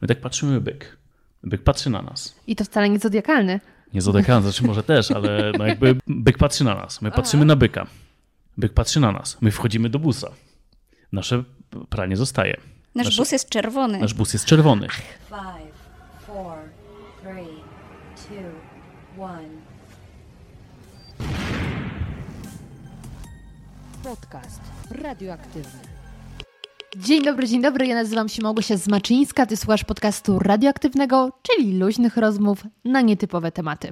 My tak patrzymy byk. Byk patrzy na nas. I to wcale nie zodiakalny. Nie zodiakalny, znaczy może też, ale no jakby byk patrzy na nas. My patrzymy na byka. Byk patrzy na nas. My wchodzimy do busa. Nasze pranie zostaje. Nasz Nasze- bus jest czerwony. Nasz bus jest czerwony. Five, four, three, two, one. Podcast radioaktywny. Dzień dobry, dzień dobry. Ja nazywam się Małgosia Zmaczyńska. Ty słuchasz podcastu radioaktywnego, czyli luźnych rozmów na nietypowe tematy.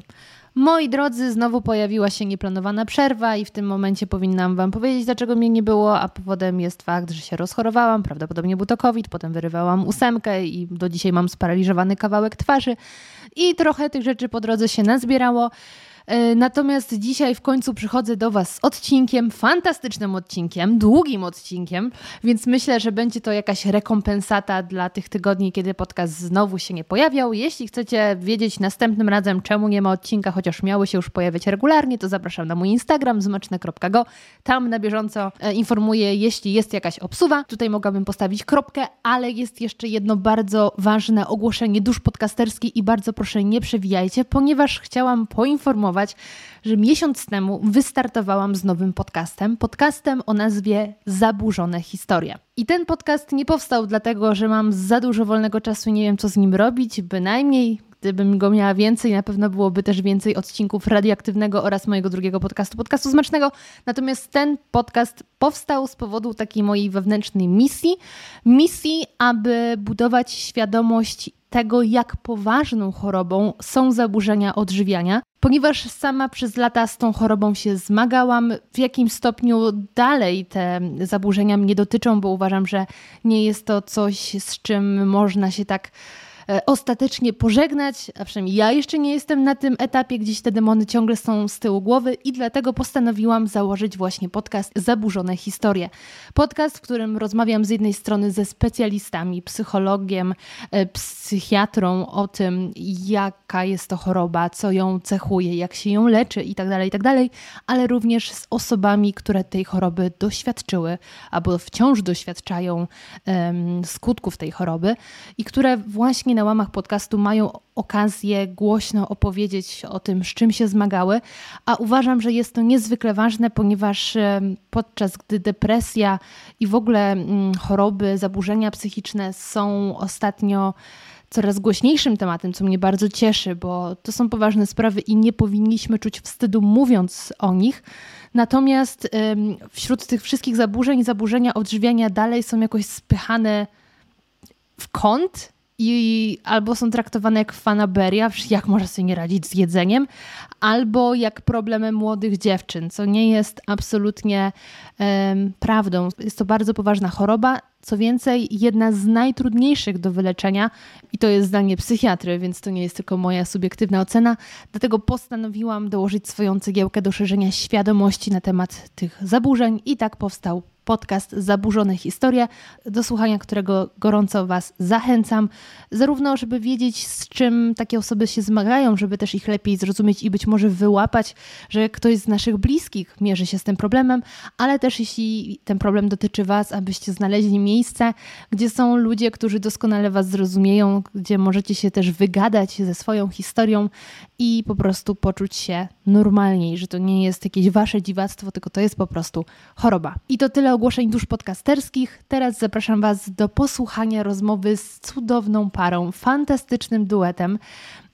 Moi drodzy, znowu pojawiła się nieplanowana przerwa i w tym momencie powinnam Wam powiedzieć, dlaczego mnie nie było, a powodem jest fakt, że się rozchorowałam. Prawdopodobnie był to COVID, potem wyrywałam ósemkę i do dzisiaj mam sparaliżowany kawałek twarzy i trochę tych rzeczy po drodze się nazbierało. E, Natomiast dzisiaj w końcu przychodzę do Was z odcinkiem, fantastycznym odcinkiem, długim odcinkiem, więc myślę, że będzie to jakaś rekompensata dla tych tygodni, kiedy podcast znowu się nie pojawiał. Jeśli chcecie wiedzieć następnym razem, czemu nie ma odcinka, chociaż miały się już pojawiać regularnie, to zapraszam na mój Instagram zmaczne.go. Tam na bieżąco e, informuję, jeśli jest jakaś obsuwa. Tutaj mogłabym postawić kropkę, ale jest jeszcze jedno bardzo ważne ogłoszenie dusz podcasterski i bardzo proszę nie przewijajcie, ponieważ chciałam poinformować, że miesiąc temu wystartowałam z nowym podcastem. Podcastem o nazwie Zaburzone Historie. I ten podcast nie powstał dlatego, że mam za dużo wolnego czasu nie wiem, co z nim robić, bynajmniej. Gdybym go miała więcej, na pewno byłoby też więcej odcinków radioaktywnego oraz mojego drugiego podcastu, podcastu Smacznego. Natomiast ten podcast powstał z powodu takiej mojej wewnętrznej misji. Misji, aby budować świadomość tego, jak poważną chorobą są zaburzenia odżywiania, ponieważ sama przez lata z tą chorobą się zmagałam, w jakim stopniu dalej te zaburzenia mnie dotyczą, bo uważam, że nie jest to coś, z czym można się tak ostatecznie pożegnać, a przynajmniej ja jeszcze nie jestem na tym etapie, gdzieś te demony ciągle są z tyłu głowy i dlatego postanowiłam założyć właśnie podcast Zaburzone Historie. Podcast, w którym rozmawiam z jednej strony ze specjalistami, psychologiem, e, psychiatrą o tym, jaka jest to choroba, co ją cechuje, jak się ją leczy itd., itd., ale również z osobami, które tej choroby doświadczyły albo wciąż doświadczają em, skutków tej choroby i które właśnie na łamach podcastu mają okazję głośno opowiedzieć o tym, z czym się zmagały, a uważam, że jest to niezwykle ważne, ponieważ podczas gdy depresja i w ogóle mm, choroby, zaburzenia psychiczne są ostatnio coraz głośniejszym tematem, co mnie bardzo cieszy, bo to są poważne sprawy i nie powinniśmy czuć wstydu mówiąc o nich. Natomiast wśród tych wszystkich zaburzeń, zaburzenia odżywiania dalej są jakoś spychane w kąt i albo są traktowane jak fanaberia, jak można sobie nie radzić z jedzeniem, albo jak problemy młodych dziewczyn, co nie jest absolutnie em, prawdą. Jest to bardzo poważna choroba. Co więcej, jedna z najtrudniejszych do wyleczenia, i to jest zdanie psychiatry, więc to nie jest tylko moja subiektywna ocena. Dlatego postanowiłam dołożyć swoją cegiełkę do szerzenia świadomości na temat tych zaburzeń, i tak powstał podcast Zaburzone Historie, do słuchania którego gorąco Was zachęcam, zarówno żeby wiedzieć, z czym takie osoby się zmagają, żeby też ich lepiej zrozumieć i być może wyłapać, że ktoś z naszych bliskich mierzy się z tym problemem, ale też jeśli ten problem dotyczy Was, abyście znaleźli miejsce, gdzie są ludzie, którzy doskonale Was zrozumieją, gdzie możecie się też wygadać ze swoją historią i po prostu poczuć się normalniej, że to nie jest jakieś Wasze dziwactwo, tylko to jest po prostu choroba. I to tyle ogłoszeń dusz podcasterskich. Teraz zapraszam Was do posłuchania rozmowy z cudowną parą, fantastycznym duetem,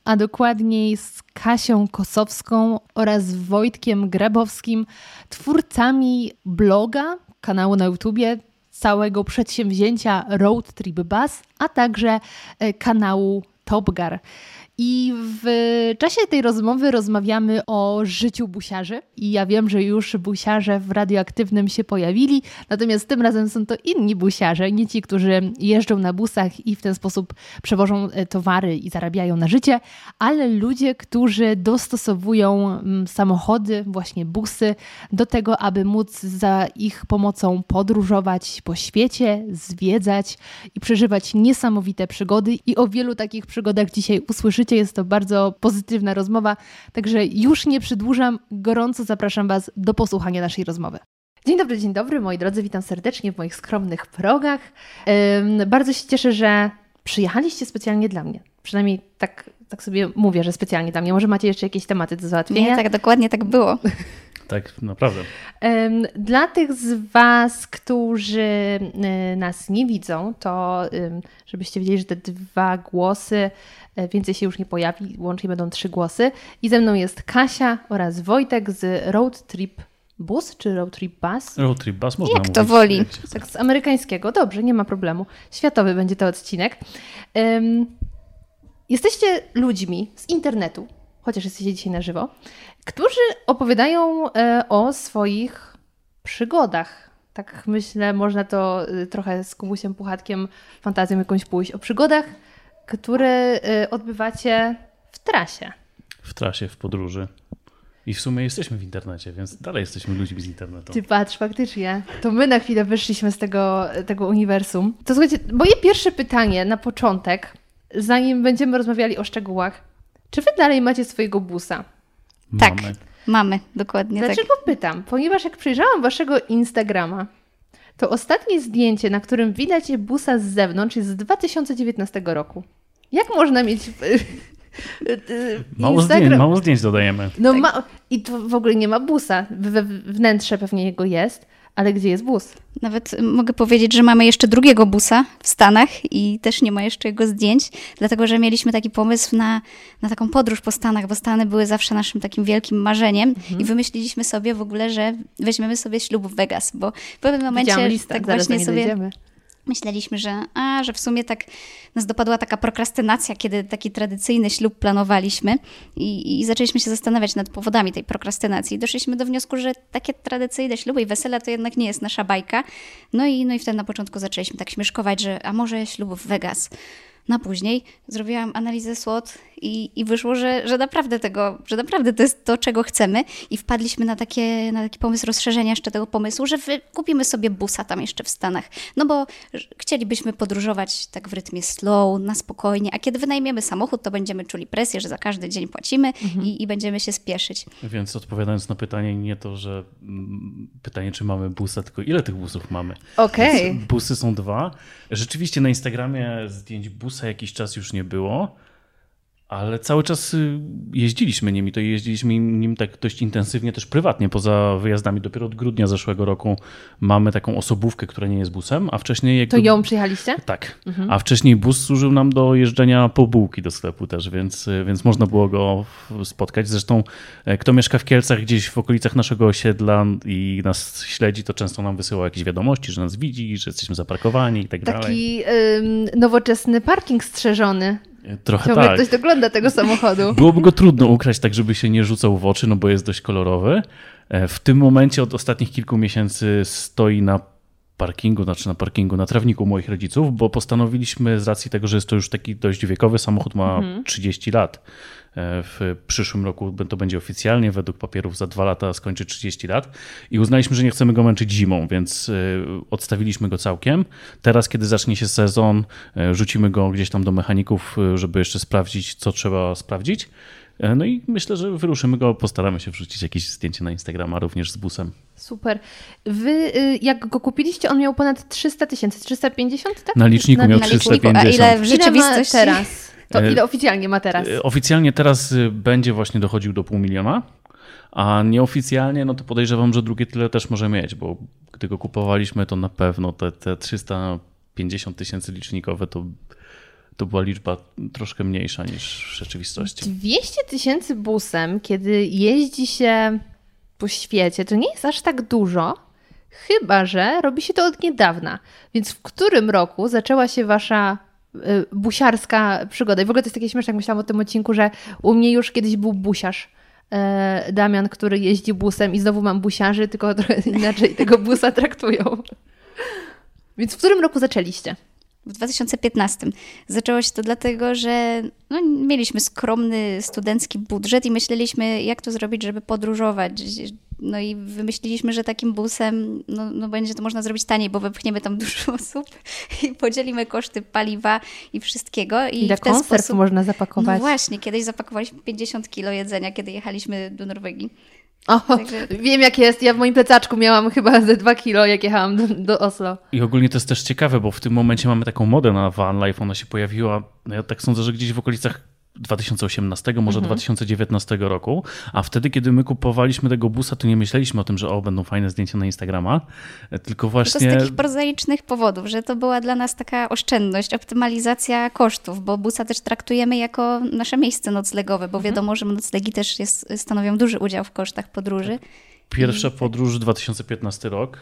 a dokładniej z Kasią Kosowską oraz Wojtkiem Grabowskim, twórcami bloga, kanału na YouTubie, całego przedsięwzięcia Road Trip Bus, a także e, kanału Topgar. I w czasie tej rozmowy rozmawiamy o życiu busiarzy. I ja wiem, że już busiarze w radioaktywnym się pojawili, natomiast tym razem są to inni busiarze, nie ci, którzy jeżdżą na busach i w ten sposób przewożą e, towary i zarabiają na życie, ale ludzie, którzy dostosowują mm, samochody, właśnie busy, do tego, aby móc za ich pomocą podróżować po świecie, zwiedzać i przeżywać niesamowite przygody. I o wielu takich przygodach dzisiaj usłyszycie. Jest to bardzo pozytywna rozmowa, także już nie przedłużam. Gorąco zapraszam Was do posłuchania naszej rozmowy. Dzień dobry, dzień dobry moi drodzy, witam serdecznie w moich skromnych progach. Ym, bardzo się cieszę, że przyjechaliście specjalnie dla mnie. Przynajmniej tak, tak sobie mówię, że specjalnie dla mnie. Może macie jeszcze jakieś tematy do załatwienia? Nie, tak dokładnie tak było. Tak, naprawdę. Dla tych z Was, którzy y, nas nie widzą, to żebyście wiedzieli, że te dwa głosy e, więcej się już nie pojawi, łącznie będą trzy głosy. I ze mną jest Kasia oraz Wojtek z Road Trip Bus czy Road Trip Bus? Road trip bus można Jak to mówić, woli. jak się chce. Tak z amerykańskiego. Dobrze, nie ma problemu. Światowy będzie to odcinek. Jesteście ludźmi z internetu, chociaż jesteście dzisiaj na żywo, którzy opowiadają e, o swoich przygodach. Tak myślę, można to y, trochę z Kubusiem Puchatkiem fantazją jakąś pójść. O przygodach, które y, odbywacie w trasie. W trasie, w podróży. I w sumie jesteśmy w internecie, więc dalej jesteśmy ludźmi z internetu. Ty patrz, faktycznie. To my na chwilę wyszliśmy z tego, tego uniwersum. To słuchajcie, moje pierwsze pytanie na początek, zanim będziemy rozmawiali o szczegółach. Czy wy dalej macie swojego busa? Tak. Mamy. Mamy, dokładnie tak. Dlaczego pytam? Ponieważ jak przejrzałam waszego Instagrama, to ostatnie zdjęcie, na którym widać busa z zewnątrz, jest z 2019 roku. Jak można mieć y, y, Mało, zdjęć, mało zdjęć dodajemy. No ma... I to w ogóle nie ma busa. We wnętrze pewnie jego jest, ale gdzie jest bus? Nawet y, mogę powiedzieć, że mamy jeszcze drugiego busa w Stanach i też nie ma jeszcze jego zdjęć, dlatego że mieliśmy taki pomysł na, na taką podróż po Stanach, bo Stany były zawsze naszym takim wielkim marzeniem i wymyśliliśmy sobie w ogóle, że weźmiemy sobie ślub w Vegas, bo w pewnym momencie Widziałam listę, tak właśnie sobie dojdziemy. Myśleliśmy, że, a, że w sumie tak nas dopadła taka prokrastynacja, kiedy taki tradycyjny ślub planowaliśmy i, i zaczęliśmy się zastanawiać nad powodami tej prokrastynacji. Doszliśmy do wniosku, że takie tradycyjne śluby i wesela to jednak nie jest nasza bajka. No i, no i wtedy na początku zaczęliśmy tak śmieszkować, że a może ślub w Vegas. No a później zrobiłam analizę SWOT i, i wyszło, że, że naprawdę tego, że naprawdę to jest to, czego chcemy i wpadliśmy na, takie, na taki pomysł rozszerzenia jeszcze tego pomysłu, że kupimy sobie busa tam jeszcze w Stanach, no bo chcielibyśmy podróżować tak w rytmie slow, na spokojnie, a kiedy wynajmiemy samochód, to będziemy czuli presję, że za każdy dzień płacimy i, i będziemy się spieszyć. Więc odpowiadając na pytanie, nie to, że mm, pytanie, czy mamy busa, tylko ile tych busów mamy. Okej. Więc Busy są dwa. Rzeczywiście na Instagramie zdjęć busa jakiś czas już nie było, ale cały czas y, jeździliśmy nim i to jeździliśmy nim tak dość intensywnie też prywatnie, poza wyjazdami. Dopiero od grudnia zeszłego roku mamy taką osobówkę, która nie jest busem, a wcześniej... Jak To ją przyjechaliście? Tak. A wcześniej bus służył nam do jeżdżenia po bułki do sklepu też, więc, więc można było go spotkać. Zresztą e, kto mieszka w Kielcach gdzieś w okolicach naszego osiedla i nas śledzi, to często nam wysyła jakieś wiadomości, że nas widzi, że jesteśmy zaparkowani i tak dalej. Taki nowoczesny parking strzeżony. Trochę Ciągle tak. ktoś dogląda tego samochodu. Byłoby go trudno ukraść tak, żeby się nie rzucał w oczy, no bo jest dość kolorowy. E, W tym momencie od ostatnich kilku miesięcy stoi na parkingu, znaczy na parkingu, na trawniku moich rodziców, bo postanowiliśmy z racji tego, że jest to już taki dość wiekowy samochód, ma 30 lat. E, W przyszłym roku to będzie oficjalnie, według papierów za dwa lata skończy 30 lat i uznaliśmy, że nie chcemy go męczyć zimą, więc e, odstawiliśmy go całkiem. Teraz, kiedy zacznie się sezon, e, rzucimy go gdzieś tam do mechaników, żeby jeszcze sprawdzić, co trzeba sprawdzić. E, No i myślę, że wyruszymy go, postaramy się wrzucić jakieś zdjęcie na Instagrama również z busem. Super. Wy, y, jak go kupiliście, on miał ponad 300 tysięcy, 350, tak? Na liczniku miał Na liczniku, 350. a ile w Ile ma rzeczywistości? teraz? To E, ile oficjalnie ma teraz? E, Oficjalnie teraz y, będzie właśnie dochodził do pół miliona, a nieoficjalnie no to podejrzewam, że drugie tyle też może mieć, bo gdy go kupowaliśmy, to na pewno te, te 350 tysięcy licznikowe to, to była liczba troszkę mniejsza niż w rzeczywistości. 200 tysięcy busem, kiedy jeździ się po świecie, to nie jest aż tak dużo, chyba że robi się to od niedawna. Więc w którym roku zaczęła się wasza y, busiarska przygoda? I w ogóle to jest takie śmieszne, jak myślałam o tym odcinku, że u mnie już kiedyś był busiarz. e, Damian, który jeździ busem i znowu mam busiarzy, tylko trochę inaczej tego busa traktują. Więc w którym roku zaczęliście? W 2015. Zaczęło się to dlatego, że no, mieliśmy skromny studencki budżet i myśleliśmy, jak to zrobić, żeby podróżować. No i wymyśliliśmy, że takim busem no, no będzie to można zrobić taniej, bo wepchniemy tam dużo osób i podzielimy koszty paliwa i wszystkiego. I Ile w ten konserw sposób... można No zapakować? właśnie, kiedyś zapakowaliśmy 50 kilo jedzenia, kiedy jechaliśmy do Norwegii. O, Także- wiem jak jest. Ja w moim plecaczku miałam chyba ze 2 kilo, jak jechałam do, do Oslo. I ogólnie to jest też ciekawe, bo w tym momencie mamy taką modę na van life. Ona się pojawiła, no ja tak sądzę, że gdzieś w okolicach 2018, może 2019 roku. A wtedy, kiedy my kupowaliśmy tego busa, to nie myśleliśmy o tym, że o, będą fajne zdjęcia na Instagrama. e, Tylko To właśnie. z takich prozaicznych powodów, że to była dla nas taka oszczędność, optymalizacja kosztów, bo busa też traktujemy jako nasze miejsce noclegowe, bo wiadomo, że noclegi też jest, stanowią duży udział w kosztach podróży. Pierwsza podróż 2015 rok.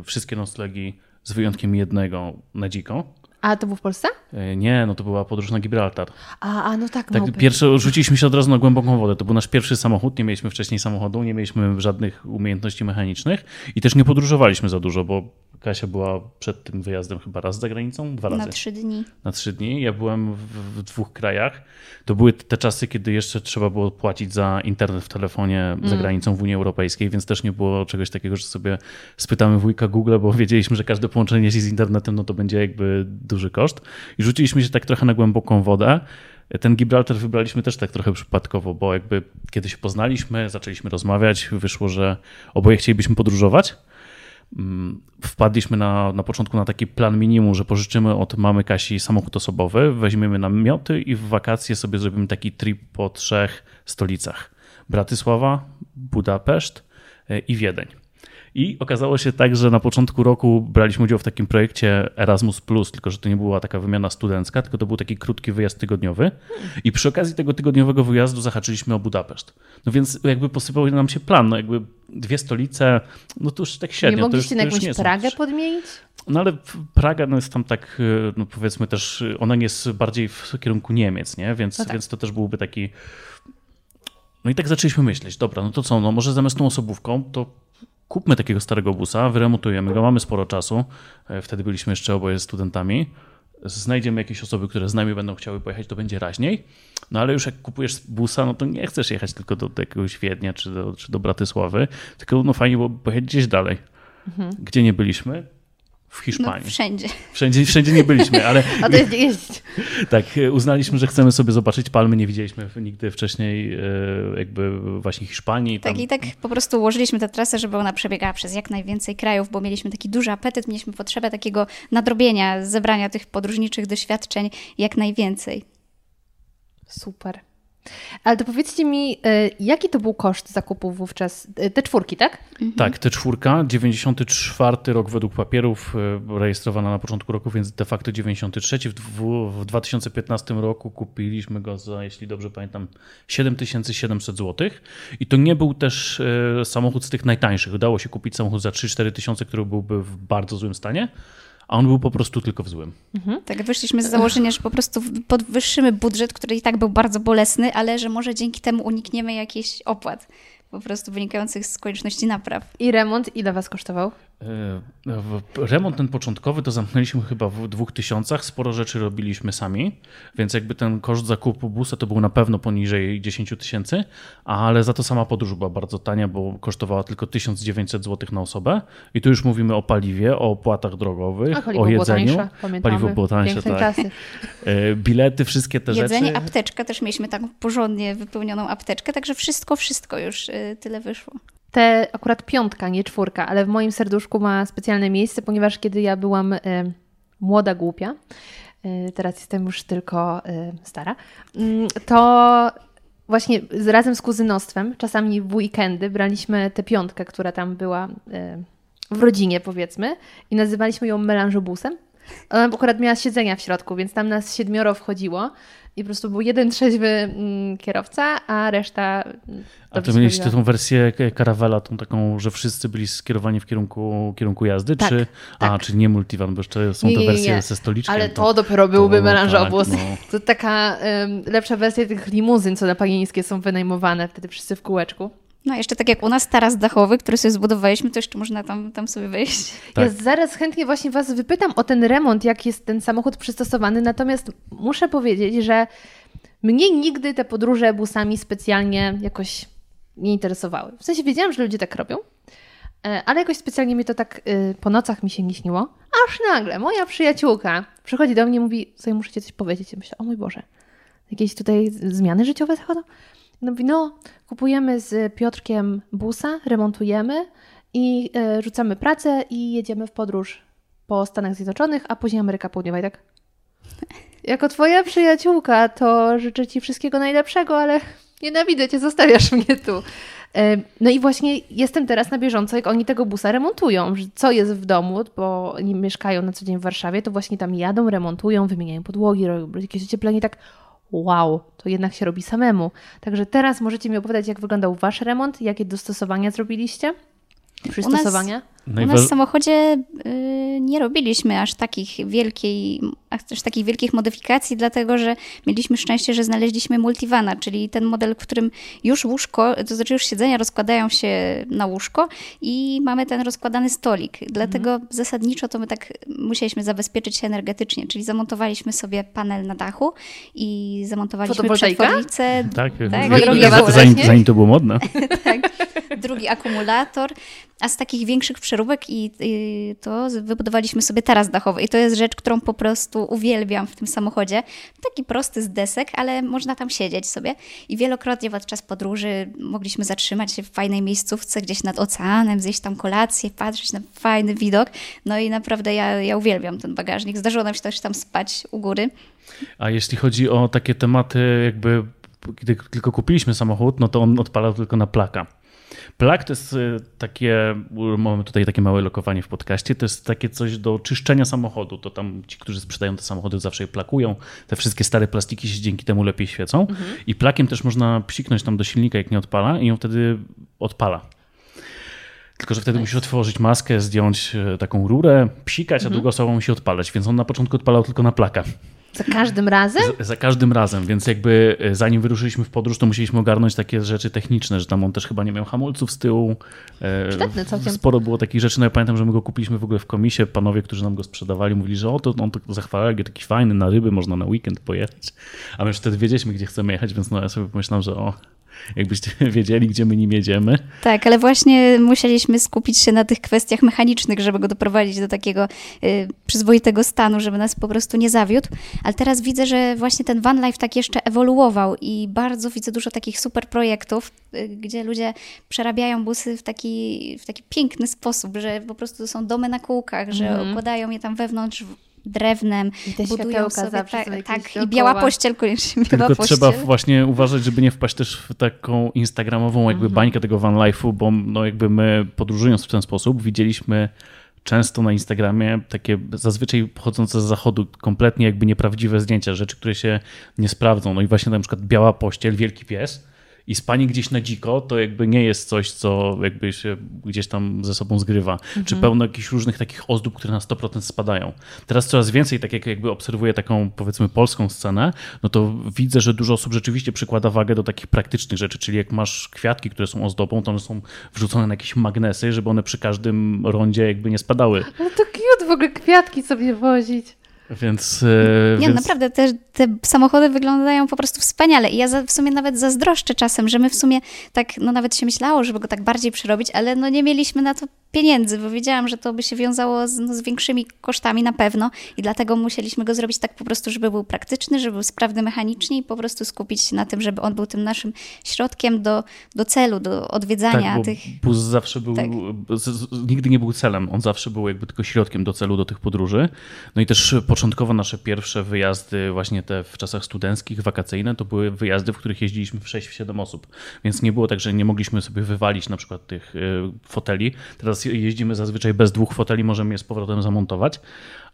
y, Wszystkie noclegi z wyjątkiem jednego na dziko. A to był w Polsce? E, Nie, no to była podróż na Gibraltar. A, a no tak, Tak, małpy. pierwsze, rzuciliśmy się od razu na głęboką wodę. To był nasz pierwszy samochód, nie mieliśmy wcześniej samochodu, nie mieliśmy żadnych umiejętności mechanicznych i też nie podróżowaliśmy za dużo, bo Kasia była przed tym wyjazdem chyba raz za granicą, dwa razy Na trzy dni. na trzy dni. Ja byłem w, w dwóch krajach. To były te czasy, kiedy jeszcze trzeba było płacić za internet w telefonie za granicą w Unii Europejskiej, więc też nie było czegoś takiego, że sobie spytamy wujka Google, bo wiedzieliśmy, że każde połączenie się z internetem no to będzie jakby duży koszt. I rzuciliśmy się tak trochę na głęboką wodę. Ten Gibraltar wybraliśmy też tak trochę przypadkowo, bo jakby kiedy się poznaliśmy, zaczęliśmy rozmawiać, wyszło, że oboje chcielibyśmy podróżować. Mm, Wpadliśmy na, na początku na taki plan minimum, że pożyczymy od mamy Kasi samochód osobowy, weźmiemy namioty i w wakacje sobie zrobimy taki trip po trzech stolicach. Bratysława, Budapeszt e, i Wiedeń. I okazało się tak, że na początku roku braliśmy udział w takim projekcie Erasmus, tylko że to nie była taka wymiana studencka, tylko to był taki krótki wyjazd tygodniowy. I przy okazji tego tygodniowego wyjazdu zahaczyliśmy o Budapeszt. No więc jakby posypał nam się plan. No jakby dwie stolice, no to już tak średnio. nie mogliście na jakąś nie Pragę podmienić? No ale Praga no jest tam tak, y, no powiedzmy też, y, ona jest bardziej w kierunku Niemiec, nie? Więc, No tak. więc to też byłby taki... No i tak zaczęliśmy myśleć, dobra, no to co, no może zamiast tą osobówką, to kupmy takiego starego busa, wyremontujemy go, mamy sporo czasu, e, wtedy byliśmy jeszcze oboje studentami, znajdziemy jakieś osoby, które z nami będą chciały pojechać, to będzie raźniej, no ale już jak kupujesz busa, no to nie chcesz jechać tylko do, do jakiegoś Wiednia czy do, czy do Bratysławy, tylko no fajnie było pojechać gdzieś dalej. Gdzie nie byliśmy? W No, Hiszpanii. wszędzie. Wszędzie, wszędzie nie byliśmy, ale A to jest tak, uznaliśmy, że chcemy sobie zobaczyć palmy. Nie widzieliśmy nigdy wcześniej e, jakby właśnie Hiszpanii. Tam, Tak, i tak po prostu ułożyliśmy tę trasę, żeby ona przebiegała przez jak najwięcej krajów, bo mieliśmy taki duży apetyt, mieliśmy potrzebę takiego nadrobienia, zebrania tych podróżniczych doświadczeń jak najwięcej. Super. Ale to powiedzcie mi, y, jaki to był koszt zakupu wówczas? Y, Te czwórki, tak? Tak, T4, 94 rok według papierów, e, rejestrowana na początku roku, więc de facto 93. W, dwu, w 2015 roku kupiliśmy go za, jeśli dobrze pamiętam, 7700 zł. I to nie był też e, samochód z tych najtańszych. Udało się kupić samochód za 3-4 tysiące, który byłby w bardzo złym stanie, a on był po prostu tylko w złym. Tak, wyszliśmy z założenia, że po prostu podwyższymy budżet, który i tak był bardzo bolesny, ale że może dzięki temu unikniemy jakichś opłat po prostu wynikających z konieczności napraw. I remont ile was kosztował? E, Remont ten początkowy to zamknęliśmy chyba w dwóch tysiącach. Sporo rzeczy robiliśmy sami, więc jakby ten koszt zakupu busa to był na pewno poniżej 10 tysięcy, ale za to sama podróż była bardzo tania, bo kosztowała tylko 1900 zł na osobę. I tu już mówimy o paliwie, o opłatach drogowych, o było jedzeniu. tańsze, pamiętamy. Paliwo było tańsze, tak. czasy. E, Bilety, wszystkie te Jedzenie, rzeczy. apteczka, też mieliśmy taką porządnie wypełnioną apteczkę, także wszystko, wszystko już y, tyle wyszło. Te akurat piątka, nie czwórka, ale w moim serduszku ma specjalne miejsce, ponieważ kiedy ja byłam y, młoda, głupia, y, teraz jestem już tylko y, stara, mm, to właśnie z, razem z kuzynostwem, czasami w weekendy braliśmy tę piątkę, która tam była w rodzinie powiedzmy i nazywaliśmy ją melanżobusem. Ona akurat miała siedzenia w środku, więc tam nas siedmioro wchodziło i po prostu był jeden trzeźwy mm, kierowca, a reszta... mm, A to mieliście tą wersję Caravela, tą taką, że wszyscy byli skierowani w kierunku, kierunku jazdy? Tak, czy, A, tak. czy nie multivan, bo jeszcze są Nie, te nie, nie, wersje nie. ze stoliczkiem. Ale to dopiero byłby to- melanżobus. tak, no. To taka em, lepsza wersja tych limuzyn, co na Panieńskie są wynajmowane, wtedy wszyscy w kółeczku. No jeszcze tak jak u nas taras dachowy, który sobie zbudowaliśmy, to jeszcze można tam, tam sobie wejść. Tak. Ja zaraz chętnie właśnie Was wypytam o ten remont, jak jest ten samochód przystosowany, natomiast muszę powiedzieć, że mnie nigdy te podróże busami specjalnie jakoś nie interesowały. W sensie wiedziałam, że ludzie tak robią, e, ale jakoś specjalnie mi to tak y, po nocach mi się nie śniło. Aż nagle moja przyjaciółka przychodzi do mnie i mówi, sobie muszę Ci coś powiedzieć. I myślę, o mój Boże, jakieś tutaj zmiany życiowe zachodzą? No mówi, no, kupujemy z Piotrkiem busa, remontujemy i e, rzucamy pracę i jedziemy w podróż po Stanach Zjednoczonych, a później Ameryka Południowa, i tak? Jako twoja przyjaciółka, to życzę ci wszystkiego najlepszego, ale nienawidzę cię, zostawiasz mnie tu. E, No i właśnie jestem teraz na bieżąco, jak oni tego busa remontują. Co jest w domu, bo oni mieszkają na co dzień w Warszawie, to właśnie tam jadą, remontują, wymieniają podłogi, robią jakieś ocieplenie, tak wow, to jednak się robi samemu. Także teraz możecie mi opowiadać, jak wyglądał wasz remont, jakie dostosowania zrobiliście? Przystosowania? U nas w samochodzie y, nie robiliśmy aż takich, wielkiej, aż takich wielkich modyfikacji, dlatego że mieliśmy szczęście, że znaleźliśmy multivana, czyli ten model, w którym już łóżko, to znaczy już siedzenia rozkładają się na łóżko i mamy ten rozkładany stolik. Dlatego Mhm. zasadniczo to my tak musieliśmy zabezpieczyć się energetycznie, czyli zamontowaliśmy sobie panel na dachu i zamontowaliśmy przetwornicę. Tak, Tak, akumulator, zanim, zanim to było modne. tak, drugi akumulator, a z takich większych przeróbek i, i to wybudowaliśmy sobie taras dachowy i to jest rzecz, którą po prostu uwielbiam w tym samochodzie. Taki prosty z desek, ale można tam siedzieć sobie i wielokrotnie podczas podróży mogliśmy zatrzymać się w fajnej miejscówce gdzieś nad oceanem, zjeść tam kolację, patrzeć na fajny widok. No i naprawdę ja, ja uwielbiam ten bagażnik. Zdarzyło nam się też tam spać u góry. A jeśli chodzi o takie tematy, jakby kiedy tylko kupiliśmy samochód, no to on odpalał tylko na plaka. Plak to jest y, takie, mamy tutaj takie małe lokowanie w podcaście, to jest takie coś do czyszczenia samochodu. To tam ci, którzy sprzedają te samochody zawsze je plakują. Te wszystkie stare plastiki się dzięki temu lepiej świecą. I plakiem też można psiknąć tam do silnika, jak nie odpala i on wtedy odpala. Tylko, że wtedy musisz otworzyć maskę, zdjąć e, taką rurę, psikać, a drugą osobą musi odpalać. Więc on na początku odpalał tylko na plaka. Za każdym razem? Z, za każdym razem, więc jakby e, zanim wyruszyliśmy w podróż, to musieliśmy ogarnąć takie rzeczy techniczne, że tam on też chyba nie miał hamulców z tyłu. E, Przydatne całkiem. Sporo było takich rzeczy. No ja pamiętam, że my go kupiliśmy w ogóle w komisie. Panowie, którzy nam go sprzedawali, mówili, że o, to on to zachwalał, jak taki fajny, na ryby można na weekend pojechać. A my już wtedy wiedzieliśmy, gdzie chcemy jechać, więc no ja sobie pomyślałem, że o, jakbyście wiedzieli, gdzie my nim jedziemy. Tak, ale właśnie musieliśmy skupić się na tych kwestiach mechanicznych, żeby go doprowadzić do takiego y, przyzwoitego stanu, żeby nas po prostu nie zawiódł. Ale teraz widzę, że właśnie ten van life tak jeszcze ewoluował i bardzo widzę dużo takich super projektów, y, gdzie ludzie przerabiają busy w taki, w taki piękny sposób, że po prostu są domy na kółkach, że Mhm. układają je tam wewnątrz drewnem, I budują sobie zawsze tak, tak i biała pościel koniecznie biała Tylko pościel. trzeba właśnie uważać, żeby nie wpaść też w taką instagramową jakby bańkę tego van life'u, bo no jakby my podróżując w ten sposób widzieliśmy często na Instagramie takie zazwyczaj pochodzące z zachodu kompletnie jakby nieprawdziwe zdjęcia, rzeczy, które się nie sprawdzą. No i właśnie na przykład biała pościel, wielki pies i spanie gdzieś na dziko, to jakby nie jest coś, co jakby się gdzieś tam ze sobą zgrywa. Czy pełno jakichś różnych takich ozdób, które na 100% spadają. Teraz coraz więcej, tak jak jakby obserwuję taką powiedzmy polską scenę, no to widzę, że dużo osób rzeczywiście przykłada wagę do takich praktycznych rzeczy, czyli jak masz kwiatki, które są ozdobą, to one są wrzucone na jakieś magnesy, żeby one przy każdym rondzie jakby nie spadały. Ale to cute w ogóle kwiatki sobie wozić. Więc, e, Nie, więc... naprawdę te, te samochody wyglądają po prostu wspaniale i ja za, w sumie nawet zazdroszczę czasem, że my w sumie tak, no nawet się myślało, żeby go tak bardziej przerobić, ale no nie mieliśmy na to pieniędzy, bo wiedziałam, że to by się wiązało z, no, z większymi kosztami na pewno i dlatego musieliśmy go zrobić tak po prostu, żeby był praktyczny, żeby był sprawny mechanicznie i po prostu skupić się na tym, żeby on był tym naszym środkiem do, do celu, do odwiedzania Tak, bo tych... bus zawsze był, Tak. nigdy nie był celem, on zawsze był jakby tylko środkiem do celu, do tych podróży. No i też początkowo nasze pierwsze wyjazdy, właśnie te w czasach studenckich, wakacyjne, to były wyjazdy, w których jeździliśmy w 6-7 osób. Więc nie było tak, że nie mogliśmy sobie wywalić na przykład tych y, foteli. Teraz jeździmy zazwyczaj bez dwóch foteli, możemy je z powrotem zamontować.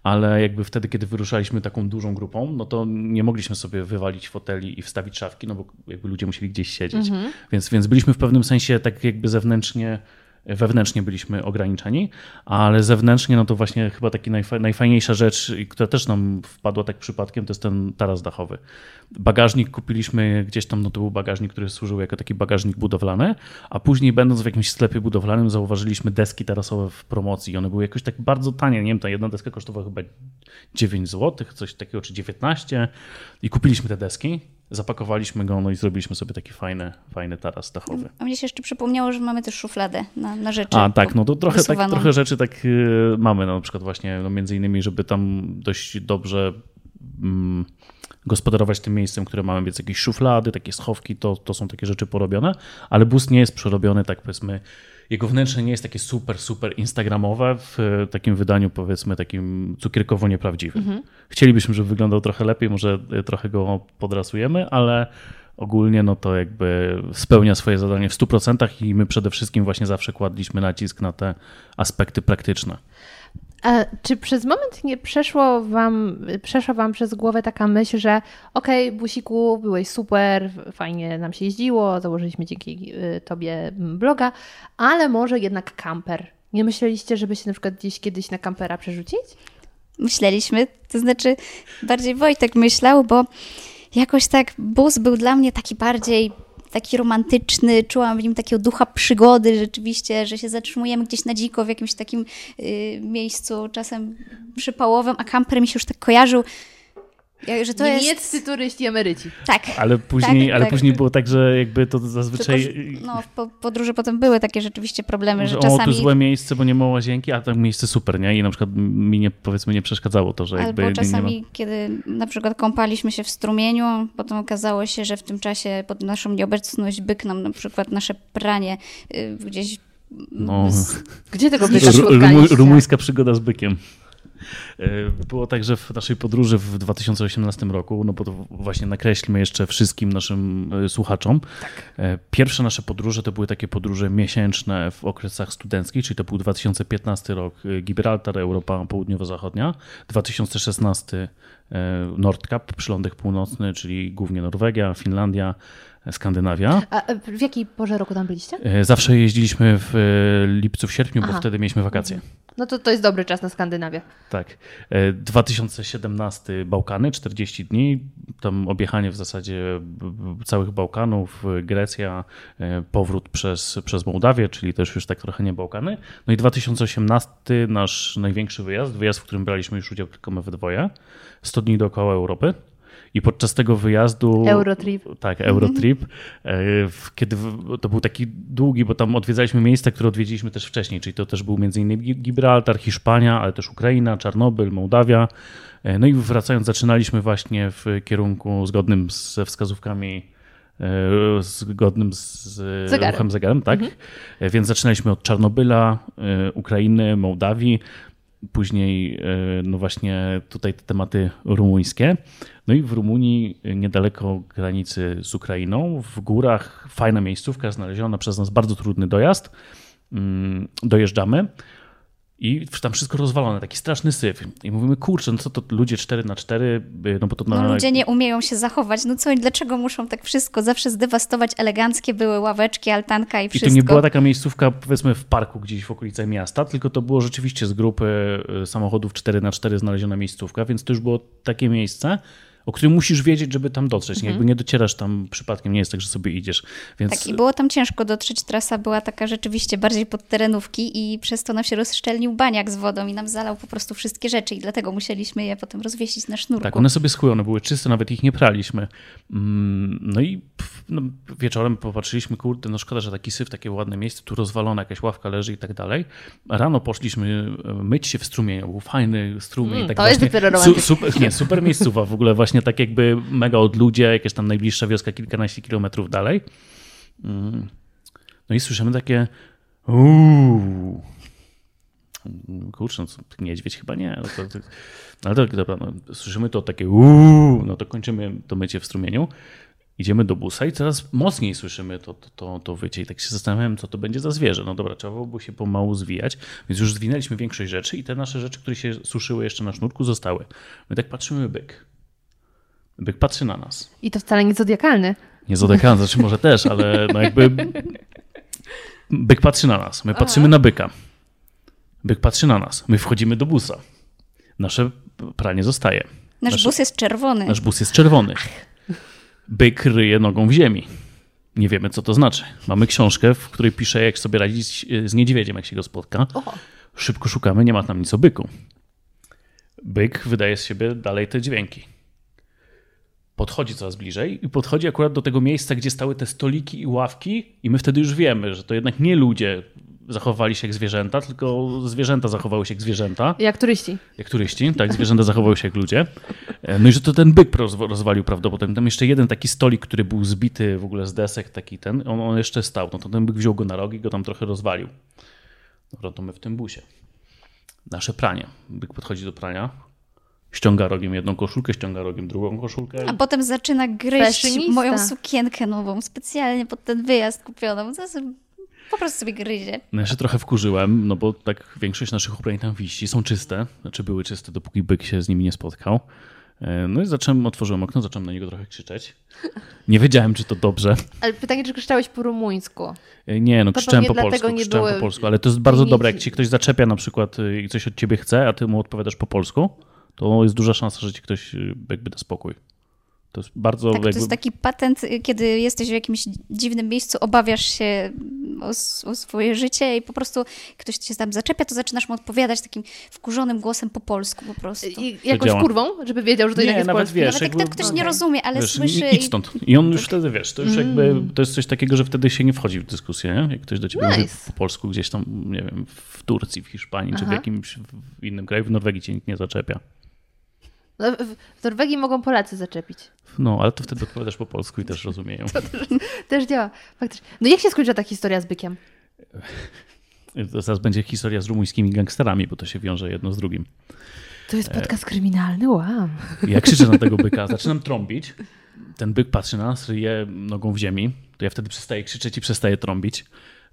Ale jakby wtedy, kiedy wyruszaliśmy taką dużą grupą, no to nie mogliśmy sobie wywalić foteli i wstawić szafki, no bo jakby ludzie musieli gdzieś siedzieć. Więc, więc byliśmy w pewnym sensie tak jakby zewnętrznie, wewnętrznie byliśmy ograniczeni, ale zewnętrznie no to właśnie chyba taka najfa- najfajniejsza rzecz, która też nam wpadła tak przypadkiem, to jest ten taras dachowy. Bagażnik kupiliśmy gdzieś tam, no to był bagażnik, który służył jako taki bagażnik budowlany, a później będąc w jakimś sklepie budowlanym zauważyliśmy deski tarasowe w promocji. One były jakoś tak bardzo tanie, nie wiem, ta jedna deska kosztowała chyba 9 zł, coś takiego, czy 19 i kupiliśmy te deski, zapakowaliśmy go, no i zrobiliśmy sobie taki fajny, fajny taras dachowy. A mnie się jeszcze przypomniało, że mamy też szufladę na, na rzeczy. A tak, no to trochę, tak, trochę rzeczy tak y, mamy, no, na przykład właśnie no, między innymi, żeby tam dość dobrze mm, gospodarować tym miejscem, które mamy, więc jakieś szuflady, takie schowki, to, to są takie rzeczy porobione, ale bus nie jest przerobiony tak powiedzmy, jego wnętrze nie jest takie super, super instagramowe w e, takim wydaniu powiedzmy takim cukierkowo nieprawdziwym. Chcielibyśmy, żeby wyglądał trochę lepiej, może e, trochę go podrasujemy, ale ogólnie no to jakby spełnia swoje zadanie w 100% i my przede wszystkim właśnie zawsze kładliśmy nacisk na te aspekty praktyczne. A czy przez moment nie przeszło wam, przeszła wam przez głowę taka myśl, że okej, busiku, byłeś super, fajnie nam się jeździło, założyliśmy dzięki y, tobie bloga, ale może jednak kamper. Nie myśleliście, żeby się na przykład gdzieś kiedyś na kampera przerzucić? myśleliśmy, to znaczy bardziej Wojtek myślał, bo jakoś tak bus był dla mnie taki bardziej taki romantyczny, czułam w nim takiego ducha przygody rzeczywiście, że się zatrzymujemy gdzieś na dziko w jakimś takim y, miejscu, czasem przypałowym, a kamper mi się już tak kojarzył, że to jest... Niemieccy turyści, emeryci. Tak. Ale później, tak, ale tak. później było tak, że jakby to Tylko, zazwyczaj... że, no, w po, podróży potem były takie rzeczywiście problemy, że że o, tu czasami... złe miejsce, bo nie ma łazienki, a tam miejsce super, nie? I na przykład mi nie, powiedzmy nie przeszkadzało to, że jakby Albo czasami, nie ma... kiedy na przykład kąpaliśmy się w strumieniu, potem okazało się, że w tym czasie pod naszą nieobecność byk nam na przykład nasze pranie y, gdzieś No. z, Gdzie tego byka? Rumuńska przygoda z bykiem. E, Było tak, że w naszej podróży w 2018 roku, no bo to właśnie nakreślmy jeszcze wszystkim naszym e, słuchaczom. E, Pierwsze nasze podróże to były takie podróże miesięczne w okresach studenckich, czyli to był 2015 rok Gibraltar, Europa Południowo-Zachodnia, 2016 e, Nordkap, przylądek północny, czyli głównie Norwegia, Finlandia, Skandynawia. A e, w jakiej porze roku tam byliście? E, Zawsze jeździliśmy w e, lipcu, w sierpniu, bo Aha. wtedy mieliśmy wakacje. No to to jest dobry czas na Skandynawię. Tak. E, 2017 Bałkany, 40 dni. Tam objechanie w zasadzie całych Bałkanów, Grecja, powrót przez, przez Mołdawię, czyli też już tak trochę nie Bałkany. No i 2018 nasz największy wyjazd, wyjazd, w którym braliśmy już udział tylko my we dwoje. 100 dni dookoła Europy. I podczas tego wyjazdu. Eurotrip. Tak, Eurotrip. E, w- Kiedy to był taki długi, bo tam odwiedzaliśmy miejsca, które odwiedziliśmy też wcześniej, czyli to też był m.in. Gi- Gibraltar, Hiszpania, ale też Ukraina, Czarnobyl, Mołdawia. E, No i wracając, zaczynaliśmy właśnie w kierunku zgodnym ze wskazówkami, e, zgodnym z Zegarem. ruchem zegarem, tak? E, Więc zaczynaliśmy od Czarnobyla, e, Ukrainy, Mołdawii. Później, e, no właśnie tutaj te tematy rumuńskie. No i w Rumunii, e, niedaleko granicy z Ukrainą, w górach, fajna miejscówka, znaleziona przez nas bardzo trudny dojazd. Mm, Dojeżdżamy i tam wszystko rozwalone, taki straszny syf. I mówimy, kurczę, no co to ludzie 4 na 4 no bo to na... No ludzie nie umieją się zachować. No co, oni, dlaczego muszą tak wszystko zawsze zdewastować? Eleganckie były ławeczki, altanka i I wszystko. to nie była taka miejscówka, powiedzmy, w parku gdzieś w okolicach miasta, tylko to było rzeczywiście z grupy y, samochodów 4x4 znaleziona miejscówka, więc to już było takie miejsce, o którym musisz wiedzieć, żeby tam dotrzeć. Nie, Jakby nie docierasz tam przypadkiem, nie jest tak, że sobie idziesz. Więc Tak, i było tam ciężko dotrzeć. Trasa była taka rzeczywiście bardziej pod terenówki i przez to nam się rozszczelnił baniak z wodą i nam zalał po prostu wszystkie rzeczy i dlatego musieliśmy je potem rozwiesić na sznurku. Tak, one sobie schły, one były czyste, nawet ich nie praliśmy. Mm, No i no, wieczorem popatrzyliśmy, kurde, no szkoda, że taki syf, takie ładne miejsce, tu rozwalona jakaś ławka leży i tak dalej. Rano poszliśmy e, myć się w strumieniu, był fajny strumień. Mm, tak to jest właśnie, dopiero romantyczne. super, Nie, super miejscowa w ogóle, właśnie tak jakby mega odludzie, jakieś tam najbliższa wioska kilkanaście kilometrów dalej. Mm. No i słyszymy takie uuu. Kurczę, no co, niedźwiedź chyba nie. No to, to, no ale to, dobra, no, słyszymy to takie uuu, no to kończymy to mycie w strumieniu. Idziemy do busa i coraz mocniej słyszymy to, to, to, to wycie i tak się zastanawiałem, co to będzie za zwierzę. No dobra, trzeba było się pomału zwijać, więc już zwinęliśmy większość rzeczy i te nasze rzeczy, które się suszyły jeszcze na sznurku, zostały. My tak patrzymy, byk. Byk patrzy na nas. I to wcale nie zodiakalny. Nie zodekan, znaczy może też, ale no jakby byk patrzy na nas, my patrzymy na byka. Byk patrzy na nas, my wchodzimy do busa. Nasze pranie zostaje. Nasz nasz- bus jest czerwony. Nasz bus jest czerwony. Byk ryje nogą w ziemi. Nie wiemy, co to znaczy. Mamy książkę, w której pisze, jak sobie radzić z niedźwiedziem, jak się go spotka. Oho. Szybko szukamy, nie ma tam nic o byku. Byk wydaje z siebie dalej te dźwięki. Podchodzi coraz bliżej i podchodzi akurat do tego miejsca, gdzie stały te stoliki i ławki, i my wtedy już wiemy, że to jednak nie ludzie zachowali się jak zwierzęta, tylko zwierzęta zachowały się jak zwierzęta, Jak turyści. jak turyści, tak, zwierzęta zachowały się jak ludzie. E, No i że to ten byk rozwa- rozwalił prawdopodobnie. Tam jeszcze jeden taki stolik, który był zbity w ogóle z desek, taki ten, on, on jeszcze stał. No to ten byk wziął go na rogi i go tam trochę rozwalił. Dobra, to my w tym busie. Nasze pranie. Byk podchodzi do prania, ściąga rogiem jedną koszulkę, ściąga rogiem drugą koszulkę. A potem zaczyna gryźć Fashionista. moją sukienkę nową, specjalnie pod ten wyjazd kupioną. Po prostu sobie gryzie. No ja się trochę wkurzyłem, no bo tak większość naszych ubrań tam wisi, są czyste, znaczy były czyste, dopóki byk się z nimi nie spotkał. E, No i zacząłem, otworzyłem okno, zacząłem na niego trochę krzyczeć. Nie wiedziałem, czy to dobrze. Ale pytanie, czy krzyczałeś po rumuńsku? E, Nie, no To krzyczałem po polsku, nie krzyczałem po polsku, ale to jest bardzo dobre, jak ci ktoś zaczepia na przykład y, i coś od ciebie chce, a ty mu odpowiadasz po polsku, to jest duża szansa, że ci ktoś y, jakby da spokój. To jest bardzo Tak, to jakby... jest taki patent, y, kiedy jesteś w jakimś dziwnym miejscu, obawiasz się o, o swoje życie i po prostu ktoś cię tam zaczepia, to zaczynasz mu odpowiadać takim wkurzonym głosem po polsku po prostu. I jakąś działa. kurwą, żeby wiedział, że to Nie, jednak jest nawet polski? wiesz, Nawet jak jakby- ten ktoś nie Okej. rozumie, ale Wiesz, słyszy idź i stąd. I on już wtedy, wiesz, to już jakby, to jest coś takiego, że wtedy się nie wchodzi w dyskusję, nie? Jak ktoś do ciebie mówi Nice. po polsku gdzieś tam, nie wiem, w Turcji, w Hiszpanii, czy w Aha. jakimś innym kraju, w Norwegii cię nikt nie zaczepia. No, w- Norwegii mogą Polacy zaczepić. No, ale to wtedy odpowiadasz po polsku i też rozumieją. Też działa, faktycznie. No jak się skończyła ta historia z bykiem? To zaraz będzie historia z rumuńskimi gangsterami, bo to się wiąże jedno z drugim. To jest podcast kryminalny, wow. Ja krzyczę na tego byka, zaczynam trąbić. Ten byk patrzy na nas, ryje nogą w ziemi. To ja wtedy przestaję krzyczeć i przestaję trąbić.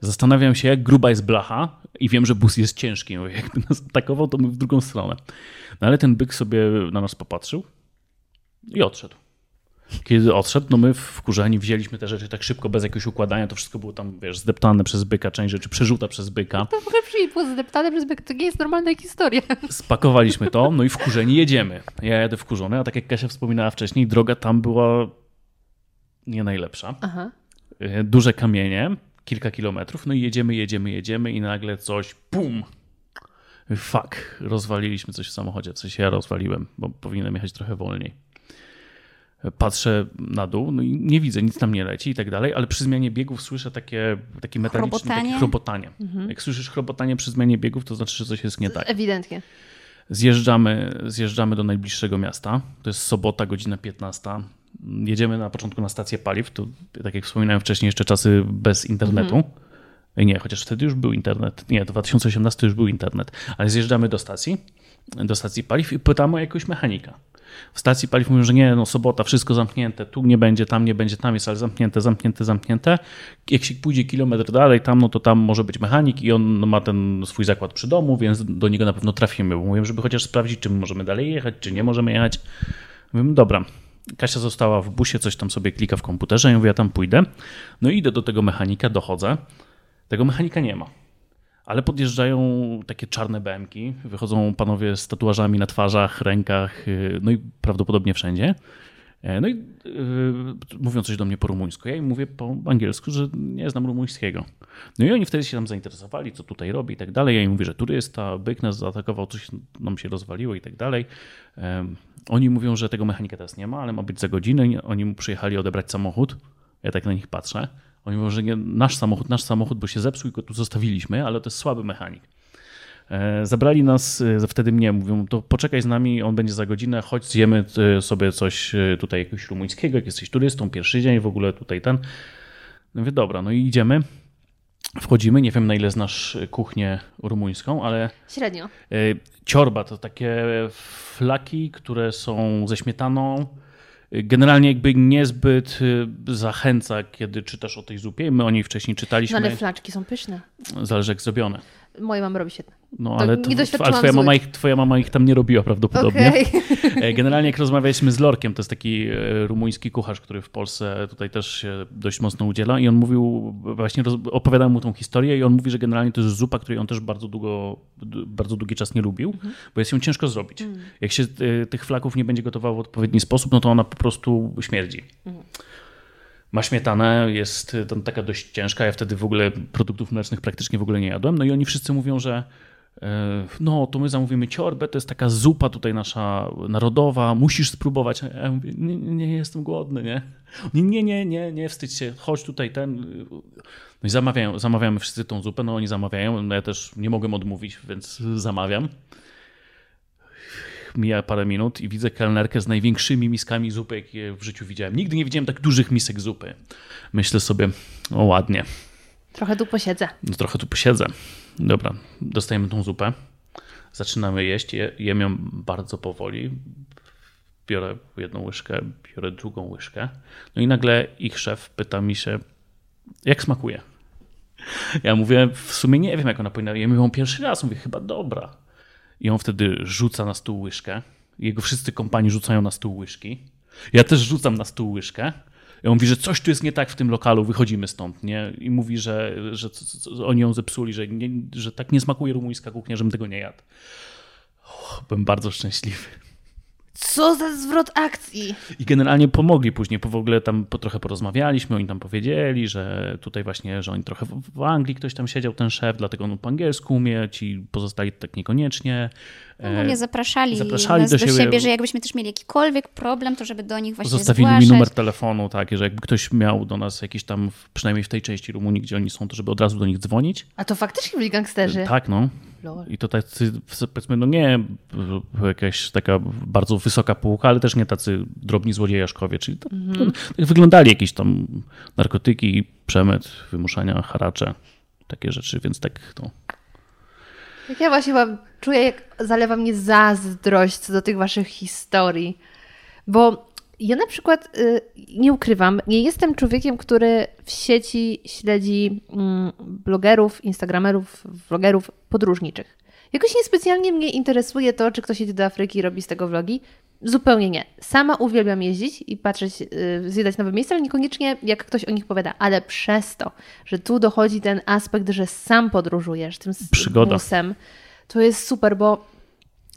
Zastanawiam się, jak gruba jest blacha i wiem, że bus jest ciężki. Mówię, Jakby nas atakował, to my w drugą stronę. No ale ten byk sobie na nas popatrzył i odszedł. Kiedy odszedł, no my wkurzeni wzięliśmy te rzeczy tak szybko, bez jakiegoś układania. To wszystko było tam, wiesz, zdeptane przez byka, część rzeczy przerzuta przez byka. To w ogóle było zdeptane przez byk. To nie jest normalna historia. Spakowaliśmy to, no i wkurzeni jedziemy. Ja jadę wkurzony, a tak jak Kasia wspominała wcześniej, droga tam była nie najlepsza. Aha. Duże kamienie, kilka kilometrów, no i jedziemy, jedziemy, jedziemy i nagle coś, pum! Fuck, rozwaliliśmy coś w samochodzie, coś ja rozwaliłem, bo powinienem jechać trochę wolniej. Patrzę na dół, no i nie widzę, nic tam nie leci i tak dalej, ale przy zmianie biegów słyszę takie, takie metaliczne Chrobotanie? takie chrobotanie. Jak słyszysz chrobotanie przy zmianie biegów, to znaczy, że coś jest nie tak. Ewidentnie. Zjeżdżamy, zjeżdżamy do najbliższego miasta. To jest sobota, godzina 15. Jedziemy na początku na stację paliw. To, tak jak wspominałem wcześniej, jeszcze czasy bez internetu. Ej, Nie, chociaż wtedy już był internet. Nie, 2018 już był internet. Ale zjeżdżamy do stacji, do stacji paliw i pytamy o jakiegoś mechanika. W stacji paliw mówią, że nie, no sobota, wszystko zamknięte, tu nie będzie, tam nie będzie, tam jest, ale zamknięte, zamknięte, zamknięte. Jak się pójdzie kilometr dalej tam, no to tam może być mechanik i on ma ten swój zakład przy domu, więc do niego na pewno trafimy. Bo mówią, żeby chociaż sprawdzić, czy my możemy dalej jechać, czy nie możemy jechać. Mówimy, dobra. Kasia została w busie, coś tam sobie klika w komputerze, ja mówię, ja tam pójdę. No i idę do tego mechanika, dochodzę. Tego mechanika nie ma. Ale podjeżdżają takie czarne BMki, wychodzą panowie z tatuażami na twarzach, rękach, yy, no i prawdopodobnie wszędzie. E, No i yy, mówią coś do mnie po rumuńsku. Ja im mówię po angielsku, że nie znam rumuńskiego. No i oni wtedy się tam zainteresowali, co tutaj robi i tak dalej. Ja im mówię, że turysta, byk nas zaatakował, coś nam się rozwaliło i tak dalej. Oni mówią, że tego mechanika teraz nie ma, ale ma być za godzinę. Oni mu przyjechali odebrać samochód. Ja tak na nich patrzę. Oni mówią, że nie, nasz samochód, nasz samochód, bo się zepsuł i go tu zostawiliśmy, ale to jest słaby mechanik. E, Zabrali nas, e, wtedy mnie, mówią, to poczekaj z nami, on będzie za godzinę, chodź zjemy e, sobie coś tutaj jakiegoś rumuńskiego, jak jesteś turystą, pierwszy dzień w ogóle tutaj ten. No mówię, dobra, no i idziemy, wchodzimy, nie wiem na ile znasz kuchnię rumuńską, ale Średnio. ciorba to takie flaki, które są ze śmietaną, Generalnie jakby niezbyt zachęca, kiedy czytasz o tej zupie. My o niej wcześniej No czytaliśmy. ale flaczki są pyszne. Zależy jak zrobione. Moje mamy robi świetne. No, To ale, nie to, doświadczyłam ale twoja, mama ich, twoja mama ich tam nie robiła prawdopodobnie. Okej. E, Generalnie jak rozmawialiśmy z Lorkiem, to jest taki e, rumuński kucharz, który w Polsce tutaj też się dość mocno udziela i on mówił, właśnie opowiadałem mu tą historię i on mówi, że generalnie to jest zupa, której on też bardzo długo, bardzo długi czas nie lubił, Mhm. bo jest ją ciężko zrobić. Mm. Jak się e, tych flaków nie będzie gotowało w odpowiedni sposób, no to ona po prostu śmierdzi. Mhm. Ma śmietanę, jest tam taka dość ciężka. Ja wtedy w ogóle produktów mlecznych praktycznie w ogóle nie jadłem. No i oni wszyscy mówią, że e, no to my zamówimy ciorbę, to jest taka zupa tutaj nasza narodowa, musisz spróbować. Ja mówię, nie, nie, jestem głodny, nie? Nie, nie, nie, nie, wstydź się, chodź tutaj ten. No i zamawiają, zamawiamy wszyscy tą zupę, no oni zamawiają, no ja też nie mogłem odmówić, więc zamawiam. Mija parę minut i widzę kelnerkę z największymi miskami zupy, jakie w życiu widziałem. Nigdy nie widziałem tak dużych misek zupy. Myślę sobie, o ładnie, Trochę tu posiedzę. no trochę tu posiedzę. Dobra, dostajemy tą zupę. Zaczynamy jeść. Je, jem ją bardzo powoli. Biorę jedną łyżkę, biorę drugą łyżkę. No i nagle ich szef pyta mi się, jak smakuje. Ja mówię, w sumie nie wiem, jak ona powinna. Ja ją pierwszy raz, mówię, chyba dobra. I on wtedy rzuca na stół łyżkę. Jego wszyscy kompani rzucają na stół łyżki. Ja też rzucam na stół łyżkę. I on mówi, że coś tu jest nie tak w tym lokalu, wychodzimy stąd, nie? I mówi, że, że oni ją zepsuli, że, nie, że tak nie smakuje rumuńska kuchnia, żebym tego nie jadł. Byłem bardzo szczęśliwy. Co za zwrot akcji? I generalnie pomogli później, bo w ogóle tam po, trochę porozmawialiśmy, oni tam powiedzieli, że tutaj właśnie, że oni trochę w, Anglii ktoś tam siedział, ten szef, dlatego on po angielsku umie, ci pozostali tak niekoniecznie. No, mnie zapraszali, zapraszali nas do do, siebie. siebie, że jakbyśmy też mieli jakikolwiek problem, to żeby do nich właśnie Zostawili zgłaszać. mi numer telefonu, tak, że jakby ktoś miał do nas jakiś tam, przynajmniej w tej części Rumunii, gdzie oni są, to żeby od razu do nich dzwonić. A to faktycznie byli gangsterzy. Tak, no. Lol. I to tacy, powiedzmy, no nie jakaś taka bardzo wysoka półka, ale też nie tacy drobni złodziejaszkowie, czyli to, to, tak wyglądali jakieś tam narkotyki, przemyt, wymuszania, haracze, takie rzeczy, więc tak to... Jak ja właśnie mam, czuję, jak zalewa mnie zazdrość co do tych waszych historii. Bo ja na przykład y, nie ukrywam, nie jestem człowiekiem, który w sieci śledzi mm, blogerów, instagramerów, vlogerów podróżniczych. Jakoś niespecjalnie mnie interesuje to, czy ktoś jedzie do Afryki i robi z tego vlogi. Zupełnie nie. Sama uwielbiam jeździć i patrzeć, y, zwiedzać nowe miejsca, ale niekoniecznie jak ktoś o nich powiada. Ale przez to, że tu dochodzi ten aspekt, że sam podróżujesz tym Przygoda. busem, to jest super, bo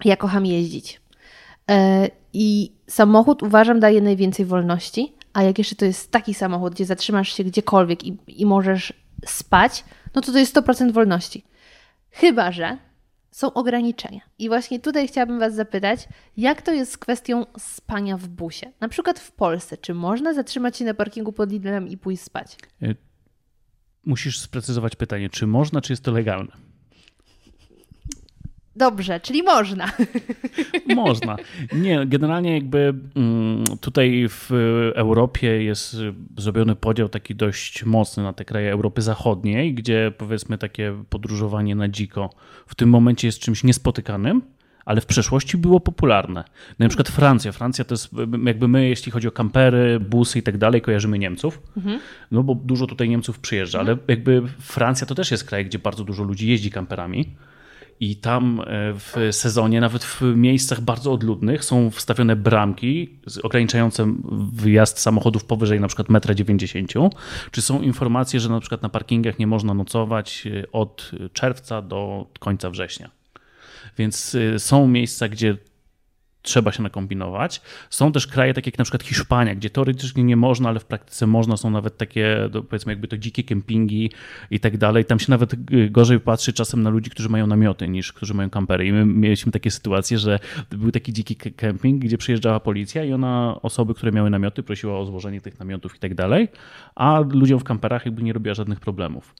ja kocham jeździć. E, I samochód uważam daje najwięcej wolności, a jak jeszcze to jest taki samochód, gdzie zatrzymasz się gdziekolwiek i, i możesz spać, no to to jest 100% wolności. Chyba, że są ograniczenia. I właśnie tutaj chciałabym Was zapytać, jak to jest z kwestią spania w busie? Na przykład w Polsce, czy można zatrzymać się na parkingu pod Lidlem i pójść spać? Musisz sprecyzować pytanie, czy można, czy jest to legalne? Dobrze, czyli można. Można. Nie, generalnie jakby mm, tutaj w Europie jest zrobiony podział taki dość mocny na te kraje Europy Zachodniej, gdzie powiedzmy takie podróżowanie na dziko w tym momencie jest czymś niespotykanym, ale w przeszłości było popularne. No, na przykład Francja. Francja to jest jakby my, jeśli chodzi o kampery, busy i tak dalej, kojarzymy Niemców, no bo dużo tutaj Niemców przyjeżdża, ale jakby Francja to też jest kraj, gdzie bardzo dużo ludzi jeździ kamperami. I tam e, w sezonie, nawet w miejscach bardzo odludnych, są wstawione bramki ograniczające wyjazd samochodów powyżej na przykład 1,90 m. Czy są informacje, że na przykład na parkingach nie można nocować e, od czerwca do końca września. Więc e, są miejsca, gdzie trzeba się nakombinować. Są też kraje takie jak na przykład Hiszpania, gdzie teoretycznie nie można, ale w praktyce można. Są nawet takie, powiedzmy, jakby to dzikie kempingi i tak dalej. Tam się nawet y, gorzej patrzy czasem na ludzi, którzy mają namioty, niż którzy mają kampery. I my mieliśmy takie sytuacje, że był taki dziki kemping, gdzie przyjeżdżała policja i ona osoby, które miały namioty, prosiła o złożenie tych namiotów i tak dalej, a ludziom w kamperach jakby nie robiła żadnych problemów.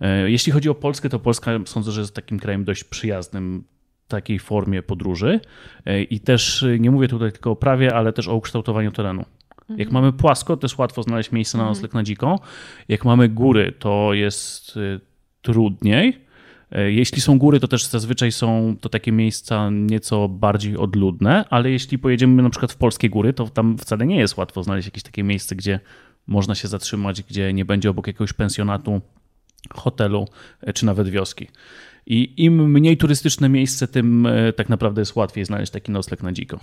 E, Jeśli chodzi o Polskę, to Polska sądzę, że jest takim krajem dość przyjaznym takiej formie podróży. E, I też e, nie mówię tutaj tylko o prawie, ale też o ukształtowaniu terenu. Jak mamy płasko, to jest łatwo znaleźć miejsce na nocleg na dziko. Jak mamy góry, to jest e, trudniej. Jeśli są góry, to też zazwyczaj są to takie miejsca nieco bardziej odludne, ale jeśli pojedziemy na przykład w polskie góry, to tam wcale nie jest łatwo znaleźć jakieś takie miejsce, gdzie można się zatrzymać, gdzie nie będzie obok jakiegoś pensjonatu, hotelu czy nawet wioski. I im mniej turystyczne miejsce, tym e, tak naprawdę jest łatwiej znaleźć taki nocleg na dziko.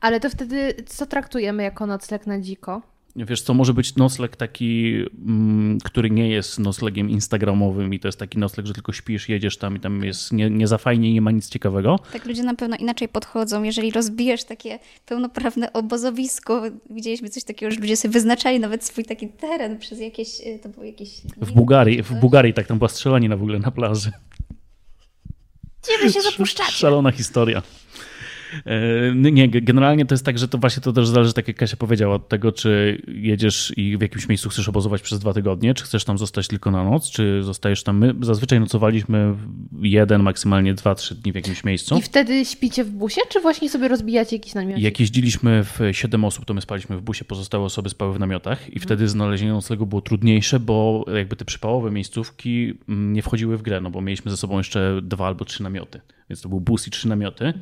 Ale to wtedy co traktujemy jako nocleg na dziko? Wiesz, co może być nocleg taki, mm, który nie jest noclegiem instagramowym i to jest taki nocleg, że tylko śpisz, jedziesz tam i tam jest nie, nie za fajnie i nie ma nic ciekawego. Tak ludzie na pewno inaczej podchodzą, jeżeli rozbijesz takie pełnoprawne obozowisko. Widzieliśmy coś takiego, że ludzie sobie wyznaczali nawet swój taki teren przez jakieś, y, to było jakieś... W Bułgarii, w Bułgarii tak tam była strzelanina w ogóle na plaży. Gdzie wy się zapuszczacie? Szalona historia. E, Nie, generalnie to jest tak, że to właśnie to też zależy, tak jak Kasia powiedziała, od tego, czy jedziesz i w jakimś miejscu chcesz obozować przez dwa tygodnie, czy chcesz tam zostać tylko na noc, czy zostajesz tam. My zazwyczaj nocowaliśmy jeden, maksymalnie dwa, trzy dni w jakimś miejscu. I wtedy śpicie w busie, czy właśnie sobie rozbijacie jakiś namiot? Jak jeździliśmy w 7 osób, to my spaliśmy w busie, pozostałe osoby spały w namiotach i wtedy znalezienie noclegu było trudniejsze, bo jakby te przypałowe miejscówki mm, nie wchodziły w grę, no bo mieliśmy ze sobą jeszcze dwa albo trzy namioty. Więc to był bus i trzy namioty.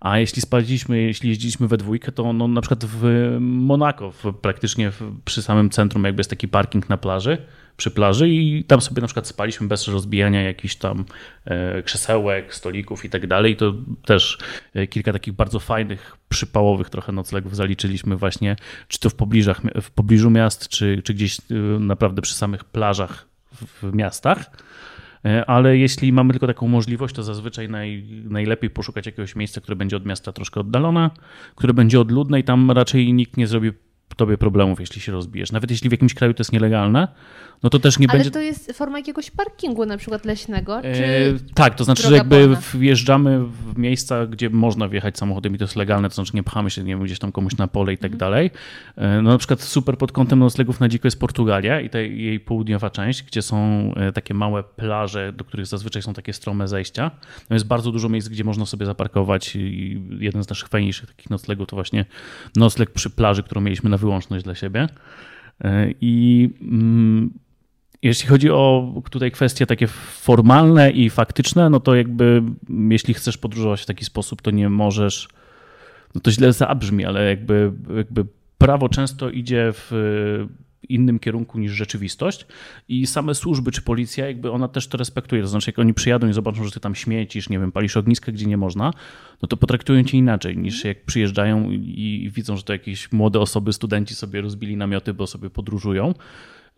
A jeśli spaliśmy, jeśli jeździliśmy we dwójkę, to no, na przykład w Monako, w, praktycznie w, przy samym centrum jakby jest taki parking na plaży, przy plaży i tam sobie na przykład spaliśmy bez rozbijania jakichś tam e, krzesełek, stolików i tak dalej. To też e, kilka takich bardzo fajnych, przypałowych trochę noclegów zaliczyliśmy właśnie, czy to w, pobliżach, w pobliżu miast, czy, czy gdzieś e, naprawdę przy samych plażach w miastach. E, Ale jeśli mamy tylko taką możliwość, to zazwyczaj naj, najlepiej poszukać jakiegoś miejsca, które będzie od miasta troszkę oddalone, które będzie odludne i tam raczej nikt nie zrobi tobie problemów, jeśli się rozbijesz. Nawet jeśli w jakimś kraju to jest nielegalne, no to też nie Ale będzie. to jest forma jakiegoś parkingu na przykład leśnego, czy... E, tak, to znaczy, że jakby polna? wjeżdżamy w miejsca, gdzie można wjechać samochodem i to jest legalne, to znaczy nie pchamy się nie wiem, gdzieś tam komuś na pole i tak Mhm. dalej. E, No na przykład super pod kątem noclegów na dziko jest Portugalia i ta jej południowa część, gdzie są e, takie małe plaże, do których zazwyczaj są takie strome zejścia. No jest bardzo dużo miejsc, gdzie można sobie zaparkować i jeden z naszych fajniejszych takich noclegów to właśnie nocleg przy plaży, którą mieliśmy na wyłączność dla siebie. E, I mm, jeśli chodzi o tutaj kwestie takie formalne i faktyczne, no to jakby mm, jeśli chcesz podróżować w taki sposób, to nie możesz, no to źle zabrzmi, ale jakby, jakby prawo często idzie w innym kierunku niż rzeczywistość i same służby czy policja, jakby ona też to respektuje. To znaczy, jak oni przyjadą i zobaczą, że ty tam śmiecisz, nie wiem, palisz ogniska, gdzie nie można, no to potraktują cię inaczej niż jak przyjeżdżają i i widzą, że to jakieś młode osoby, studenci sobie rozbili namioty, bo sobie podróżują.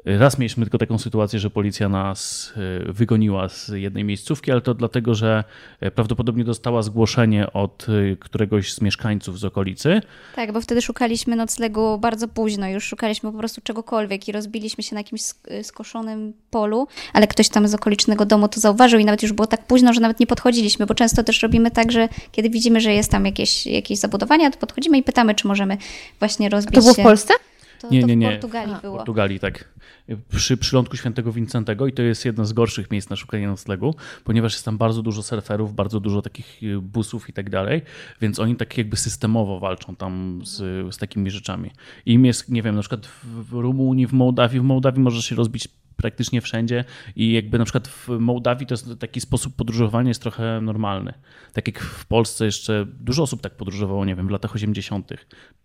Raz mieliśmy tylko taką sytuację, że policja nas e, wygoniła z jednej miejscówki, ale to dlatego, że e, prawdopodobnie dostała zgłoszenie od e, któregoś z mieszkańców z okolicy. Tak, bo wtedy szukaliśmy noclegu bardzo późno, już szukaliśmy po prostu czegokolwiek i rozbiliśmy się na jakimś sk- skoszonym polu, ale ktoś tam z okolicznego domu to zauważył i nawet już było tak późno, że nawet nie podchodziliśmy, bo często też robimy tak, że kiedy widzimy, że jest tam jakieś, jakieś zabudowania, to podchodzimy i pytamy, czy możemy właśnie rozbić To było w. Polsce? To, Nie, to nie, w nie. Portugalii W było. Portugalii, tak. Przy przylądku świętego Wincentego i to jest jedno z gorszych miejsc na szukanie noclegu, ponieważ jest tam bardzo dużo surferów, bardzo dużo takich e, busów i tak dalej, więc oni tak jakby systemowo walczą tam z, z takimi rzeczami. I im jest, nie wiem, na przykład w Rumunii, w Mołdawii, w Mołdawii możesz się rozbić praktycznie wszędzie i jakby na przykład w Mołdawii to jest taki sposób podróżowania jest trochę normalny. Tak jak w Polsce jeszcze dużo osób tak podróżowało, nie wiem, w latach 80.,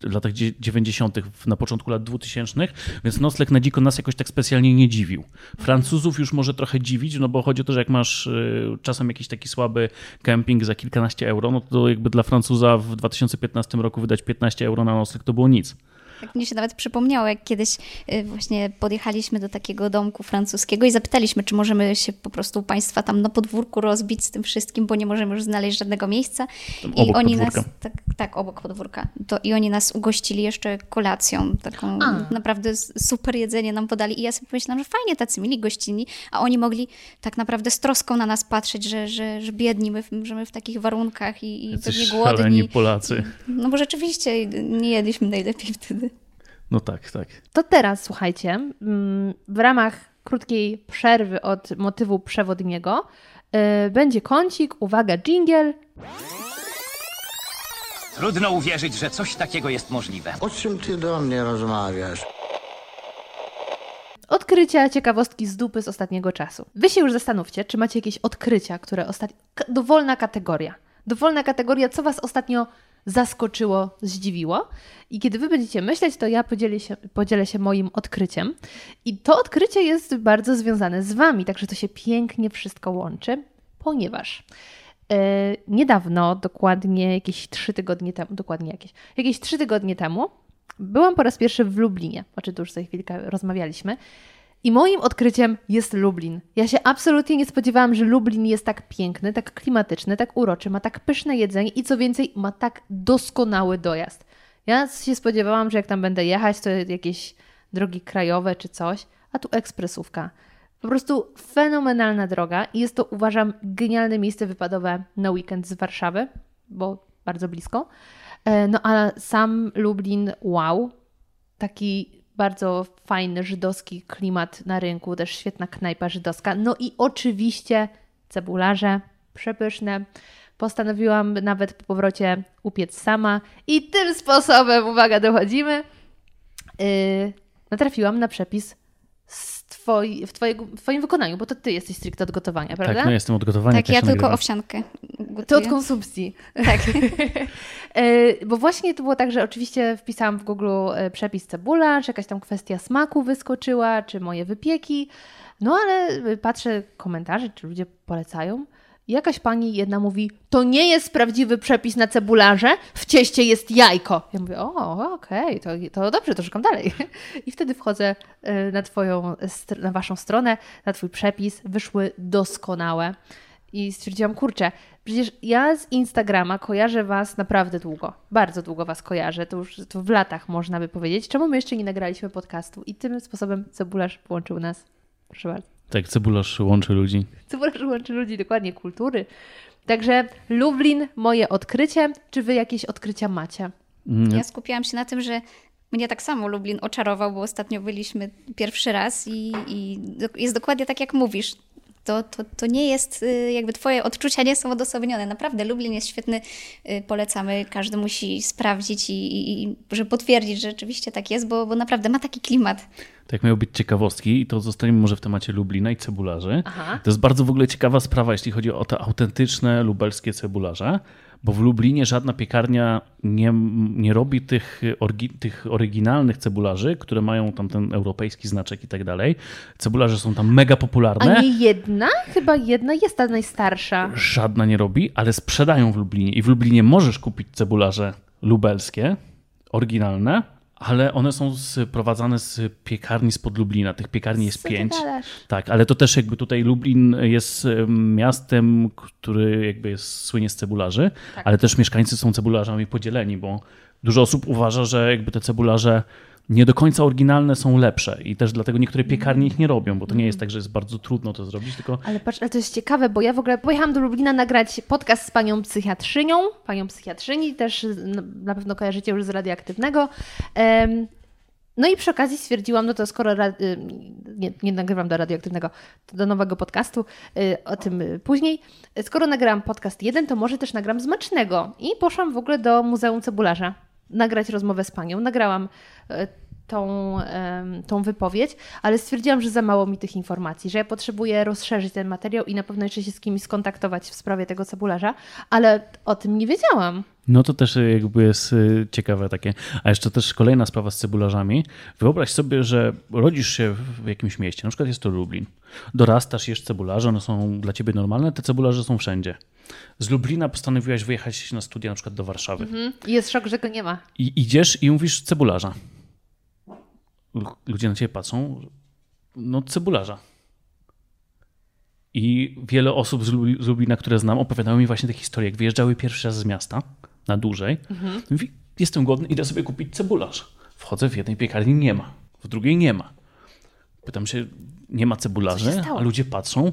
w latach dzie- 90., w- na początku lat 2000, więc nocleg na dziko nas jakoś tak specjalnie nie dziwił. Francuzów już może trochę dziwić, no bo chodzi o to, że jak masz y, czasem jakiś taki słaby kemping za kilkanaście euro, no to jakby dla Francuza w 2015 roku wydać 15 euro na nocleg to było nic. Tak mnie się nawet przypomniało, jak kiedyś y, właśnie podjechaliśmy do takiego domku francuskiego i zapytaliśmy, czy możemy się po prostu u Państwa tam na podwórku rozbić z tym wszystkim, bo nie możemy już znaleźć żadnego miejsca. Tam I obok oni podwórka. nas, tak, tak, obok podwórka. To, I oni nas ugościli jeszcze kolacją, taką A. naprawdę super jedzenie nam podali. I ja sobie pomyślałam, że fajnie tacy mili gościnni, a oni mogli tak naprawdę z troską na nas patrzeć, że, że, że biedni my, w- że my w takich warunkach i, i pewnie głodni. Polacy. No bo rzeczywiście nie jedliśmy najlepiej wtedy. No tak, tak. To teraz słuchajcie, mm, w ramach krótkiej przerwy od motywu przewodniego yy, będzie kącik, uwaga, jingle. Trudno uwierzyć, że coś takiego jest możliwe. O czym ty do mnie rozmawiasz? Odkrycia, ciekawostki z dupy z ostatniego czasu. Wy się już zastanówcie, czy macie jakieś odkrycia, które ostatnio. Dowolna kategoria. Dowolna kategoria, co Was ostatnio zaskoczyło, zdziwiło. I kiedy Wy będziecie myśleć, to ja podzielę się, podzielę się moim odkryciem. I to odkrycie jest bardzo związane z Wami, także to się pięknie wszystko łączy, ponieważ e, niedawno, dokładnie jakieś trzy tygodnie temu, dokładnie jakieś, jakieś trzy tygodnie temu, byłam po raz pierwszy w Lublinie, o czym tu już za chwilkę rozmawialiśmy. I moim odkryciem jest Lublin. Ja się absolutnie nie spodziewałam, że Lublin jest tak piękny, tak klimatyczny, tak uroczy, ma tak pyszne jedzenie i co więcej, ma tak doskonały dojazd. Ja się spodziewałam, że jak tam będę jechać, to jakieś drogi krajowe czy coś, a tu ekspresówka. Po prostu fenomenalna droga i jest to, uważam, genialne miejsce wypadowe na weekend z Warszawy, bo bardzo blisko. E, No a sam Lublin, wow, taki bardzo fajny żydowski klimat na rynku, też świetna knajpa żydowska. No i oczywiście cebularze przepyszne. Postanowiłam nawet po powrocie upiec sama i tym sposobem, uwaga, dochodzimy, yy, natrafiłam na przepis z twoi, w, twojego, w Twoim wykonaniu, bo to Ty jesteś stricte od gotowania, prawda? Tak, no jestem od gotowania. Tak, ja tylko nagrywam. owsiankę To gotuję. od konsumpcji. Tak. E, Bo właśnie to było tak, że oczywiście wpisałam w Google e, przepis cebula, czy jakaś tam kwestia smaku wyskoczyła, czy moje wypieki. No ale e, patrzę komentarze, czy ludzie polecają. Jakaś pani jedna mówi, to nie jest prawdziwy przepis na cebularze, w cieście jest jajko. Ja mówię, o, okej, to, to dobrze, to szukam dalej. I wtedy wchodzę e, na twoją, na waszą stronę, na twój przepis, wyszły doskonałe. I stwierdziłam, kurczę, przecież ja z Instagrama kojarzę Was naprawdę długo. Bardzo długo Was kojarzę. To już to w latach można by powiedzieć. Czemu my jeszcze nie nagraliśmy podcastu? I tym sposobem Cebularz połączył nas. Proszę bardzo. Tak, cebularz łączy ludzi. Cebularz łączy ludzi, dokładnie, kultury. Także Lublin, moje odkrycie. Czy Wy jakieś odkrycia macie? Mm, Ja skupiłam się na tym, że mnie tak samo Lublin oczarował, bo ostatnio byliśmy pierwszy raz i, i jest dokładnie tak, jak mówisz. To, to, to nie jest, y, jakby twoje odczucia nie są odosobnione. Naprawdę, Lublin jest świetny, y, polecamy, każdy musi sprawdzić i, i, i że potwierdzić, że rzeczywiście tak jest, bo, bo naprawdę ma taki klimat. Tak miały być ciekawostki i to zostaniemy może w temacie Lublina i cebularzy. Aha. To jest bardzo w ogóle ciekawa sprawa, jeśli chodzi o te autentyczne lubelskie cebularze, bo w Lublinie żadna piekarnia nie, nie robi tych, orgi, tych oryginalnych cebularzy, które mają tam ten europejski znaczek i tak dalej. Cebularze są tam mega popularne. A nie jedna? Chyba jedna jest ta najstarsza. Żadna nie robi, ale sprzedają w Lublinie. I w Lublinie możesz kupić cebularze lubelskie, oryginalne, ale one są sprowadzane z piekarni spod Lublina. Tych piekarni jest Co pięć. Tak, ale to też jakby tutaj Lublin jest em, miastem, który jakby jest, słynie z cebularzy, Tak. ale też mieszkańcy są cebularzami podzieleni, bo dużo osób uważa, że jakby te cebularze nie do końca oryginalne są lepsze i też dlatego niektóre piekarnie ich nie robią, bo to nie jest tak, że jest bardzo trudno to zrobić, tylko Ale patrz, ale to jest ciekawe, bo ja w ogóle pojechałam do Lublina nagrać podcast z panią psychiatrzynią, panią psychiatrzyni, też n- na pewno kojarzycie już z radioaktywnego. No i przy okazji stwierdziłam, no to skoro y, nie, nie nagrywam do radioaktywnego, do nowego podcastu, y, o tym później. Skoro nagrałam podcast jeden, to może też nagram zmacznego. I poszłam w ogóle do Muzeum Cebularza nagrać rozmowę z panią. Nagrałam y, tą, tą wypowiedź, ale stwierdziłam, że za mało mi tych informacji, że ja potrzebuję rozszerzyć ten materiał i na pewno jeszcze się z kimś skontaktować w sprawie tego cebularza, ale o tym nie wiedziałam. No to też y, jakby jest y, ciekawe takie. A jeszcze też kolejna sprawa z cebularzami. Wyobraź sobie, że rodzisz się w jakimś mieście, na przykład jest to Lublin. Dorastasz, jesz cebularze, one są dla ciebie normalne, te cebularze są wszędzie. Z Lublina postanowiłaś wyjechać na studia na przykład do Warszawy. I jest szok, że go nie ma. I idziesz i mówisz cebularza. Lu- Ludzie na ciebie patrzą, no cebularza. I wiele osób z Lublina, które znam, opowiadały mi właśnie te historie, jak wyjeżdżały pierwszy raz z miasta, na dłużej. Mówi, jestem głodny, idę sobie kupić cebularz. Wchodzę w jednej piekarni, nie ma. W drugiej nie ma. Pytam się, nie ma cebularzy, a ludzie patrzą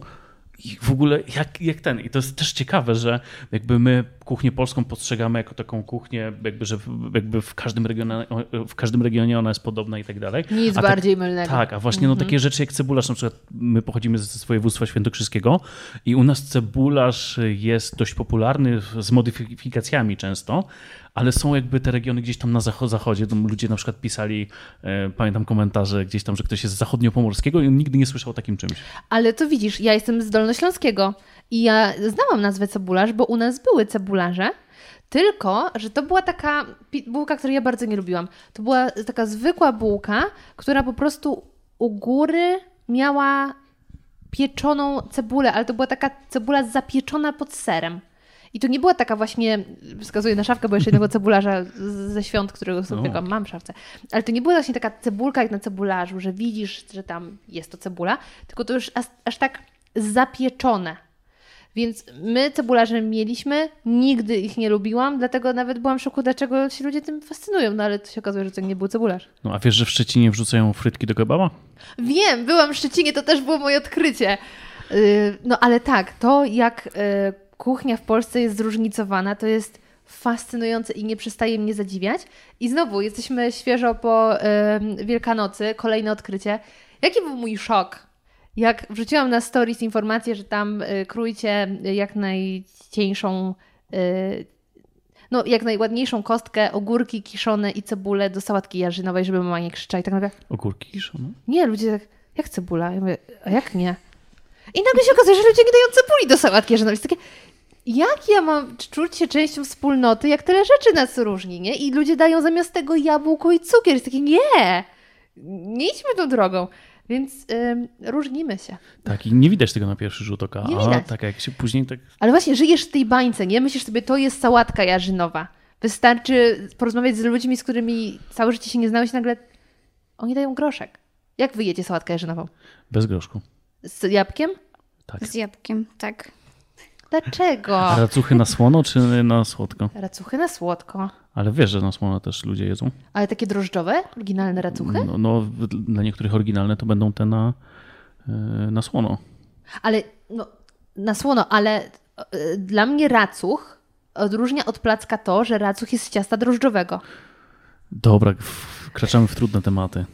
i w ogóle jak, jak ten. I to jest też ciekawe, że jakby my kuchnię polską postrzegamy jako taką kuchnię, jakby, że w, jakby w, każdym regionie, w każdym regionie ona jest podobna i tak dalej. Nic A tak- bardziej mylnego. Tak, a właśnie no, takie rzeczy jak cebularz, na przykład my pochodzimy z województwa świętokrzyskiego i u nas cebularz jest dość popularny z modyfikacjami często, ale są jakby te regiony gdzieś tam na zacho- zachodzie, ludzie na przykład pisali, e, pamiętam komentarze gdzieś tam, że ktoś jest z zachodniopomorskiego i on nigdy nie słyszał o takim czymś. Ale to widzisz, ja jestem z Dolnośląskiego i ja znałam nazwę cebularz, bo u nas były cebularze, tylko, że to była taka bułka, której ja bardzo nie lubiłam. To była taka zwykła bułka, która po prostu u góry miała pieczoną cebulę, ale to była taka cebula zapieczona pod serem. I to nie była taka właśnie, wskazuję na szafkę, bo jeszcze jednego cebularza ze świąt, którego sobie O. mam w szafce. Ale to nie była właśnie taka cebulka jak na cebularzu, że widzisz, że tam jest to cebula, tylko to już aż, aż tak zapieczone. Więc my cebularze mieliśmy, nigdy ich nie lubiłam, dlatego nawet byłam w szoku, dlaczego się ludzie tym fascynują, no ale to się okazuje, że to nie był cebularz. No a wiesz, że w Szczecinie wrzucają frytki do kebaba? Wiem, byłam w Szczecinie, to też było moje odkrycie. Yy, No ale tak, to jak yy, kuchnia w Polsce jest zróżnicowana, to jest fascynujące i nie przestaje mnie zadziwiać. I znowu, jesteśmy świeżo po yy, Wielkanocy, kolejne odkrycie. Jaki był mój szok, jak wrzuciłam na stories informację, że tam y, krójcie jak najcieńszą, y, no jak najładniejszą kostkę, ogórki kiszone i cebulę do sałatki jarzynowej, żeby mama nie krzyczała. I tak nagle, Ogórki kiszone? nie, ludzie tak, jak cebula? Ja mówię, a jak nie? I nagle się okazuje, że ludzie nie dają cebuli do sałatki jarzynowej. Jest takie, jak ja mam czuć się częścią wspólnoty, jak tyle rzeczy nas różni, nie? I ludzie dają zamiast tego jabłko i cukier. Jest takie, nie, nie idźmy tą drogą. Więc ym, różnimy się. Tak, i nie widać tego na pierwszy rzut oka. Nie a widać. tak jak się później tak Ale właśnie żyjesz w tej bańce, nie? Myślisz sobie, to jest sałatka jarzynowa. Wystarczy porozmawiać z ludźmi, z którymi całe życie się nie znałeś, nagle oni dają groszek. Jak wy jecie sałatkę jarzynową? bez groszku. Z jabłkiem? Tak. Z jabłkiem, tak. Dlaczego? A racuchy na słono czy na słodko? Racuchy na słodko. Ale wiesz, że na słono też ludzie jedzą. Ale takie drożdżowe? Oryginalne racuchy? No, no dla niektórych oryginalne to będą te na, e, na słono. Ale no, na słono, ale y, dla mnie racuch odróżnia od placka to, że racuch jest z ciasta drożdżowego. Dobra, wkraczamy w trudne tematy.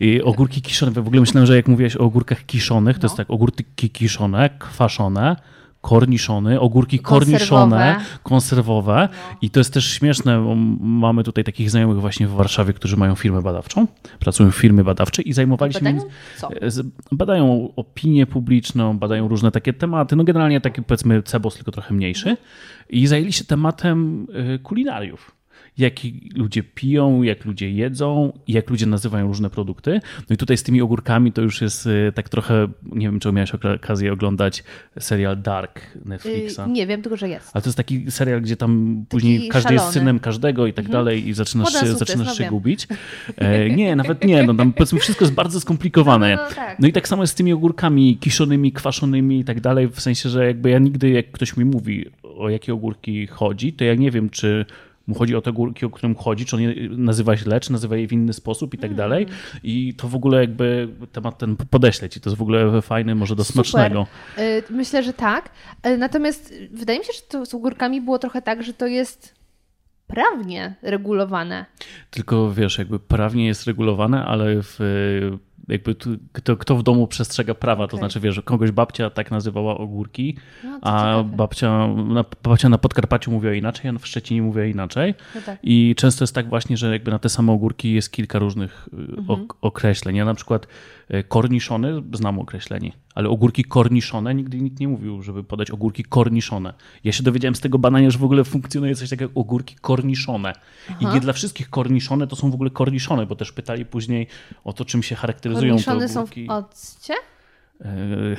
I ogórki kiszone, w ogóle myślałem, że jak mówiłeś o ogórkach kiszonych, to No. jest tak, ogórki kiszone, kwaszone, korniszony, ogórki korniszone, konserwowe. I to jest też śmieszne, bo mamy tutaj takich znajomych właśnie w Warszawie, którzy mają firmę badawczą, pracują w firmie badawczej i zajmowali się... Badają co? z- Badają opinię publiczną, badają różne takie tematy, no generalnie taki powiedzmy cebos, tylko trochę mniejszy. I zajęli się tematem y, kulinariów. Jak ludzie piją, jak ludzie jedzą, jak ludzie nazywają różne produkty. No i tutaj z tymi ogórkami to już jest y, tak trochę, nie wiem, czy miałeś okazję oglądać serial Dark Netflixa. Y, nie wiem, tylko że jest. Ale to jest taki serial, gdzie tam później każdy jest szalony. synem każdego i tak dalej i zaczynasz, Modern się, sukces, zaczynasz no się wiem. gubić. E, nie, nawet nie, no tam powiedzmy wszystko jest bardzo skomplikowane. No, no, no, tak. No i tak samo jest z tymi ogórkami kiszonymi, kwaszonymi i tak dalej, w sensie, że jakby ja nigdy, jak ktoś mi mówi, o jakie ogórki chodzi, to ja nie wiem, czy mu chodzi o te ogórki, o którym chodzi, czy on je nazywa źle, czy nazywa je w inny sposób i tak dalej. I to w ogóle jakby temat ten podeślę ci, to jest w ogóle fajny, może do smacznego. Y, Myślę, że tak. Y, Natomiast wydaje mi się, że to z ogórkami było trochę tak, że to jest prawnie regulowane. Tylko wiesz, jakby prawnie jest regulowane, ale w, jakby tu, kto, kto w domu przestrzega prawa, to znaczy wiesz, kogoś babcia tak nazywała ogórki, No, a babcia na, babcia na Podkarpaciu mówiła inaczej, a w Szczecinie mówiła inaczej. No tak. I często jest tak właśnie, że jakby na te same ogórki jest kilka różnych y, Mhm. ok- określeń. Ja na przykład y, korniszony, znam określenie, ale ogórki korniszone nigdy nikt nie mówił, żeby podać ogórki korniszone. Ja się dowiedziałem z tego badania, że w ogóle funkcjonuje coś takiego jak ogórki korniszone. I nie dla wszystkich korniszone to są w ogóle korniszone, bo też pytali później o to, czym się charakteryzują te Korniszony są w ogórki. occie? E,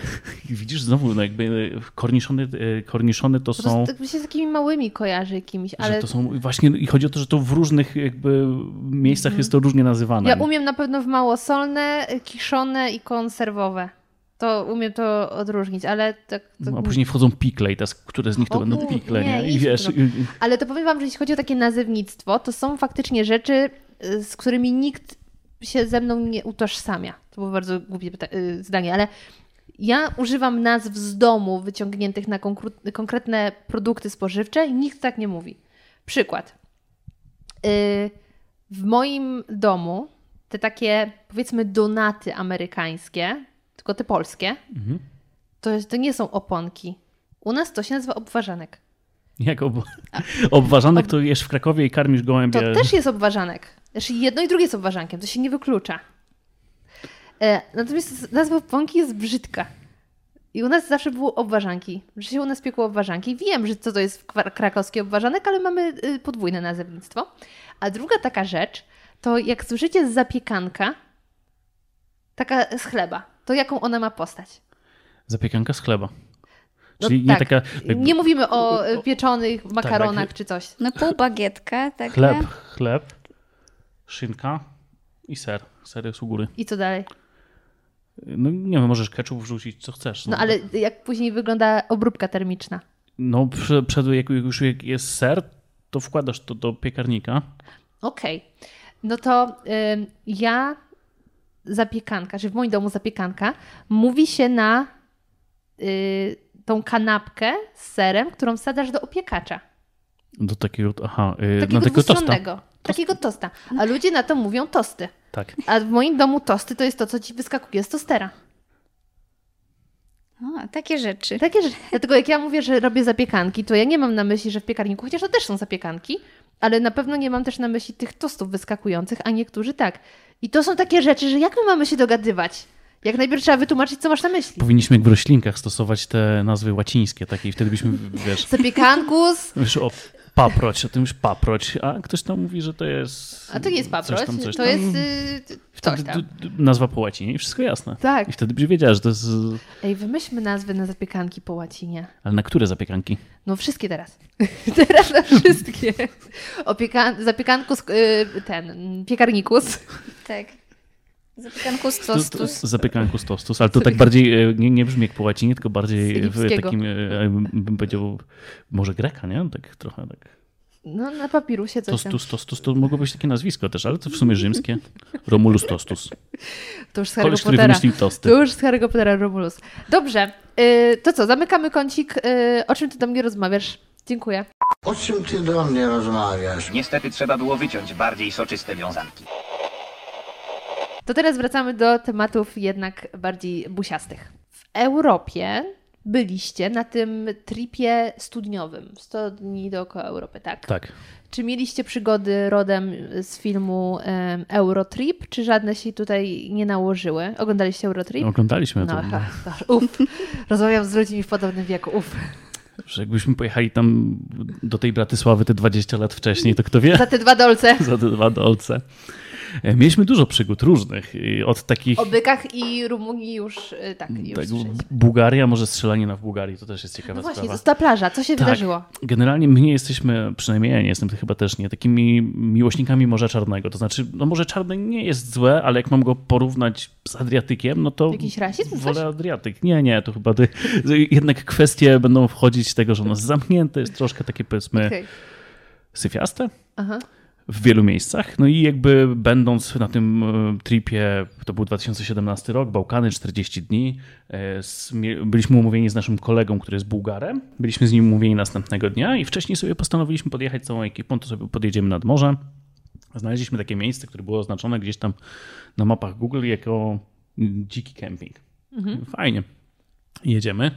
Widzisz, znowu, no jakby korniszony, e, korniszony to są... tak mi się z takimi małymi kojarzy jakimiś, ale to są właśnie i chodzi o to, że to w różnych jakby miejscach jest to różnie nazywane. ja umiem na pewno w małosolne, kiszone i konserwowe. To umiem to odróżnić, ale tak... tak No, a później wchodzą pikle i teraz, które z nich to O będą pikle, nie, nie? I wiesz, to. i- Ale to powiem wam, że jeśli chodzi o takie nazewnictwo, to są faktycznie rzeczy, y, z którymi nikt się ze mną nie utożsamia. To było bardzo głupie y, zdanie, ale ja używam nazw z domu wyciągniętych na konkretne produkty spożywcze i nikt tak nie mówi. Przykład. Y, W moim domu te takie, powiedzmy, donaty amerykańskie, tylko te polskie, to, jest, to nie są oponki. U nas to się nazywa obwarzanek. jak ob... obważanek to jesz w Krakowie i karmisz gołębie. To też jest obwarzanek. Znaczy jedno i drugie jest obwarzankiem, to się nie wyklucza. E, natomiast nazwa pąki jest brzydka. I u nas zawsze było obwarzanki, że się u nas piekło obwarzanki. Wiem, że co to jest krakowski obwarzanek, ale mamy y, podwójne nazewnictwo. A druga taka rzecz, to jak słyszycie zapiekanka, taka z chleba, to jaką ona ma postać? Zapiekanka z chleba. No Czyli nie tak. taka jakby Nie mówimy o y, pieczonych makaronach tak. czy coś. No pół bagietka, tak? chleb, chleb, szynka i ser. Ser jest u góry. I co dalej? No nie wiem, możesz ketchup wrzucić, co chcesz. No ale jak później wygląda obróbka termiczna? No prze- przed, jak już jest ser, to wkładasz to do piekarnika. Okej. No to ym, ja zapiekanka, czy w moim domu zapiekanka, mówi się na y, tą kanapkę z serem, którą wsadzasz do opiekacza. Do takiego, aha, yy, Takiego na takiego tosta. Takiego tosta. A ludzie na to mówią tosty. Tak. A w moim domu tosty to jest to, co ci wyskakuje z tostera. O, takie rzeczy. Takie rzeczy. Dlatego jak ja mówię, że robię zapiekanki, to ja nie mam na myśli, że w piekarniku, chociaż to też są zapiekanki, ale na pewno nie mam też na myśli tych tostów wyskakujących, a niektórzy tak. I to są takie rzeczy, że jak my mamy się dogadywać? Jak najpierw trzeba wytłumaczyć, co masz na myśli. Powinniśmy jak w roślinkach stosować te nazwy łacińskie, takie i wtedy byśmy, wiesz, Zapiekankus, wiesz o paproć, a ty mówisz paproć, a ktoś tam mówi, że to jest... a to nie jest coś paproć, tam, coś to tam. jest y, Wtedy coś tam. nazwa po łacinie i wszystko jasne. Tak. I wtedy byś wiedziała, że to jest... Ej, wymyślmy nazwy na zapiekanki po łacinie. Ale na które zapiekanki? No wszystkie teraz. teraz na wszystkie. Zapiekankus, y, ten, piekarnikus. Tak. Zapiekanku z To, to, tostu. zapiekanku z tostus, ale to tak bardziej e, nie, nie brzmi jak po łacinie, tylko bardziej w takim, e, bym powiedział, może greka, nie? Tak trochę tak. No na papirusie coś. Tostus, tostus, to mogło być takie nazwisko też, ale to w sumie rzymskie. Romulus Tostus. To już z Harry'ego Koleś, który Pottera. wymyślił tosty. To już z Harry'ego Pottera Romulus. Dobrze, y, to co, zamykamy kącik. Y, o czym ty do mnie rozmawiasz? Dziękuję. O czym ty do mnie rozmawiasz? Niestety trzeba było wyciąć bardziej soczyste wiązanki. To teraz wracamy do tematów jednak bardziej busiastych. W Europie byliście na tym tripie studniowym. 100 dni dookoła Europy, tak? Tak. Czy mieliście przygody rodem z filmu em, Eurotrip, czy żadne się tutaj nie nałożyły? Oglądaliście Eurotrip? Oglądaliśmy No, to. aha, dobrze. Uf. Rozmawiam z ludźmi w podobnym wieku. Uf. Że jakbyśmy pojechali tam do tej Bratysławy te 20 lat wcześniej, to kto wie? Za te dwa dolce. Za te dwa dolce. E, Mieliśmy dużo przygód różnych. Od takich. O bykach i Rumunii już y, tak, już Tak, słyszeliśmy. B- Bułgaria, może strzelanina w Bułgarii, to też jest ciekawa No właśnie, sprawa. ta plaża. Co się Tak. wydarzyło? Generalnie my nie jesteśmy, przynajmniej ja nie jestem, chyba też nie, takimi miłośnikami Morza Czarnego. To znaczy, no Morze Czarne nie jest złe, ale jak mam go porównać z Adriatykiem, no to Jakiś rasizm, coś? wolę Adriatyk. Nie, nie, to chyba ty, jednak kwestie będą wchodzić tego, że ono jest zamknięte, jest troszkę takie powiedzmy Okej. syfiaste Aha. W wielu miejscach. No i jakby będąc na tym e, tripie, to był 2017 rok, Bałkany, 40 dni, e, byliśmy umówieni z naszym kolegą, który jest Bułgarem. Byliśmy z nim umówieni następnego dnia i wcześniej sobie postanowiliśmy podjechać całą ekipą, to sobie podjedziemy nad morze. Znaleźliśmy takie miejsce, które było oznaczone gdzieś tam na mapach Google jako dziki camping. Fajnie. Jedziemy.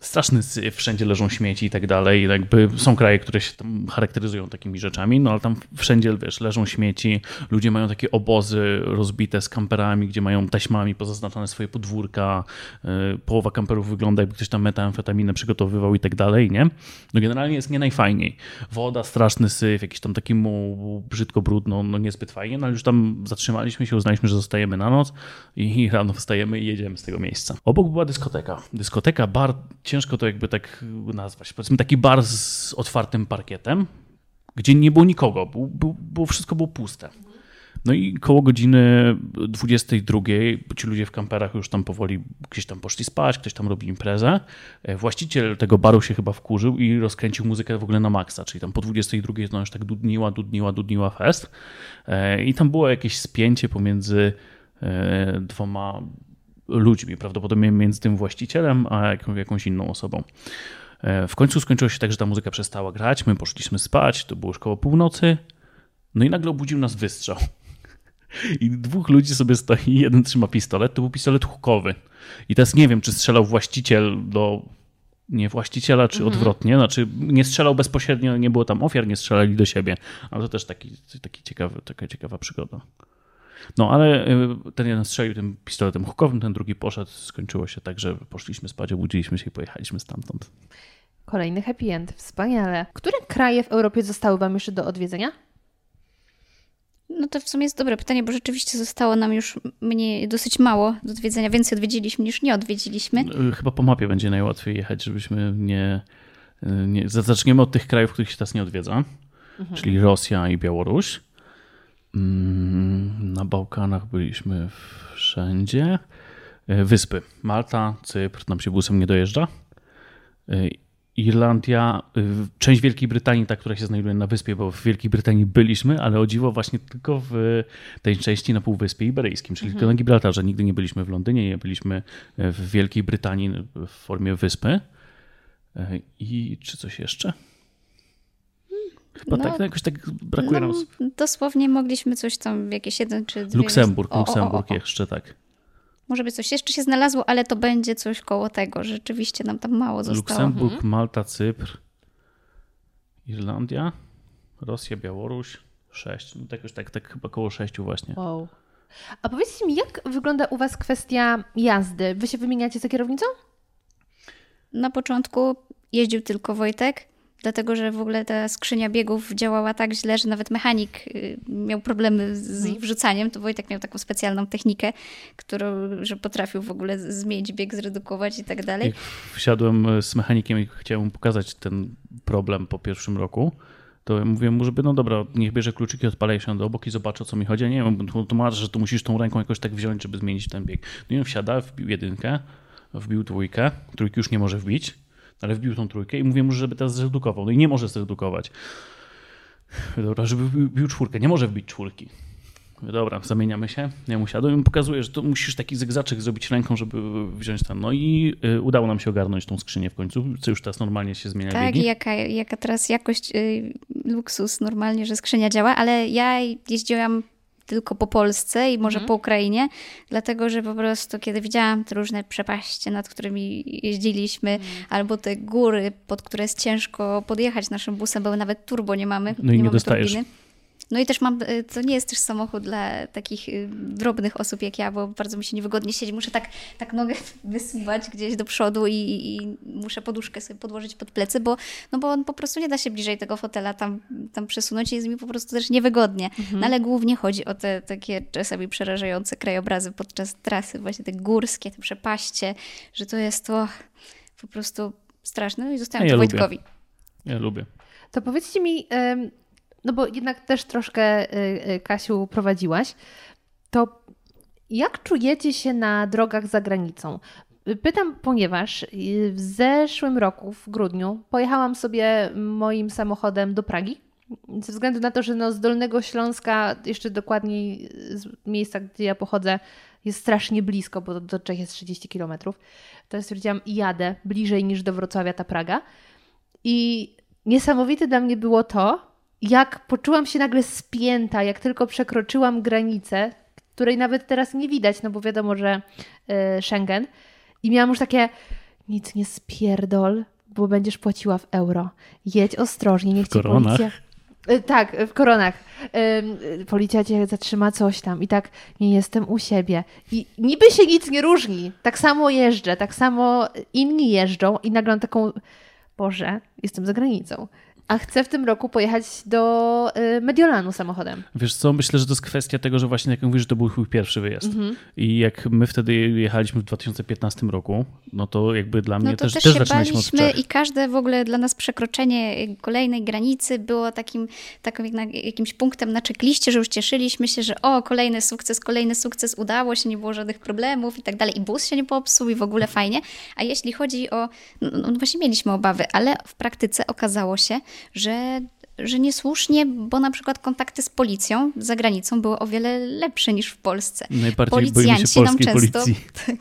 Straszny syf, wszędzie leżą śmieci i tak dalej. Jakby są kraje, które się tam charakteryzują takimi rzeczami, no ale tam wszędzie, wiesz, leżą śmieci, ludzie mają takie obozy rozbite z kamperami, gdzie mają taśmami pozaznaczone swoje podwórka, yy, połowa kamperów wygląda jakby ktoś tam metamfetaminę przygotowywał i tak dalej, nie? No generalnie jest nie najfajniej. Woda, straszny syf, jakiś tam taki mu brzydko brudno, no niezbyt fajnie, no ale już tam zatrzymaliśmy się, uznaliśmy, że zostajemy na noc i rano wstajemy i jedziemy z tego miejsca. Obok była dyskoteka. Dyskoteka, bar, ciężko to jakby tak nazwać. Powiedzmy taki bar z otwartym parkietem, gdzie nie było nikogo, był, był, było, wszystko było puste. No i koło godziny 22 ci ludzie w kamperach już tam powoli gdzieś tam poszli spać, ktoś tam robi imprezę. E, Właściciel tego baru się chyba wkurzył i rozkręcił muzykę w ogóle na maksa, czyli tam po 22 no już tak dudniła, dudniła, dudniła fest. E, I tam było jakieś spięcie pomiędzy e, dwoma ludźmi, prawdopodobnie między tym właścicielem a jaką, jakąś inną osobą. E, W końcu skończyło się tak, że ta muzyka przestała grać, my poszliśmy spać, to było już koło północy, no i nagle obudził nas wystrzał. I dwóch ludzi sobie stoi, jeden trzyma pistolet, to był pistolet hukowy. I teraz nie wiem, czy strzelał właściciel do nie właściciela, czy odwrotnie. Znaczy nie strzelał bezpośrednio, nie było tam ofiar, nie strzelali do siebie. Ale to też taki, taki ciekawy, taka ciekawa przygoda. No ale y, ten jeden strzelił tym pistoletem hukowym, ten drugi poszedł. Skończyło się tak, że poszliśmy spać, obudziliśmy się i pojechaliśmy stamtąd. Kolejny happy end. Wspaniale. Które kraje w Europie zostały Wam jeszcze do odwiedzenia? No to w sumie jest dobre pytanie, bo rzeczywiście zostało nam już mniej, dosyć mało do odwiedzenia. Więcej odwiedziliśmy niż nie odwiedziliśmy. Y, Chyba po mapie będzie najłatwiej jechać, żebyśmy nie, y, nie... Zaczniemy od tych krajów, których się teraz nie odwiedza, czyli Rosja i Białoruś. Mm, Na Bałkanach byliśmy wszędzie. E, Wyspy. Malta, Cypr, nam się busem nie dojeżdża. E, Irlandia, y, część Wielkiej Brytanii, ta, która się znajduje na wyspie, bo w Wielkiej Brytanii byliśmy, ale o dziwo właśnie tylko w tej części na Półwyspie Iberyjskim, czyli tylko na Gibraltarze. Nigdy nie byliśmy w Londynie, nie byliśmy w Wielkiej Brytanii w formie wyspy. E, I czy coś jeszcze? Chyba No, tak, no jakoś tak brakuje nam. dosłownie mogliśmy coś tam, jakieś jeden czy dwie... Luksemburg, Luksemburg jeszcze tak. Może by coś jeszcze się znalazło, ale to będzie coś koło tego. Rzeczywiście nam tam mało zostało. Luksemburg, Malta, Cypr, Irlandia, Rosja, Białoruś, sześć. No tak jakoś tak, tak chyba koło sześciu właśnie. Wow. A powiedzcie mi, jak wygląda u Was kwestia jazdy? Wy się wymieniacie za kierownicą? Na początku jeździł tylko Wojtek, dlatego że w ogóle ta skrzynia biegów działała tak źle, że nawet mechanik y, miał problemy z ich wrzucaniem. To Wojtek miał taką specjalną technikę, którą, że potrafił w ogóle zmienić bieg, zredukować i tak dalej. Jak wsiadłem z mechanikiem i chciałem mu pokazać ten problem po pierwszym roku, to ja mówiłem mu, żeby no dobra, niech bierze kluczyki, odpala i siądę obok i zobaczy o co mi chodzi. Nie wiem, to, masz, że tu musisz tą ręką jakoś tak wziąć, żeby zmienić ten bieg. No i on wsiada, wbił jedynkę, wbił trójkę, trójki już nie może wbić, ale wbił tą trójkę i mówię mu, żeby teraz zredukował. No i nie może zredukować. Dobra, żeby wbił, czwórkę, nie może wbić czwórki. Dobra, zamieniamy się. Ja mu siadłem i pokazuję, że to musisz taki zygzaczek zrobić ręką, żeby wziąć ten. No i y, udało nam się ogarnąć tą skrzynię w końcu, co już teraz normalnie się zmienia Tak, i biegi. jaka, jaka teraz jakość, y, luksus normalnie, że skrzynia działa, ale ja jeździłam tylko po Polsce i może po Ukrainie, dlatego że po prostu kiedy widziałam te różne przepaście, nad którymi jeździliśmy, albo te góry, pod które jest ciężko podjechać naszym busem, bo nawet turbo nie mamy, No i nie mamy dostajesz. turbiny. No i też mam, y, to nie jest też samochód dla takich y, drobnych osób jak ja, bo bardzo mi się niewygodnie siedzi. Muszę tak, tak nogę wysuwać gdzieś do przodu i, i muszę poduszkę sobie podłożyć pod plecy, bo, no bo on po prostu nie da się bliżej tego fotela tam, tam przesunąć i jest mi po prostu też niewygodnie. No ale głównie chodzi o te takie czasami przerażające krajobrazy podczas trasy, właśnie te górskie, te przepaście, że to jest to po prostu straszne. No i zostawiam Ja to lubię. Wojtkowi. Ja lubię. To powiedzcie mi, no bo jednak też troszkę, y, y, Kasiu, prowadziłaś, to jak czujecie się na drogach za granicą? Pytam, ponieważ y, w zeszłym roku, w grudniu, pojechałam sobie moim samochodem do Pragi. Ze względu na to, że no z Dolnego Śląska, jeszcze dokładniej z miejsca, gdzie ja pochodzę, jest strasznie blisko, bo do, Czech jest 30 km. To stwierdziłam, jadę bliżej niż do Wrocławia ta Praga. I niesamowite dla mnie było to, jak poczułam się nagle spięta, jak tylko przekroczyłam granicę, której nawet teraz nie widać, no bo wiadomo, że y, Schengen. I miałam już takie, nic nie spierdol, bo będziesz płaciła w euro. Jedź ostrożnie, niech W ci koronach? policja... Y, Tak, w koronach. Policja cię zatrzyma coś tam i tak nie jestem u siebie. I niby się nic nie różni. Tak samo jeżdżę, tak samo inni jeżdżą i nagle mam taką, Boże, jestem za granicą. A chcę w tym roku pojechać do y, Mediolanu samochodem. Wiesz co, myślę, że to jest kwestia tego, że właśnie jak mówisz, że to był twój pierwszy wyjazd. Mhm. I jak my wtedy jechaliśmy w 2015 roku, no to jakby dla mnie No to też, też, też się zaczynaliśmy od Czech. i każde w ogóle dla nas przekroczenie kolejnej granicy było takim, takim jak jakimś punktem na czekliście, że już cieszyliśmy się, że o, kolejny sukces, kolejny sukces, udało się, nie było żadnych problemów i tak dalej. I bus się nie popsuł i w ogóle fajnie. A jeśli chodzi o, no, no właśnie mieliśmy obawy, ale w praktyce okazało się, że że niesłusznie, bo na przykład kontakty z policją za granicą były o wiele lepsze niż w Polsce. Najbardziej się nam często, policji. tak,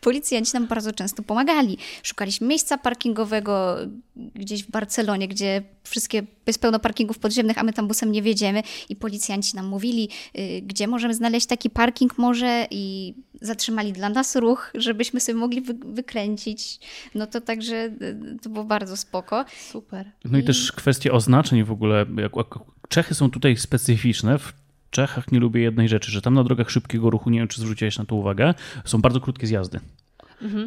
policjanci nam bardzo często pomagali. Szukaliśmy miejsca parkingowego gdzieś w Barcelonie, gdzie wszystkie jest pełno parkingów podziemnych, a my tam busem nie wjedziemy i policjanci nam mówili, y, gdzie możemy znaleźć taki parking może i zatrzymali dla nas ruch, żebyśmy sobie mogli wy, wykręcić. No to także y, to było bardzo spoko. Super. No i też kwestie oznaczeń w ogóle. Jak, jak Czechy są tutaj specyficzne. W Czechach nie lubię jednej rzeczy, że tam na drogach szybkiego ruchu, nie wiem czy zwróciłeś na to uwagę, są bardzo krótkie zjazdy.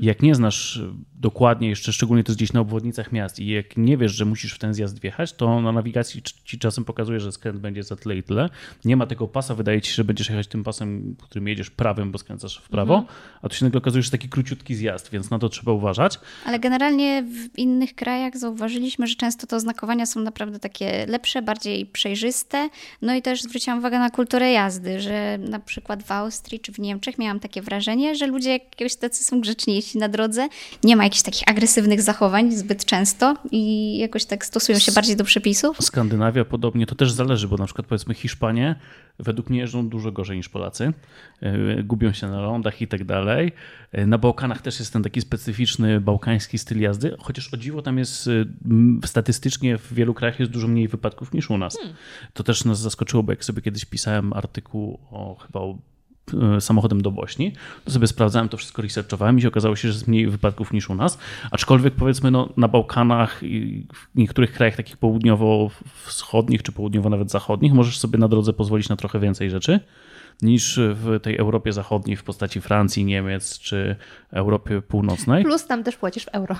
Jak nie znasz dokładnie, jeszcze szczególnie to jest gdzieś na obwodnicach miast i jak nie wiesz, że musisz w ten zjazd wjechać, to na nawigacji ci- czasem pokazuje, że skręt będzie za tyle i tyle. Nie ma tego pasa, wydaje ci się, że będziesz jechać tym pasem, którym jedziesz prawym, bo skręcasz w prawo, a tu się nagle okazuje, że taki króciutki zjazd, więc na to trzeba uważać. Ale generalnie w innych krajach zauważyliśmy, że często te oznakowania są naprawdę takie lepsze, bardziej przejrzyste. No i też zwróciłam uwagę na kulturę jazdy, że na przykład w Austrii czy w Niemczech miałam takie wrażenie, że ludzie jakieś tacy są grzeczniejsi na drodze. Nie ma jakichś takich agresywnych zachowań zbyt często i jakoś tak stosują się bardziej do przepisów. Skandynawia podobnie, to też zależy, bo na przykład powiedzmy Hiszpanie według mnie jeżdżą dużo gorzej niż Polacy. Yy, Gubią się na rondach i tak dalej. Yy, Na Bałkanach też jest ten taki specyficzny bałkański styl jazdy, chociaż o dziwo tam jest m, statystycznie w wielu krajach jest dużo mniej wypadków niż u nas. To też nas zaskoczyło, bo jak sobie kiedyś pisałem artykuł o chyba o e, samochodem do Bośni, to sobie sprawdzałem to wszystko, researchowałem i się okazało się, że jest mniej wypadków niż u nas. Aczkolwiek powiedzmy no, na Bałkanach i w niektórych krajach takich południowo-wschodnich czy południowo nawet zachodnich możesz sobie na drodze pozwolić na trochę więcej rzeczy niż w tej Europie Zachodniej w postaci Francji, Niemiec czy Europy Północnej. Plus tam też płacisz w euro.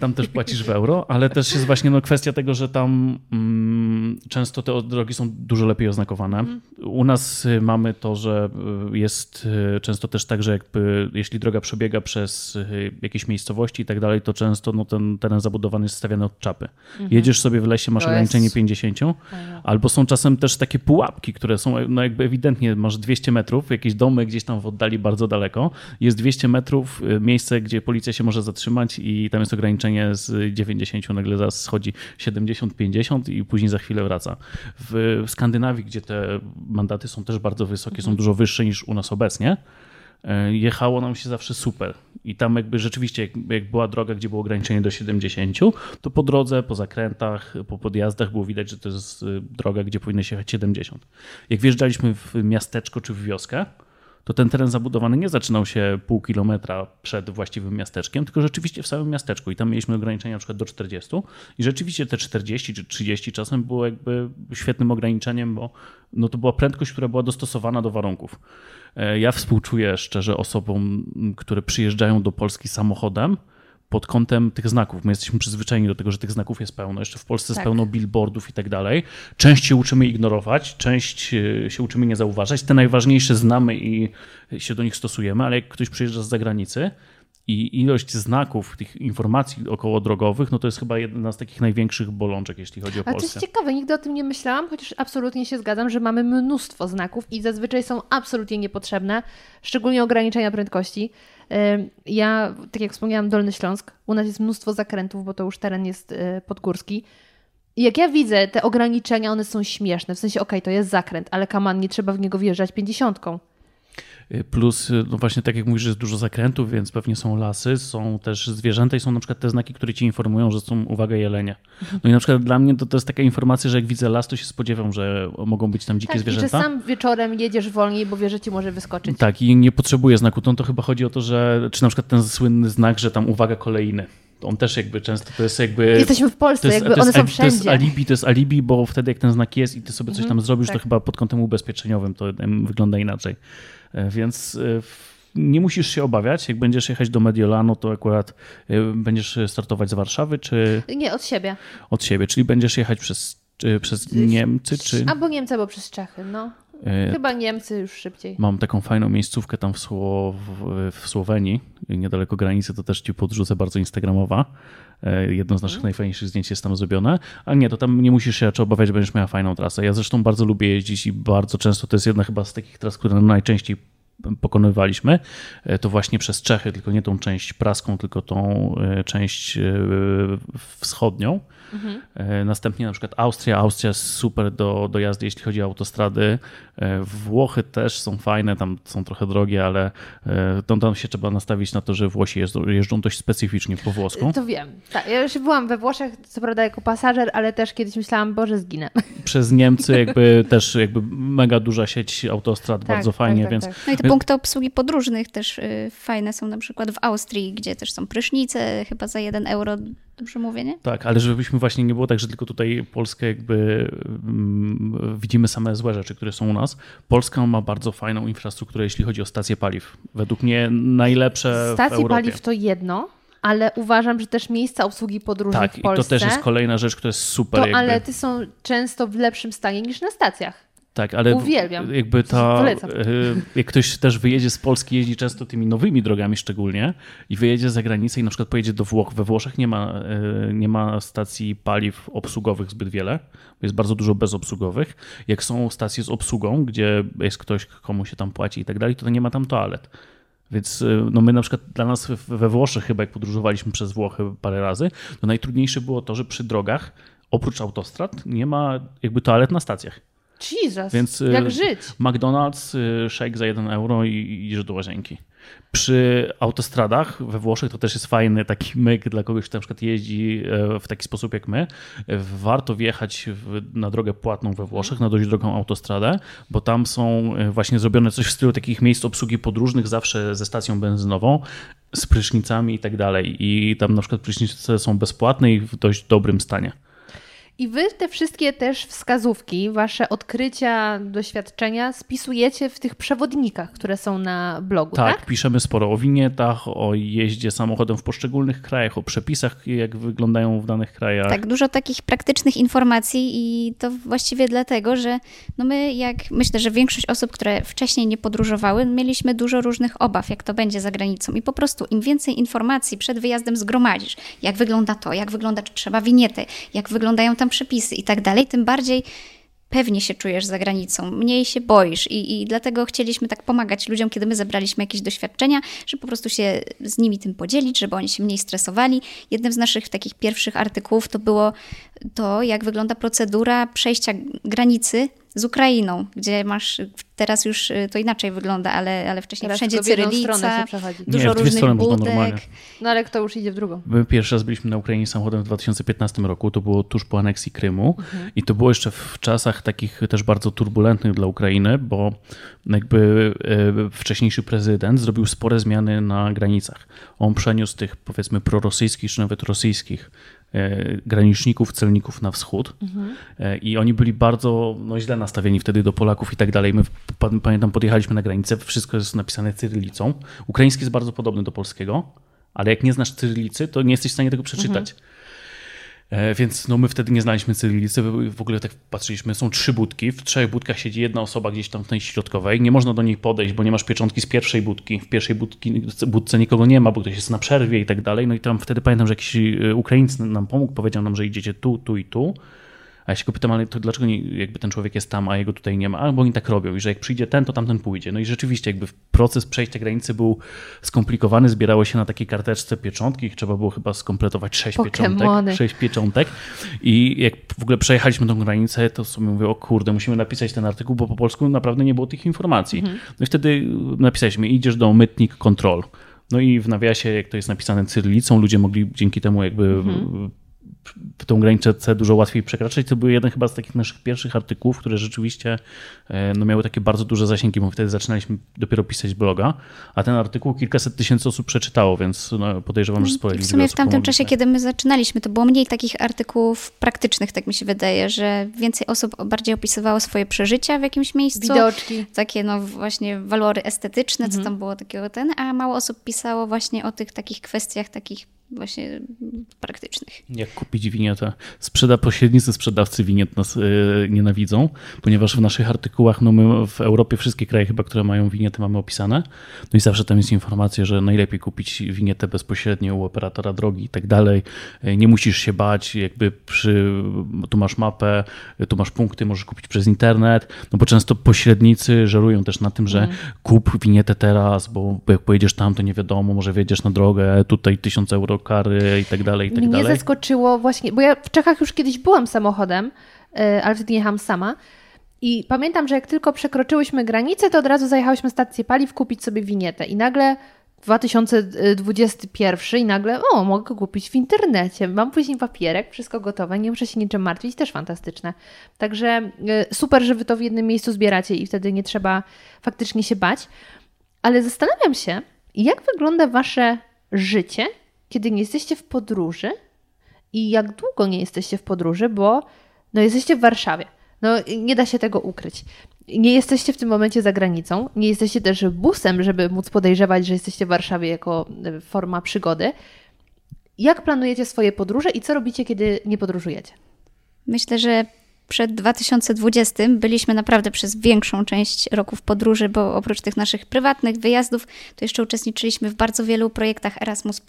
Tam też płacisz w euro, ale też jest właśnie no, kwestia tego, że tam mm, często te drogi są dużo lepiej oznakowane. U nas mamy to, że y, jest y, często też tak, że jakby, jeśli droga przebiega przez y, jakieś miejscowości i tak dalej, to często no, ten teren zabudowany jest stawiany od czapy. Jedziesz sobie w lesie, masz To ograniczenie jest- 50, albo są czasem też takie pułapki, które są no jakby ewidentnie, masz 200 metrów, jakieś domy gdzieś tam w oddali bardzo daleko, jest 200 metrów, y, miejsce, gdzie policja się może zatrzymać i tam jest ograniczenie z 90, nagle zaraz schodzi 70-50 i później za chwilę wraca. W Skandynawii, gdzie te mandaty są też bardzo wysokie, są dużo wyższe niż u nas obecnie, jechało nam się zawsze super. I tam jakby rzeczywiście, jak, jak była droga, gdzie było ograniczenie do 70, to po drodze, po zakrętach, po podjazdach było widać, że to jest y, droga, gdzie powinno się jechać 70. Jak wjeżdżaliśmy w miasteczko czy w wioskę, to ten teren zabudowany nie zaczynał się pół kilometra przed właściwym miasteczkiem, tylko rzeczywiście w samym miasteczku. I tam mieliśmy ograniczenia na przykład do 40. I rzeczywiście te 40 czy 30 czasem było jakby świetnym ograniczeniem, bo no to była prędkość, która była dostosowana do warunków. E, Ja współczuję szczerze osobom, które przyjeżdżają do Polski samochodem pod kątem tych znaków. My jesteśmy przyzwyczajeni do tego, że tych znaków jest pełno. Jeszcze w Polsce jest Tak. pełno billboardów i tak dalej. Część się uczymy ignorować, część e, się uczymy nie zauważać. Te najważniejsze znamy i się do nich stosujemy, ale jak ktoś przyjeżdża z zagranicy i ilość znaków, tych informacji okołodrogowych, no to jest chyba jedna z takich największych bolączek, jeśli chodzi o Ale to Polskę. jest ciekawe, nigdy o tym nie myślałam, chociaż absolutnie się zgadzam, że mamy mnóstwo znaków i zazwyczaj są absolutnie niepotrzebne, szczególnie ograniczenia prędkości. Ja, tak jak wspomniałam, Dolny Śląsk, u nas jest mnóstwo zakrętów, bo to już teren jest y, podgórski. I jak ja widzę te ograniczenia, one są śmieszne. W sensie, okej, to jest zakręt, ale kaman, nie trzeba w niego wjeżdżać pięćdziesiątką. Plus, no właśnie tak jak mówisz, jest dużo zakrętów, więc pewnie są lasy, są też zwierzęta i są na przykład te znaki, które ci informują, że są, uwaga, jelenie. No i na przykład dla mnie to, to jest taka informacja, że jak widzę las, to się spodziewam, że mogą być tam dzikie Tak, zwierzęta. sam wieczorem jedziesz wolniej, bo wiesz, że ci może wyskoczyć. Tak, i nie potrzebuję znaku. To, to chyba chodzi o to, że, czy na przykład ten słynny znak, że tam uwaga, kolejny. On też jakby często to jest jakby. Jesteśmy w Polsce, to jest, jakby to one są ali- To jest wszędzie. alibi, to jest alibi, bo wtedy jak ten znak jest i ty sobie coś tam zrobisz, to tak. chyba pod kątem ubezpieczeniowym to wygląda inaczej. E, Więc e, nie musisz się obawiać. Jak będziesz jechać do Mediolanu, to akurat e, będziesz startować z Warszawy czy Nie, od siebie. od siebie, czyli będziesz jechać przez, przez Niemcy, czy. Albo Niemcy, albo przez Czechy, no. Chyba Niemcy już szybciej. Mam taką fajną miejscówkę tam w, Sło, w, w Słowenii, niedaleko granicy, to też ci podrzucę, bardzo instagramowa. E, Jedno z naszych najfajniejszych zdjęć jest tam zrobione, ale nie, to tam nie musisz się raczej obawiać, że będziesz miała fajną trasę. Ja zresztą bardzo lubię jeździć i bardzo często to jest jedna chyba z takich tras, które najczęściej pokonywaliśmy, E, to właśnie przez Czechy, tylko nie tą część praską, tylko tą e, część wschodnią. E, Następnie na przykład Austria. Austria jest super do, do jazdy, jeśli chodzi o autostrady. E, Włochy też są fajne, tam są trochę drogie, ale e, tam, tam się trzeba nastawić na to, że Włosi jeżdżą, jeżdżą dość specyficznie po włosku. To wiem. Tak, ja już byłam we Włoszech, co prawda jako pasażer, ale też kiedyś myślałam, Boże, zginę. Przez Niemcy jakby też jakby mega duża sieć autostrad, Tak, bardzo tak, fajnie, tak, więc tak. No i te punkty obsługi podróżnych też y, fajne są na przykład w Austrii, gdzie też są prysznice, chyba za jeden euro, dobrze mówię, nie? Tak, ale żebyśmy właśnie nie było tak, że tylko tutaj Polskę jakby mm, widzimy same złe rzeczy, które są u nas. Polska ma bardzo fajną infrastrukturę, jeśli chodzi o stacje paliw. Według mnie najlepsze Stacje paliw to jedno, ale uważam, że też miejsca obsługi podróżnych tak, w i Polsce. to też jest kolejna rzecz, która jest super. To jakby. ale ty są często w lepszym stanie niż na stacjach. Tak, ale Uwielbiam. jakby ta, Polecam. e, jak ktoś też wyjedzie z Polski, jeździ często tymi nowymi drogami szczególnie i wyjedzie za granicę i na przykład pojedzie do Włoch. We Włoszech nie ma, e, nie ma stacji paliw obsługowych zbyt wiele, bo jest bardzo dużo bezobsługowych. Jak są stacje z obsługą, gdzie jest ktoś, komu się tam płaci i tak dalej, to nie ma tam toalet. Więc e, no my na przykład dla nas we Włoszech chyba jak podróżowaliśmy przez Włochy parę razy, to najtrudniejsze było to, że przy drogach oprócz autostrad nie ma jakby toalet na stacjach. Jesus, Więc, y, jak żyć? McDonald's, y, shake za 1 euro i idziesz do łazienki. Przy autostradach we Włoszech to też jest fajny taki myk dla kogoś, kto na przykład jeździ e, w taki sposób jak my. Warto wjechać na drogę płatną we Włoszech, na dość drogą autostradę, bo tam są e, właśnie zrobione coś w stylu takich miejsc obsługi podróżnych, zawsze ze stacją benzynową, z prysznicami i tak dalej. I tam na przykład prysznice są bezpłatne i w dość dobrym stanie. I wy te wszystkie też wskazówki, wasze odkrycia, doświadczenia spisujecie w tych przewodnikach, które są na blogu, tak? Tak, piszemy sporo o winietach, o jeździe samochodem w poszczególnych krajach, o przepisach, jak wyglądają w danych krajach. Tak, dużo takich praktycznych informacji i to właściwie dlatego, że no my, jak myślę, że większość osób, które wcześniej nie podróżowały, mieliśmy dużo różnych obaw, jak to będzie za granicą. I po prostu im więcej informacji przed wyjazdem zgromadzisz, jak wygląda to, jak wygląda, czy trzeba winiety, jak wyglądają tam przepisy i tak dalej, tym bardziej pewnie się czujesz za granicą, mniej się boisz i, i dlatego chcieliśmy tak pomagać ludziom, kiedy my zebraliśmy jakieś doświadczenia, żeby po prostu się z nimi tym podzielić, żeby oni się mniej stresowali. Jednym z naszych takich pierwszych artykułów to było to, jak wygląda procedura przejścia granicy z Ukrainą, gdzie masz, teraz już y, to inaczej wygląda, ale, ale wcześniej Teraz wszędzie cyrylica. Nie, dużo w dwie różnych budek. normalnie. No ale kto już idzie w drugą? My pierwszy raz byliśmy na Ukrainie samochodem w 2015 roku, to było tuż po aneksji Krymu i to było jeszcze w czasach takich też bardzo turbulentnych dla Ukrainy, bo jakby e, wcześniejszy prezydent zrobił spore zmiany na granicach. On przeniósł tych powiedzmy prorosyjskich czy nawet rosyjskich graniczników, celników na wschód E, i oni byli bardzo no, źle nastawieni wtedy do Polaków i tak dalej. My pa- pamiętam podjechaliśmy na granicę, wszystko jest napisane cyrylicą. Ukraiński jest bardzo podobny do polskiego, ale jak nie znasz cyrylicy, to nie jesteś w stanie tego przeczytać. E, Więc no my wtedy nie znaliśmy cyrylicy, w ogóle tak patrzyliśmy, są trzy budki, w trzech budkach siedzi jedna osoba gdzieś tam w tej środkowej, nie można do niej podejść, bo nie masz pieczątki z pierwszej budki, w pierwszej budki, budce nikogo nie ma, bo ktoś jest na przerwie i tak dalej, no i tam wtedy pamiętam, że jakiś e, Ukraińc nam pomógł, powiedział nam, że idziecie tu, tu i tu, a ja się go pytam, ale to dlaczego nie, jakby ten człowiek jest tam, a jego tutaj nie ma? A, bo oni tak robią i że jak przyjdzie ten, to tamten pójdzie. No i rzeczywiście jakby proces przejścia granicy był skomplikowany, zbierało się na takiej karteczce pieczątki, trzeba było chyba skompletować sześć Pokemony. pieczątek. Sześć pieczątek i jak w ogóle przejechaliśmy tą granicę, to sobie mówię, o kurde, musimy napisać ten artykuł, bo po polsku naprawdę nie było tych informacji. No i wtedy napisaliśmy, idziesz do mytnik control. No i w nawiasie, jak to jest napisane cyrylicą, ludzie mogli dzięki temu jakby w tą granicę dużo łatwiej przekraczać. To był jeden chyba z takich naszych pierwszych artykułów, które rzeczywiście e, no, miały takie bardzo duże zasięgi, bo wtedy zaczynaliśmy dopiero pisać bloga, a ten artykuł kilkaset tysięcy osób przeczytało, więc no, podejrzewam, że spore I w sumie w tamtym czasie, kiedy my zaczynaliśmy, to było mniej takich artykułów praktycznych, tak mi się wydaje, że więcej osób bardziej opisywało swoje przeżycia w jakimś miejscu. Widoczki. Takie no właśnie walory estetyczne, Mhm. co tam było takiego ten, a mało osób pisało właśnie o tych takich kwestiach takich właśnie mm, praktycznych. Jak kupić winietę? Sprzeda pośrednicy sprzedawcy winiet nas e, nienawidzą, ponieważ w naszych artykułach, no my w Europie wszystkie kraje chyba, które mają winiety mamy opisane, no i zawsze tam jest informacja, że najlepiej kupić winietę bezpośrednio u operatora drogi i tak dalej. E, Nie musisz się bać, jakby przy, tu masz mapę, e, tu masz punkty, możesz kupić przez internet, no bo często pośrednicy żerują też na tym, że Mhm. kup winietę teraz, bo jak pojedziesz tam, to nie wiadomo, może wjedziesz na drogę, tutaj tysiąc euro kary i tak dalej, i tak Mnie dalej. zaskoczyło właśnie, bo ja w Czechach już kiedyś byłam samochodem, e, ale wtedy jechałam sama. I pamiętam, że jak tylko przekroczyłyśmy granicę, to od razu zajechałyśmy stację paliw kupić sobie winietę. I nagle 2021 i nagle, o, mogę kupić w internecie. Mam później papierek, wszystko gotowe, nie muszę się niczym martwić, też fantastyczne. Także e, super, że wy to w jednym miejscu zbieracie i wtedy nie trzeba faktycznie się bać. ale zastanawiam się, jak wygląda wasze życie, kiedy nie jesteście w podróży i jak długo nie jesteście w podróży, bo no, jesteście w Warszawie. No, nie da się tego ukryć. Nie jesteście w tym momencie za granicą, nie jesteście też busem, żeby móc podejrzewać, że jesteście w Warszawie jako e, forma przygody. Jak planujecie swoje podróże i co robicie, kiedy nie podróżujecie? Myślę, że przed 2020 byliśmy naprawdę przez większą część roku w podróży, bo oprócz tych naszych prywatnych wyjazdów, to jeszcze uczestniczyliśmy w bardzo wielu projektach Erasmus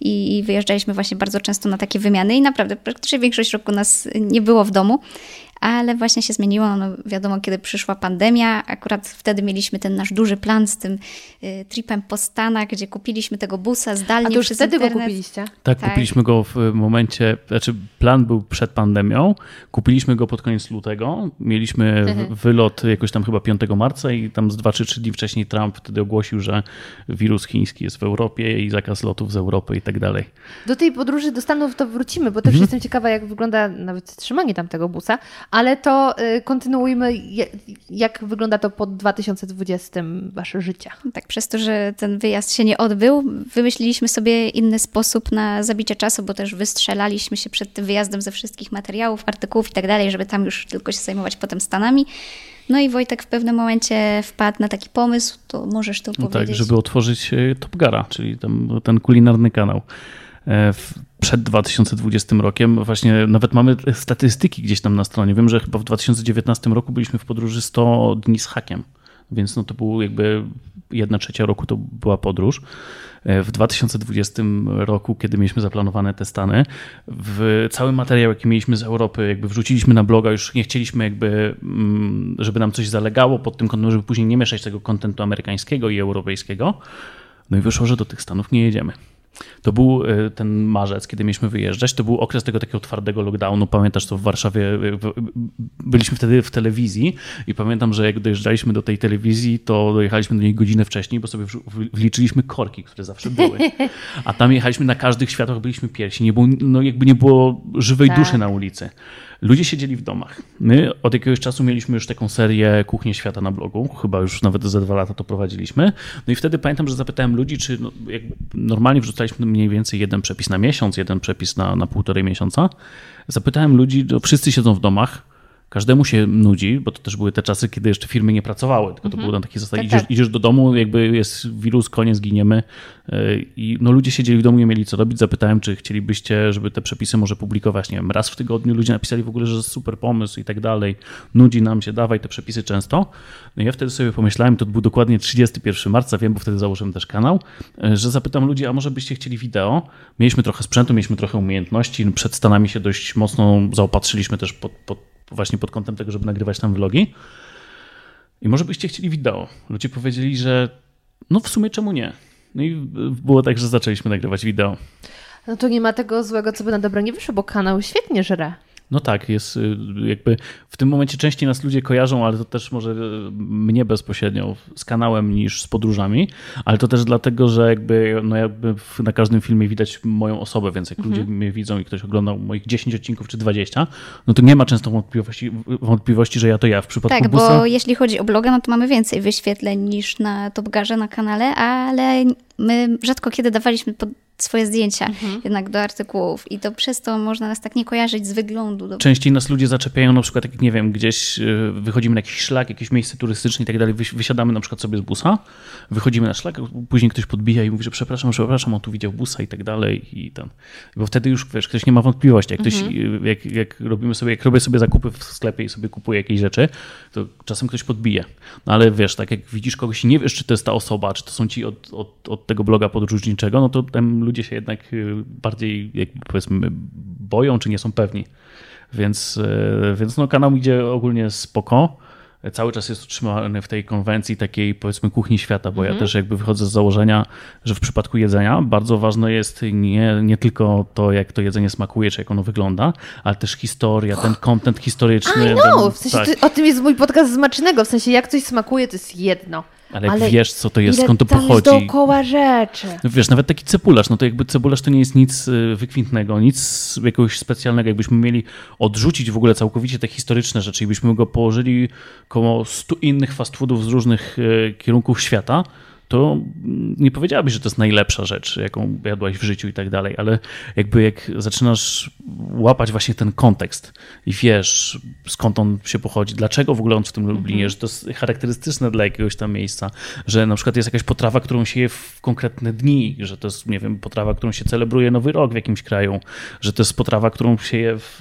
i wyjeżdżaliśmy właśnie bardzo często na takie wymiany i naprawdę praktycznie większość roku nas nie było w domu ale właśnie się zmieniło. No wiadomo, kiedy przyszła pandemia, akurat wtedy mieliśmy ten nasz duży plan z tym y, tripem po Stanach, gdzie kupiliśmy tego busa zdalnie A to już przez wtedy internet. go kupiliście? Tak, Tak. kupiliśmy go w momencie, znaczy plan był przed pandemią, kupiliśmy go pod koniec lutego, mieliśmy Mhm. wylot jakoś tam chyba 5 marca i tam z 2 czy 3 dni wcześniej Trump wtedy ogłosił, że wirus chiński jest w Europie i zakaz lotów z Europy i tak dalej. Do tej podróży do Stanów to wrócimy, bo też jestem ciekawa, jak wygląda nawet trzymanie tam tego busa, ale to y, kontynuujmy, jak wygląda to po 2020 wasze życie. Tak, przez to, że ten wyjazd się nie odbył, wymyśliliśmy sobie inny sposób na zabicie czasu, bo też wystrzelaliśmy się przed tym wyjazdem ze wszystkich materiałów, artykułów i tak dalej, żeby tam już tylko się zajmować potem Stanami. No i Wojtek w pewnym momencie wpadł na taki pomysł, to możesz to No tak, powiedzieć. żeby otworzyć e, Top Gara, czyli tam, ten kulinarny kanał. E, w- Przed 2020 rokiem właśnie nawet mamy statystyki gdzieś tam na stronie. Wiem, że chyba w 2019 roku byliśmy w podróży 100 dni z hakiem, więc no to był jakby jedna trzecia roku to była podróż. W 2020 roku, kiedy mieliśmy zaplanowane te Stany, w cały materiał, jaki mieliśmy z Europy, jakby wrzuciliśmy na bloga, już nie chcieliśmy jakby, mm, żeby nam coś zalegało pod tym kątem, żeby później nie mieszać tego kontentu amerykańskiego i europejskiego. No i wyszło, że do tych Stanów nie jedziemy. To był e, ten marzec, kiedy mieliśmy wyjeżdżać. To był okres tego takiego twardego lockdownu. Pamiętasz, to w Warszawie e, byliśmy wtedy w telewizji i pamiętam, że jak dojeżdżaliśmy do tej telewizji, to dojechaliśmy do niej godzinę wcześniej, bo sobie wliczyliśmy korki, które zawsze były. A tam jechaliśmy na każdych światłach, byliśmy pierwsi. Nie było, no jakby nie było żywej Tak. duszy na ulicy. Ludzie siedzieli w domach. My od jakiegoś czasu mieliśmy już taką serię Kuchnie Świata na blogu, chyba już nawet ze dwa lata to prowadziliśmy. No i wtedy pamiętam, że zapytałem ludzi, czy no, normalnie wrzucaliśmy mniej więcej jeden przepis na miesiąc, jeden przepis na, na półtorej miesiąca. Zapytałem ludzi, no, wszyscy siedzą w domach, Każdemu się nudzi, bo to też były te czasy, kiedy jeszcze firmy nie pracowały, tylko to było na takiej zasadzie, Tak, idziesz, tak. idziesz do domu, jakby jest wirus, koniec, giniemy. Yy, I no, ludzie siedzieli w domu, nie mieli co robić. Zapytałem, czy chcielibyście, żeby te przepisy może publikować, nie wiem, raz w tygodniu. Ludzie napisali w ogóle, że super pomysł i tak dalej. Nudzi nam się, dawaj te przepisy często. No ja wtedy sobie pomyślałem, to był dokładnie 31 marca, wiem, bo wtedy założyłem też kanał, yy, że zapytam ludzi, a może byście chcieli wideo? Mieliśmy trochę sprzętu, mieliśmy trochę umiejętności. Przed Stanami się dość mocno zaopatrzyliśmy też pod, pod, właśnie pod kątem tego, żeby nagrywać tam vlogi. I może byście chcieli wideo. Ludzie powiedzieli, że no w sumie czemu nie? No i było tak, że zaczęliśmy nagrywać wideo. No to nie ma tego złego, co by na dobre nie wyszło, bo kanał świetnie żre. No tak, jest y, jakby w tym momencie częściej nas ludzie kojarzą, ale to też może y, mnie bezpośrednio z kanałem niż z podróżami, ale to też dlatego, że jakby, no jakby na każdym filmie widać moją osobę, więc jak ludzie mnie widzą i ktoś oglądał moich 10 odcinków czy 20, no to nie ma często wątpliwości, wątpliwości że ja to ja. W przypadku Tak, busa... bo jeśli chodzi o bloga, no to mamy więcej wyświetleń niż na Topgarze na kanale, ale my rzadko kiedy dawaliśmy pod swoje zdjęcia jednak do artykułów i to przez to można nas tak nie kojarzyć z wyglądu. Do... Częściej nas ludzie zaczepiają, na przykład, jak nie wiem, gdzieś y, wychodzimy na jakiś szlak, jakieś miejsce turystyczne i tak dalej, wysi- wysiadamy na przykład sobie z busa, wychodzimy na szlak, później ktoś podbija i mówi, że przepraszam, przepraszam, on tu widział busa i tak dalej i ten. Bo wtedy już, wiesz, ktoś nie ma wątpliwości. Jak, ktoś, y, jak, jak robimy sobie, jak robię sobie zakupy w sklepie i sobie kupuję jakieś rzeczy, to czasem ktoś podbije. No ale wiesz, tak jak widzisz kogoś i nie wiesz, czy to jest ta osoba, czy to są ci od, od, od tego bloga podróżniczego, no to tam ludzie się jednak y, bardziej, powiedzmy, boją, czy nie są pewni. Więc, e, więc no, kanał idzie ogólnie spoko. Cały czas jest utrzymany w tej konwencji takiej powiedzmy kuchni świata, bo ja też jakby wychodzę z założenia, że w przypadku jedzenia bardzo ważne jest nie, nie tylko to, jak to jedzenie smakuje, czy jak ono wygląda, ale też historia, ten content historyczny. Ten- no, w sensie tak. ty, o tym jest mój podcast smacznego, w sensie jak coś smakuje, to jest jedno. Ale jak wiesz, co to jest, skąd to tam jest pochodzi. dookoła rzeczy. No Wiesz, nawet taki cepularz, no to jakby cepularz to nie jest nic y, wykwintnego, nic jakiegoś specjalnego. Jakbyśmy mieli odrzucić w ogóle całkowicie te historyczne rzeczy i byśmy go położyli koło stu innych fast foodów z różnych y, kierunków świata, to nie powiedziałabyś, że to jest najlepsza rzecz, jaką jadłaś w życiu i tak dalej, ale jakby jak zaczynasz łapać właśnie ten kontekst i wiesz, skąd on się pochodzi, dlaczego w ogóle on w tym Lublinie, że to jest charakterystyczne dla jakiegoś tam miejsca, że na przykład jest jakaś potrawa, którą się je w konkretne dni, że to jest, nie wiem, potrawa, którą się celebruje Nowy Rok w jakimś kraju, że to jest potrawa, którą się je w,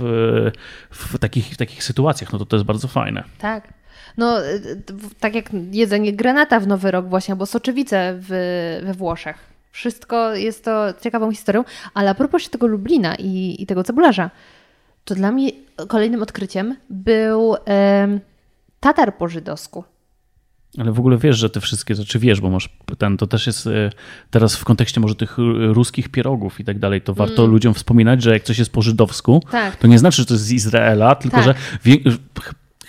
w, takich, w takich sytuacjach, no to to jest bardzo fajne. Tak. No, y, y, tak jak jedzenie granata w Nowy Rok właśnie, albo soczewice w, we Włoszech. Wszystko jest to ciekawą historią, ale a propos tego Lublina i, i tego cebularza, to dla mnie kolejnym odkryciem był em, tatar po żydowsku. Ale w ogóle wiesz, że te wszystkie rzeczy wiesz, bo masz ten, to też jest e, teraz w kontekście może tych e, ruskich pierogów i tak dalej, to warto ludziom wspominać, że jak coś jest po żydowsku, Tak. to nie znaczy, że to jest z Izraela, tylko Tak. że wie,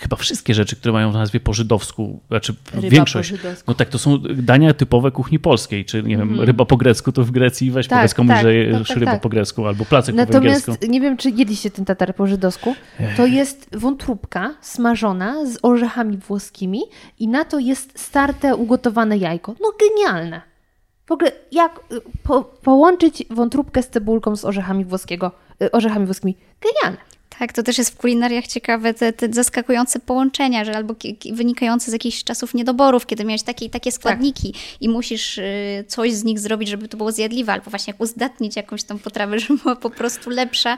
chyba wszystkie rzeczy, które mają w nazwie po żydowsku, znaczy Ryba większość, po żydowsku. no tak, to są dania typowe kuchni polskiej, czy nie wiem, ryba po grecku, to w Grecji weź Tak, powiedz komuś, tak, że tak, jesz tak, ryba tak. po grecku, albo placek po Natomiast węgiersku. nie wiem, czy jedliście ten tatar po żydowsku. To jest wątróbka smażona z orzechami włoskimi i na to jest starte ugotowane jajko. No genialne. W ogóle jak y, po, połączyć wątróbkę z cebulką z orzechami włoskiego, y, orzechami włoskimi? Genialne. Tak, to też jest w kulinariach ciekawe, te, te zaskakujące połączenia, że albo wynikające z jakichś czasów niedoborów, kiedy miałeś takie i takie składniki i musisz y, coś z nich zrobić, żeby to było zjadliwe, albo właśnie jak uzdatnić jakąś tam potrawę, żeby była po prostu lepsza,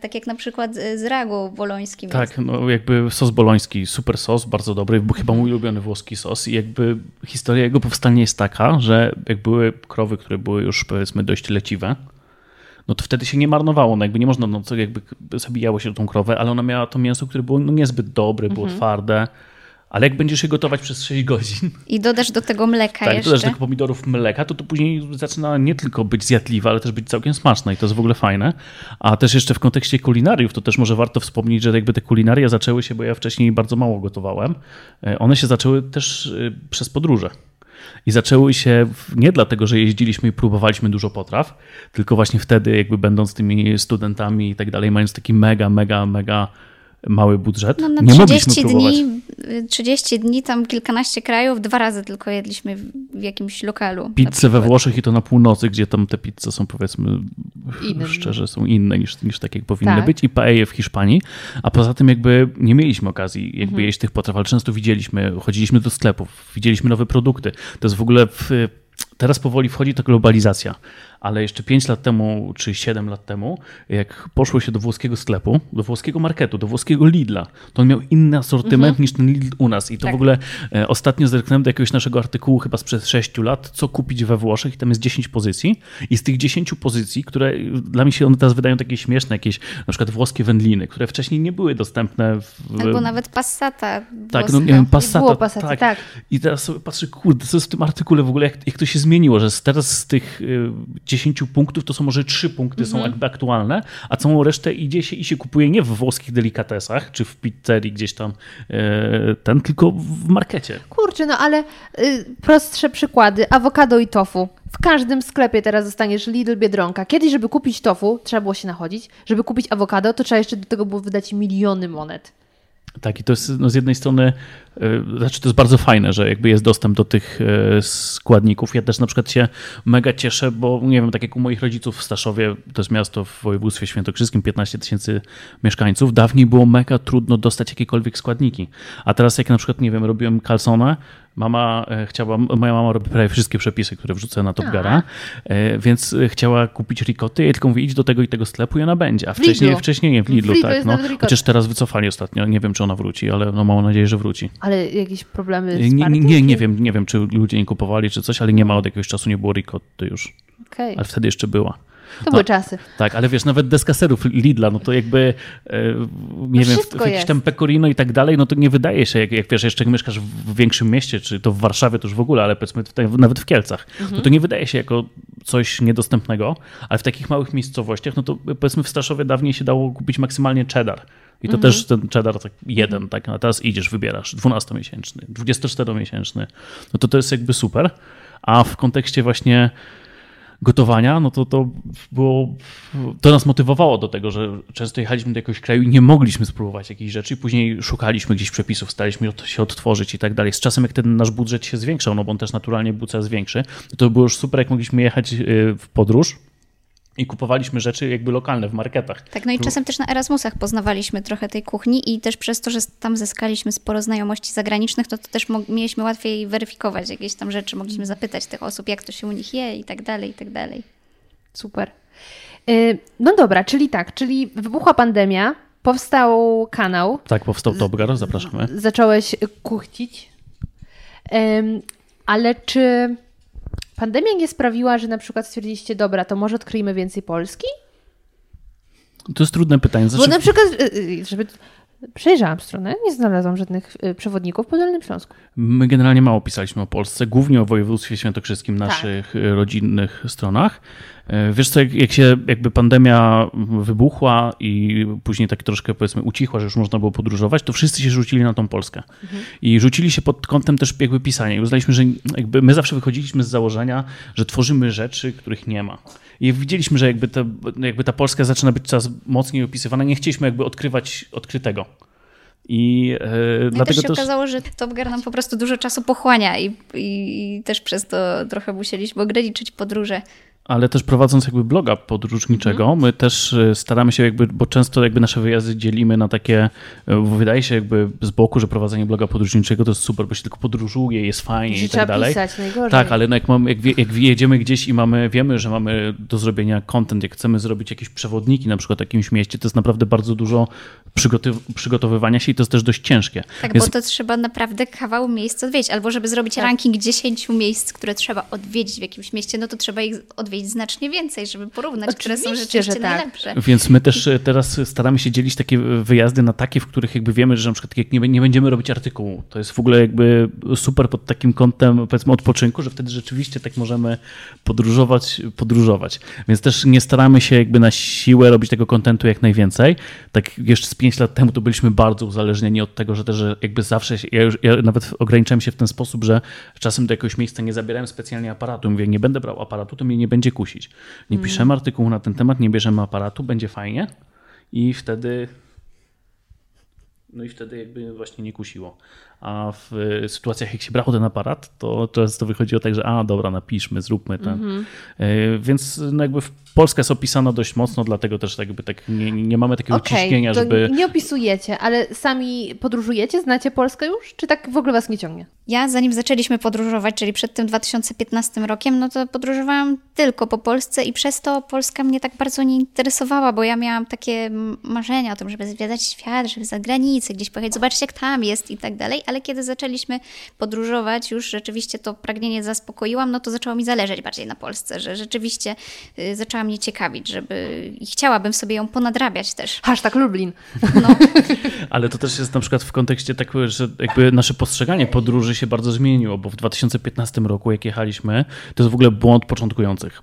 tak jak na przykład y, z ragu bolońskim. Tak, no jakby sos boloński, super sos, bardzo dobry, bo chyba mój ulubiony włoski sos i jakby historia jego powstania jest taka, że jak były krowy, które były już powiedzmy dość leciwe, no to wtedy się nie marnowało, no jakby nie można, no co jakby zabijało się tą krowę, ale ona miała to mięso, które było no niezbyt dobre, było twarde, ale jak będziesz je gotować przez 6 godzin, I dodasz do tego mleka tak, jeszcze. dodasz do pomidorów mleka, to to później zaczyna nie tylko być zjadliwe, ale też być całkiem smaczne i to jest w ogóle fajne. A też jeszcze w kontekście kulinariów, to też może warto wspomnieć, że jakby te kulinaria zaczęły się, bo ja wcześniej bardzo mało gotowałem, e, one się zaczęły też e, przez podróże. I zaczęły się nie dlatego, że jeździliśmy i próbowaliśmy dużo potraw, tylko właśnie wtedy, jakby będąc tymi studentami i tak dalej, mając taki mega, mega, mega mały budżet, No, na nie mogliśmy 30 próbować. dni, y, 30 dni, tam kilkanaście krajów, dwa razy tylko jedliśmy w, jakimś lokalu. Pizzę we. Włoszech i to na północy, gdzie tam te pizze są powiedzmy Inne. szczerze są inne niż, niż tak jak powinny Tak. być i paeje w Hiszpanii, a poza tym jakby nie mieliśmy okazji jakby Mhm. jeść tych potraw, ale często widzieliśmy, chodziliśmy do sklepów, widzieliśmy nowe produkty. To jest w ogóle w, teraz powoli wchodzi ta globalizacja, ale jeszcze 5 lat temu czy 7 lat temu, jak poszło się do włoskiego sklepu, do włoskiego marketu, do włoskiego Lidla, to on miał inny asortyment niż ten Lidl u nas i to Mhm. Tak. w ogóle e, ostatnio zerknąłem do jakiegoś naszego artykułu chyba sprzed 6 lat, co kupić we Włoszech i tam jest 10 pozycji i z tych 10 pozycji, które dla mnie się one teraz wydają takie śmieszne, jakieś na przykład włoskie wędliny, które wcześniej nie były dostępne w... Albo nawet passata. tak, no włoska. nie wiem, Passata, było Passata, tak. tak. I teraz sobie patrzę, kurde, co jest w tym artykule w ogóle, jak, jak to się zmieniło, że teraz z tych y, 10 punktów to są może 3 punkty Mhm. są jakby aktualne, a całą resztę idzie się i się kupuje nie w włoskich delikatesach, czy w pizzerii gdzieś tam y, ten, tylko w markecie. Kurczę, no ale y, prostsze przykłady. Awokado i tofu. W każdym sklepie teraz dostaniesz Lidl, Biedronka. Kiedyś, żeby kupić tofu, trzeba było się nachodzić. Żeby kupić awokado, to trzeba jeszcze do tego było wydać miliony monet. Tak, i to jest no, z jednej strony, y, znaczy to jest bardzo fajne, że jakby jest dostęp do tych y, składników. Ja też na przykład się mega cieszę, bo nie wiem, tak jak u moich rodziców w Staszowie, to jest miasto w województwie świętokrzyskim, 15 tysięcy mieszkańców, dawniej było mega trudno dostać jakiekolwiek składniki. A teraz jak na przykład, nie wiem, robiłem kalsona, Mama e, chciała, moja mama robi prawie wszystkie przepisy, które wrzucę na Top Geara, e, więc chciała kupić ricoty. Ja tylko mówię, idź do tego i tego sklepu i ona będzie. A wcześniej, Lidlu. wcześniej nie, w Lidlu, W Lidlu tak. No. Chociaż teraz wycofali ostatnio. Nie wiem, czy ona wróci, ale no, mam nadzieję, że wróci. Ale jakieś problemy z Nie, nie, nie, wiem, nie wiem, czy ludzie nie kupowali, czy coś, ale nie ma od jakiegoś czasu, nie było ricotty już. Okej, Ale wtedy jeszcze była. To były czasy. Tak, ale wiesz, nawet deskaserów Lidla, no to jakby, e, nie wiem, w, w jakimś jest. tam Pecorino i tak dalej, no to nie wydaje się, jak, jak wiesz, jeszcze jak mieszkasz w większym mieście, czy to w Warszawie, to już w ogóle, ale powiedzmy tutaj, nawet w Kielcach, no to nie wydaje się jako coś niedostępnego, ale w takich małych miejscowościach, no to powiedzmy w Staszowie dawniej się dało kupić maksymalnie cheddar. I to też ten cheddar tak jeden, tak, a teraz idziesz, wybierasz 12-miesięczny, 24-miesięczny, no to to jest jakby super. A w kontekście właśnie gotowania, no to to było, to nas motywowało do tego, że często jechaliśmy do jakiegoś kraju i nie mogliśmy spróbować jakichś rzeczy i później szukaliśmy gdzieś przepisów, staraliśmy się odtworzyć i tak dalej. Z czasem jak ten nasz budżet się zwiększał, no bo on też naturalnie był coraz większy, to było już super, jak mogliśmy jechać y, w podróż, i kupowaliśmy rzeczy jakby lokalne w marketach. Tak, no i czasem też na Erasmusach poznawaliśmy trochę tej kuchni i też przez to, że tam zyskaliśmy sporo znajomości zagranicznych, to, to też mieliśmy łatwiej weryfikować jakieś tam rzeczy, mogliśmy zapytać tych osób, jak to się u nich je i tak dalej, i tak dalej. Super. Y, no dobra, czyli tak, czyli wybuchła pandemia, powstał kanał. Tak, powstał Topgar, zapraszamy. Zacząłeś kuchcić. Ale czy Pandemia nie sprawiła, że na przykład stwierdziliście, dobra, to może odkryjmy więcej Polski? To jest trudne pytanie. Znaczy... Bo na przykład, y, y, żeby Przejrzałam stronę, nie znalazłam żadnych y, przewodników po Dolnym Śląsku. My generalnie mało pisaliśmy o Polsce, głównie o województwie świętokrzyskim, tak. naszych tak. rodzinnych stronach. E, wiesz co, jak, jak, się jakby pandemia wybuchła i później tak troszkę powiedzmy ucichła, że już można było podróżować, to wszyscy się rzucili na tą Polskę. Mhm. I rzucili się pod kątem też jakby pisania. I uznaliśmy, że jakby my zawsze wychodziliśmy z założenia, że tworzymy rzeczy, których nie ma. I widzieliśmy, że jakby, te, jakby ta Polska zaczyna być coraz mocniej opisywana. Nie chcieliśmy jakby odkrywać odkrytego. I e, no dlatego też się też... okazało, że Top Gear nam po prostu dużo czasu pochłania i, i, i też przez to trochę musieliśmy ograniczyć podróże ale też prowadząc jakby bloga podróżniczego, mhm. my też e, staramy się jakby, bo często jakby nasze wyjazdy dzielimy na takie, e, wydaje się jakby z boku, że prowadzenie bloga podróżniczego to jest super, bo się tylko podróżuje, jest fajnie i tak dalej. Pisać, najgorzej. Tak, ale no jak, mamy, jak, jak jedziemy gdzieś i mamy, wiemy, że mamy do zrobienia content, jak chcemy zrobić jakieś przewodniki na przykład w jakimś mieście, to jest naprawdę bardzo dużo przygotowywania się i to jest też dość ciężkie. Tak, Więc... bo to trzeba naprawdę kawał miejsc odwiedzić, albo żeby zrobić tak. ranking 10 miejsc, które trzeba odwiedzić w jakimś mieście, no to trzeba ich odwiedzić odwiedzić znacznie więcej, żeby porównać, Oczywiście, które są rzeczywiście tak. najlepsze. Więc my też e, teraz staramy się dzielić takie wyjazdy na takie, w których jakby wiemy, że na przykład jak nie, nie będziemy robić artykułu. To jest w ogóle jakby super pod takim kątem powiedzmy odpoczynku, że wtedy rzeczywiście tak możemy podróżować, podróżować. Więc też nie staramy się jakby na siłę robić tego kontentu jak najwięcej. Tak jeszcze z pięć lat temu to byliśmy bardzo uzależnieni od tego, że też jakby zawsze, ja, już, ja nawet ograniczałem się w ten sposób, że czasem do jakiegoś miejsca nie zabierałem specjalnie aparatu. Mówię, nie będę brał aparatu, to mnie nie będzie będzie kusić. Nie piszemy mm. artykułu na ten temat, nie bierzemy aparatu, będzie fajnie i wtedy no i wtedy jakby właśnie nie kusiło. A w sytuacjach, jak się brało ten aparat, to często wychodziło tak, że a dobra, napiszmy, zróbmy ten. Mm -hmm. Więc no jakby Polska jest opisana dość mocno, dlatego też jakby tak nie, nie mamy takiego okay, ciśnienia, żeby... nie opisujecie, ale sami podróżujecie? Znacie Polskę już? Czy tak w ogóle was nie ciągnie? Ja zanim zaczęliśmy podróżować, czyli przed tym 2015 rokiem, no to podróżowałam tylko po Polsce i przez to Polska mnie tak bardzo nie interesowała, bo ja miałam takie marzenia o tym, żeby zwiedzać świat, żeby za granicę, gdzieś pojechać, zobaczyć jak tam jest i tak dalej, ale kiedy zaczęliśmy podróżować, już rzeczywiście to pragnienie zaspokoiłam, no to zaczęło mi zależeć bardziej na Polsce, że rzeczywiście y, zaczęłam mnie ciekawić, żeby i chciałabym sobie ją ponadrabiać też. Hashtag Lublin. No. Ale to też jest na przykład w kontekście tak, że jakby nasze postrzeganie podróży się bardzo zmieniło, bo w 2015 roku jak jechaliśmy, to jest w ogóle błąd początkujących.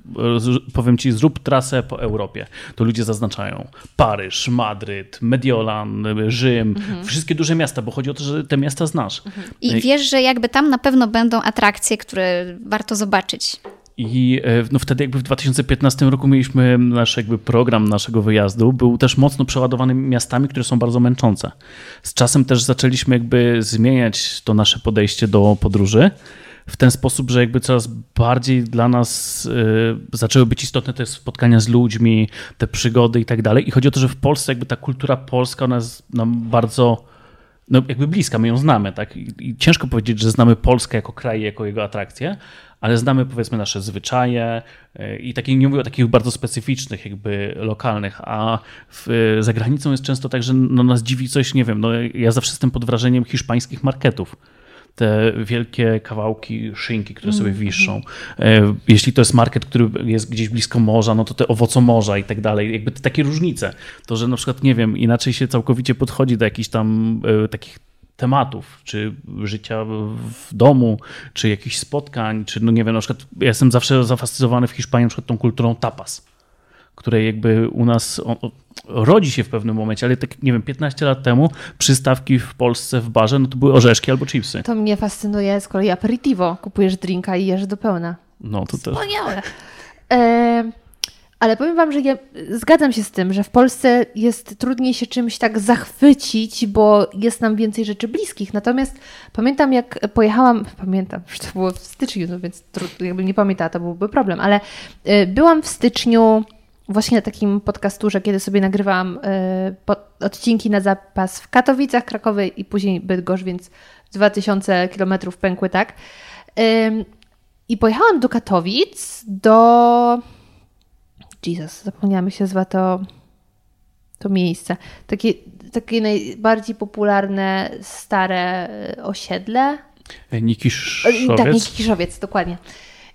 Powiem ci, zrób trasę po Europie. To ludzie zaznaczają Paryż, Madryt, Mediolan, Rzym, mhm. wszystkie duże miasta, bo chodzi o to, że te miasta znasz. I wiesz, że jakby tam na pewno będą atrakcje, które warto zobaczyć. I e, no wtedy jakby w 2015 roku mieliśmy nasz jakby program naszego wyjazdu, był też mocno przeładowany miastami, które są bardzo męczące. Z czasem też zaczęliśmy jakby zmieniać to nasze podejście do podróży w ten sposób, że jakby coraz bardziej dla nas y, zaczęły być istotne te spotkania z ludźmi, te przygody i tak dalej. I chodzi o to, że w Polsce jakby ta kultura polska ona jest nam bardzo no jakby bliska, my ją znamy, tak? I, ciężko powiedzieć, że znamy Polskę jako kraj, jako jego atrakcję, ale znamy powiedzmy nasze zwyczaje e, i takie, nie mówię o takich bardzo specyficznych, jakby lokalnych, a w, za granicą jest często tak, że no, nas dziwi coś, nie wiem, no, ja zawsze jestem pod wrażeniem hiszpańskich marketów te wielkie kawałki szynki, które sobie mhm, wiszą. E, jeśli to jest market, który jest gdzieś blisko morza, no to te owocomorza i tak dalej. Jakby te takie różnice. To, że na przykład, nie wiem, inaczej się całkowicie podchodzi do jakichś tam e, takich tematów, czy życia w domu, czy jakichś spotkań, czy no nie wiem, na przykład ja jestem zawsze zafascynowany w Hiszpanii na przykład tą kulturą tapas, której jakby u nas rodzi się w pewnym momencie, ale tak, nie wiem, 15 lat temu przystawki w Polsce w barze, no to były orzeszki albo chipsy. To mnie fascynuje z kolei aperitivo. Kupujesz drinka i jesz do pełna. No to Wspaniałe. też. Ale powiem Wam, że ja zgadzam się z tym, że w Polsce jest trudniej się czymś tak zachwycić, bo jest nam więcej rzeczy bliskich. Natomiast pamiętam, jak pojechałam, pamiętam, że to było w styczniu, no więc trudno, jakbym nie pamiętała, to byłby problem, ale y, byłam w styczniu właśnie na takim podcasturze, kiedy sobie nagrywałam y, pod, odcinki na zapas w Katowicach, Krakowie i później Bydgoszcz, więc 2000 kilometrów pękły, tak? I pojechałam do Katowic, do Jesus, zapomniałam się nazywa to, to miejsce. Takie, takie najbardziej popularne, stare e, osiedle. E, E, Nikiszowiec? Tak, Nikiszowiec, dokładnie.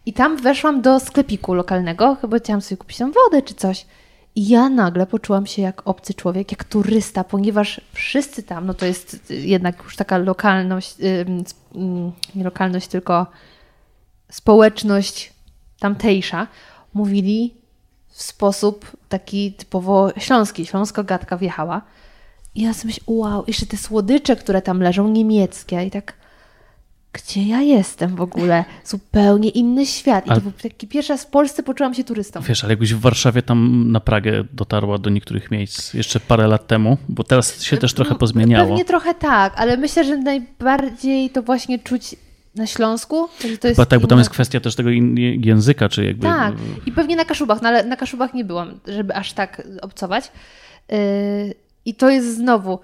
I tam weszłam do sklepiku lokalnego, chyba chciałam sobie kupić tam wodę czy coś. I ja nagle poczułam się jak obcy człowiek, jak turysta, ponieważ wszyscy tam, no to jest jednak już taka lokalność, ym, sp- ym, nie lokalność, tylko społeczność tamtejsza, mówili w sposób taki typowo śląski. Śląsko-gadka wjechała. I ja sobie myślę, wow, jeszcze te słodycze, które tam leżą, niemieckie. I tak, gdzie ja jestem w ogóle? Zupełnie inny świat. I to był taki pierwszy raz w Polsce poczułam się turystą. Wiesz, ale jakbyś w Warszawie tam na Pragę dotarła do niektórych miejsc jeszcze parę lat temu, bo teraz się też trochę No, pozmieniało. Pewnie trochę tak, ale myślę, że najbardziej to właśnie czuć na Śląsku. To jest Chyba tak, bo tam jest kwestia też tego języka, czy jakby... Tak, i pewnie na Kaszubach, no ale na Kaszubach nie byłam, żeby aż tak obcować. Yy, I to jest znowu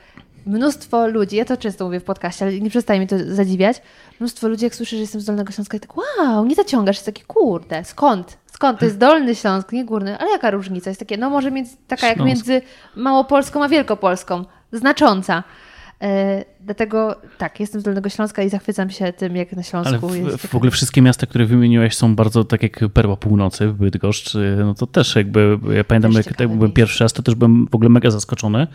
mnóstwo ludzi, ja to często mówię w podcaście, ale nie przestaje mnie to zadziwiać. Mnóstwo ludzi, jak słyszy, że jestem z Dolnego Śląska, i tak wow, nie zaciągasz, jest takie kurde, skąd? Skąd? To jest Dolny Śląsk, nie Górny. Ale jaka różnica? Jest takie, no może między, taka jak Śląsk. między Małopolską a Wielkopolską. Znacząca. Yy, dlatego tak, jestem z Dolnego Śląska i zachwycam się tym, jak na Śląsku Ale w, jest. w ogóle wszystkie miasta, które wymieniłeś są bardzo tak jak Perła Północy, Bydgoszcz, y, no to też jakby, ja pamiętam Też jak tak byłem pierwszy raz, to też byłem w ogóle mega zaskoczony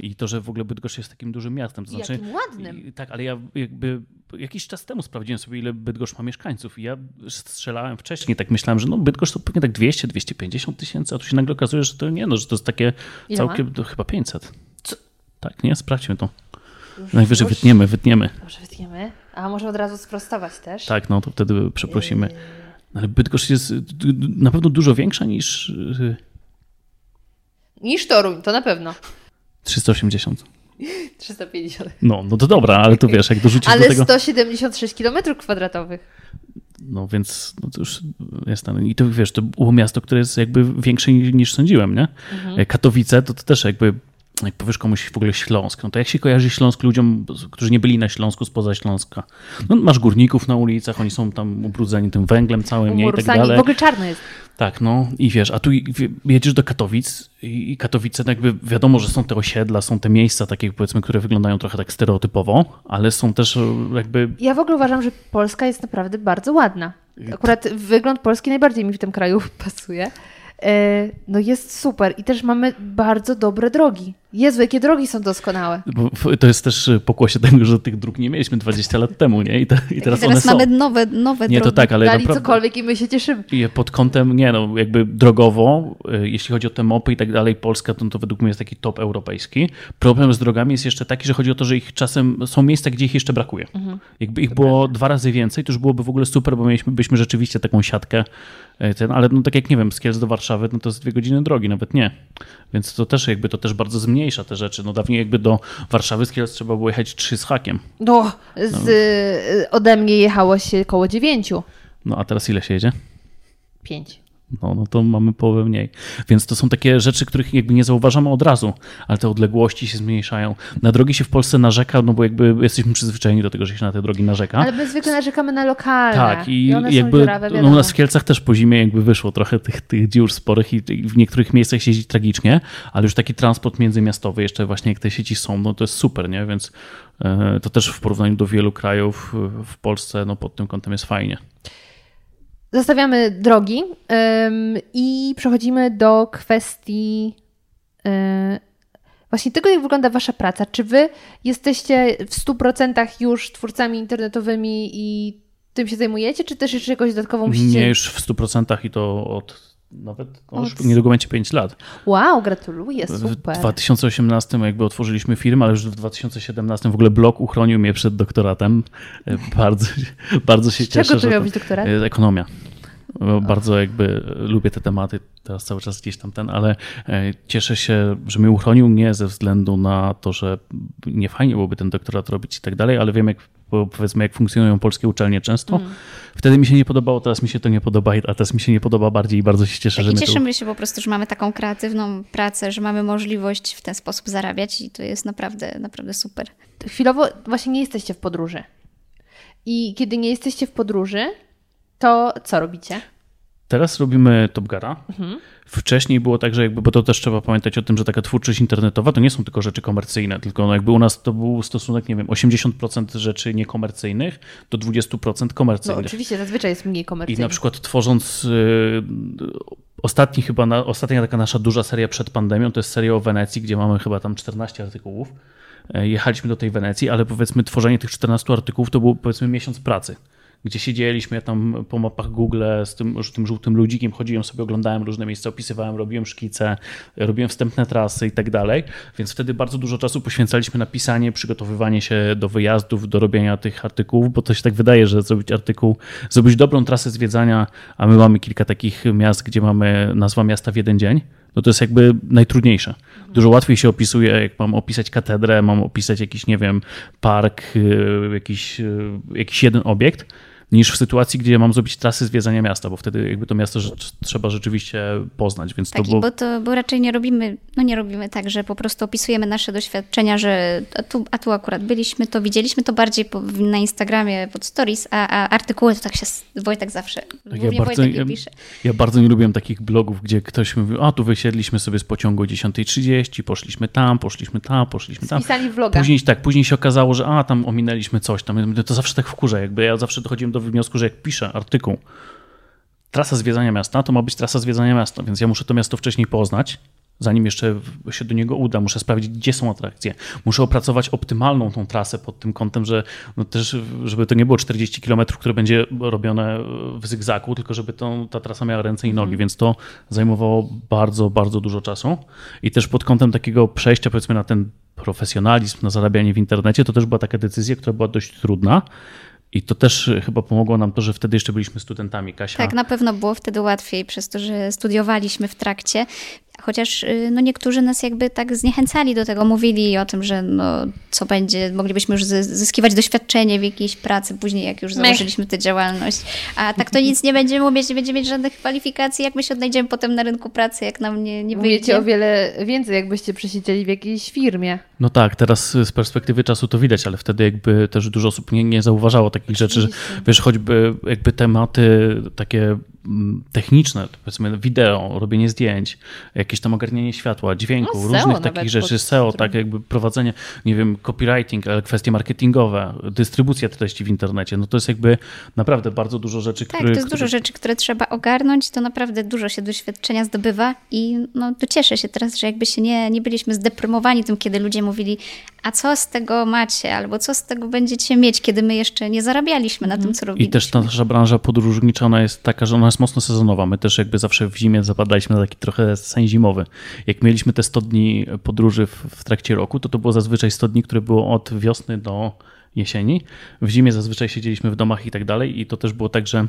i to, że w ogóle Bydgoszcz jest takim dużym miastem. To znaczy, jakim ładnym. I, tak, ale ja jakby jakiś czas temu sprawdziłem sobie, ile Bydgoszcz ma mieszkańców i ja strzelałem wcześniej, tak myślałem, że no Bydgoszcz to pewnie tak 200-250 tysięcy, a tu się nagle okazuje, że to nie, no, że to jest takie Ile całkiem, chyba 500. Co? Tak, nie? Sprawdźmy to. Najwyżej już? wytniemy, wytniemy. Może wytniemy. A może od razu sprostować też? Tak, no to wtedy przeprosimy. Yy. Ale Bydgoszcz jest na pewno dużo większa niż y, Niż Toruń, to na pewno. 380. 350. No, no to dobra, ale to wiesz, jak dorzucisz Ale do tego... 176 km kwadratowych. No więc no to już ten. I to wiesz, to było miasto, które jest jakby większe niż, sądziłem, nie? Mhm. Katowice to, to też jakby, jak powiesz komuś w ogóle Śląsk, no to jak się kojarzy Śląsk ludziom, którzy nie byli na Śląsku spoza Śląska? No masz górników na ulicach, oni są tam ubrudzeni tym węglem całym, nie? I tak dalej. W ogóle czarno jest. Tak, no i wiesz, a tu jedziesz do Katowic i i Katowice, no jakby wiadomo, że są te osiedla, są te miejsca takie powiedzmy, które wyglądają trochę tak stereotypowo, ale są też e, jakby Ja w ogóle uważam, że Polska jest naprawdę bardzo ładna. Akurat wygląd Polski najbardziej mi w tym kraju pasuje. E, No jest super i też mamy bardzo dobre drogi. Jezu, jakie drogi są doskonałe. To jest też y, pokłosie tego, że tych dróg nie mieliśmy 20 lat temu, nie? I, te, i I teraz, teraz one mamy są. nowe, nowe Nie, to drogi. tak, ale Dali naprawdę cokolwiek i my się cieszymy. i pod kątem, nie no, jakby drogowo, y, jeśli chodzi o te mopy i tak dalej, Polska to, to według mnie jest taki top europejski. Problem z drogami jest jeszcze taki, że chodzi o to, że ich czasem są miejsca, gdzie ich jeszcze brakuje. Mhm. Jakby ich było dwa razy więcej, to już byłoby w ogóle super, bo mieliśmy byśmy rzeczywiście taką siatkę, y, ten, ale no tak jak nie wiem, z Kielc do Warszawy, no to jest dwie godziny drogi, nawet nie. Więc to też jakby to też bardzo zmniejsza te rzeczy. No dawniej jakby do Warszawy z Kielc trzeba było jechać trzy z hakiem. No, z, y, ode mnie jechało się koło dziewięciu. No a teraz ile się jedzie? Pięć. No, no to mamy połowę mniej. Więc to są takie rzeczy, których jakby nie zauważamy od razu, ale te odległości się zmniejszają. Na drogi się w Polsce narzeka, no bo jakby jesteśmy przyzwyczajeni do tego, że się na te drogi narzeka. Ale my zwykle narzekamy na lokalne. Tak, i, one jakby dziurawe, no, u nas w Kielcach też po zimie jakby wyszło trochę tych, tych dziur sporych i, i w niektórych miejscach się jeździ tragicznie, ale już taki transport międzymiastowy, jeszcze właśnie jak te sieci są, no to jest super, nie? Więc e, to też w porównaniu do wielu krajów w Polsce, no pod tym kątem jest fajnie. Zostawiamy drogi ym, i przechodzimy do kwestii yy, właśnie tego, jak wygląda Wasza praca. Czy Wy jesteście w 100% już twórcami internetowymi i tym się zajmujecie, czy też jeszcze jakoś dodatkowo musicie... Nie już w 100% i to od nawet no już niedługo będzie 5 lat. Wow, gratuluję, W super. 2018 jakby otworzyliśmy firmę, ale już w 2017 w ogóle blog uchronił mnie przed doktoratem. E, Bardzo, bardzo się Z czego cieszę, to że miał być doktorat? e, Ekonomia. bo bardzo jakby lubię te tematy, teraz cały czas gdzieś tam ten, ale e, cieszę się, że mnie uchronił nie ze względu na to, że nie fajnie byłoby ten doktorat robić i tak dalej, ale wiem jak powiedzmy jak funkcjonują polskie uczelnie często. Mm. Wtedy mi się nie podobało, teraz mi się to nie podoba, a teraz mi się nie podoba bardziej i bardzo się cieszę, Tak, że I my tu... cieszymy się po prostu, że mamy taką kreatywną pracę, że mamy możliwość w ten sposób zarabiać i to jest naprawdę, naprawdę super. Chwilowo właśnie nie jesteście w podróży. I kiedy nie jesteście w podróży, to co robicie? Teraz robimy Top Gara. Mhm. Wcześniej było tak, że jakby, bo to też trzeba pamiętać o tym, że taka twórczość internetowa to nie są tylko rzeczy komercyjne, tylko no jakby u nas to był stosunek, nie wiem, 80% rzeczy niekomercyjnych do 20% No komercyjnych. oczywiście, zazwyczaj jest mniej I komercyjny. na przykład tworząc y, ostatni chyba, na, ostatnia taka nasza duża seria przed pandemią, to jest seria o Wenecji, gdzie mamy chyba tam 14 artykułów. E, Jechaliśmy do tej Wenecji, ale powiedzmy tworzenie tych 14 artykułów to był powiedzmy miesiąc pracy. Gdzie siedzieliśmy, ja tam po mapach Google z tym, z tym żółtym ludzikiem chodziłem sobie, oglądałem różne miejsca, opisywałem, robiłem szkice, robiłem wstępne trasy i tak dalej. Więc wtedy bardzo dużo czasu poświęcaliśmy na pisanie, przygotowywanie się do wyjazdów, do robienia tych artykułów, bo to się tak wydaje, że zrobić artykuł, zrobić dobrą trasę zwiedzania, a my mamy kilka takich miast, gdzie mamy nazwa miasta w jeden dzień, no to jest jakby najtrudniejsze. Dużo łatwiej się opisuje, jak mam opisać katedrę, mam opisać jakiś, nie wiem, park, y, jakiś, y, jakiś jeden obiekt, niż w sytuacji, gdzie mam zrobić trasy zwiedzania miasta, bo wtedy jakby to miasto trzeba rzeczywiście poznać, więc Tak, to było... bo, to, bo raczej nie robimy, no nie robimy tak, że po prostu opisujemy nasze doświadczenia, że a tu, a tu akurat byliśmy, to widzieliśmy to bardziej po, na Instagramie pod stories, a, a artykuły to tak się Wojtek zawsze, Tak, głównie bardzo, Wojtek ja, ja bardzo nie lubiłem takich blogów, gdzie ktoś mówił, a tu wysiedliśmy sobie z pociągu o 10.30, poszliśmy tam, poszliśmy tam, poszliśmy tam. Spisali vloga. Później tak, później się okazało, że a tam ominęliśmy coś tam. Ja To zawsze tak wkurza, jakby ja zawsze dochodziłem do wniosku, że jak piszę artykuł trasa zwiedzania miasta, to ma być trasa zwiedzania miasta, więc ja muszę to miasto wcześniej poznać, zanim jeszcze się do niego uda. Muszę sprawdzić, gdzie są atrakcje. Muszę opracować optymalną tą trasę pod tym kątem, że no też, żeby to nie było 40 km, które będzie robione w zygzaku, tylko żeby to, ta trasa miała ręce i nogi, więc to zajmowało bardzo, bardzo dużo czasu. I też pod kątem takiego przejścia powiedzmy na ten profesjonalizm, na zarabianie w internecie, to też była taka decyzja, która była dość trudna. I to też chyba pomogło nam to, że wtedy jeszcze byliśmy studentami. Kasia, Tak, na pewno było wtedy łatwiej, przez to, że studiowaliśmy w trakcie. Chociaż y, no, niektórzy nas jakby tak zniechęcali do tego, mówili o tym, że no, co będzie, moglibyśmy już zys- zyskiwać doświadczenie w jakiejś pracy później, jak już założyliśmy tę działalność. A tak to nic nie będziemy umieć, nie będziemy mieć żadnych kwalifikacji, jak my się odnajdziemy potem na rynku pracy, jak nam nie, nie Mówicie wyjdzie. o wiele więcej, jakbyście przesiedzieli w jakiejś firmie. No tak, teraz z perspektywy czasu to widać, ale wtedy jakby też dużo osób nie, nie zauważało takich rzeczy, że wiesz, choćby jakby tematy takie techniczne, powiedzmy wideo, robienie zdjęć, jakieś tam ogarnianie światła, dźwięku, No, różnych nawet takich rzeczy, SEO, tak jakby prowadzenie, nie wiem, copywriting, ale kwestie marketingowe, dystrybucja treści w internecie, no to jest jakby naprawdę bardzo dużo rzeczy, Tak, które... to jest które... dużo rzeczy, które trzeba ogarnąć, to naprawdę dużo się doświadczenia zdobywa i no, to cieszę się teraz, że jakby się nie, nie byliśmy zdeprymowani tym, kiedy ludzie mówili, a co z tego macie, albo co z tego będziecie mieć, kiedy my jeszcze nie zarabialiśmy na tym, co I robiliśmy. też ta nasza branża podróżnicza, ona jest taka, że ona jest mocno sezonowa. My też jakby zawsze w zimie zapadaliśmy na taki trochę sen zimowy. Jak mieliśmy te 100 dni podróży w, w trakcie roku, to to było zazwyczaj 100 dni, które było od wiosny do jesieni. W zimie zazwyczaj siedzieliśmy w domach i tak dalej i to też było tak, że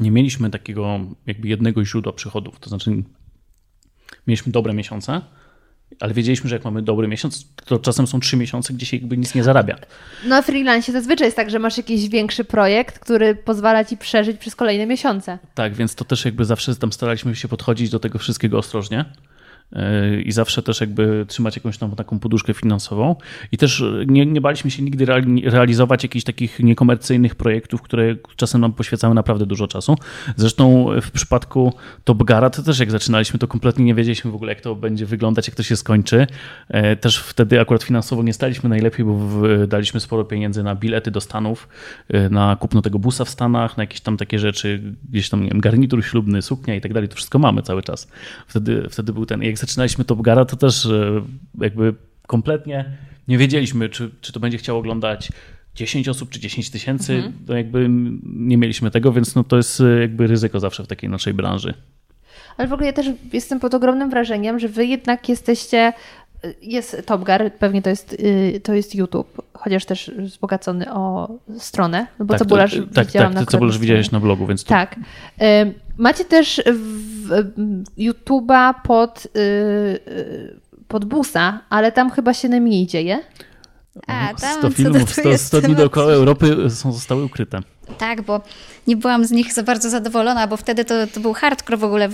nie mieliśmy takiego jakby jednego źródła przychodów. To znaczy mieliśmy dobre miesiące, ale wiedzieliśmy, że jak mamy dobry miesiąc, to czasem są trzy miesiące, gdzie się jakby nic nie zarabia. No, w freelancie zazwyczaj jest tak, że masz jakiś większy projekt, który pozwala ci przeżyć przez kolejne miesiące. Tak, więc to też jakby zawsze tam staraliśmy się podchodzić do tego wszystkiego ostrożnie i zawsze też jakby trzymać jakąś tam taką poduszkę finansową i też nie, nie baliśmy się nigdy reali- realizować jakichś takich niekomercyjnych projektów, które czasem nam poświęcały naprawdę dużo czasu. Zresztą w przypadku Top Gara to też jak zaczynaliśmy, to kompletnie nie wiedzieliśmy w ogóle jak to będzie wyglądać, jak to się skończy. E, Też wtedy akurat finansowo nie staliśmy najlepiej, bo daliśmy sporo pieniędzy na bilety do Stanów, e, na kupno tego busa w Stanach, na jakieś tam takie rzeczy, gdzieś tam, nie wiem, garnitur ślubny, suknia i tak dalej, to wszystko mamy cały czas. Wtedy, wtedy był ten, jak zaczynaliśmy Top Gara, to też e, jakby kompletnie nie wiedzieliśmy, czy, czy to będzie chciało oglądać 10 osób czy 10 tysięcy, to jakby nie mieliśmy tego, więc no to jest e, jakby ryzyko zawsze w takiej naszej branży. Ale w ogóle ja też jestem pod ogromnym wrażeniem, że wy jednak jesteście jest Top Gear, pewnie to jest, to jest YouTube, chociaż też wzbogacony o stronę, no bo tak, cebularz to, tak, widziałam tak, na ty cebularz widziałeś na blogu, więc to Tak. Macie też YouTube'a pod, y, y, pod busa, ale tam chyba się najmniej dzieje. A, tam 100 co filmów, do 100, 100 dni dookoła Europy są, zostały ukryte. Tak, bo nie byłam z nich za bardzo zadowolona, bo wtedy to, to był hardcore w ogóle,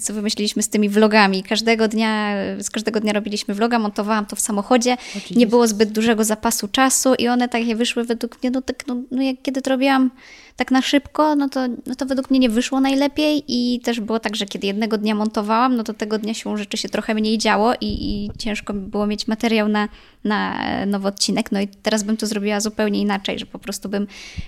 co wymyśliliśmy z tymi vlogami. Każdego dnia, z każdego dnia robiliśmy vloga, montowałam to w samochodzie. Nie było zbyt dużego zapasu czasu i one takie wyszły według mnie, no tak, no, no jak kiedy to robiłam tak na szybko, no to, no to według mnie nie wyszło najlepiej i też było tak, że kiedy jednego dnia montowałam, no to tego dnia się rzeczy się trochę mniej działo i, i ciężko było mieć materiał na, na nowy odcinek. No i teraz bym to zrobiła zupełnie inaczej, że po prostu bym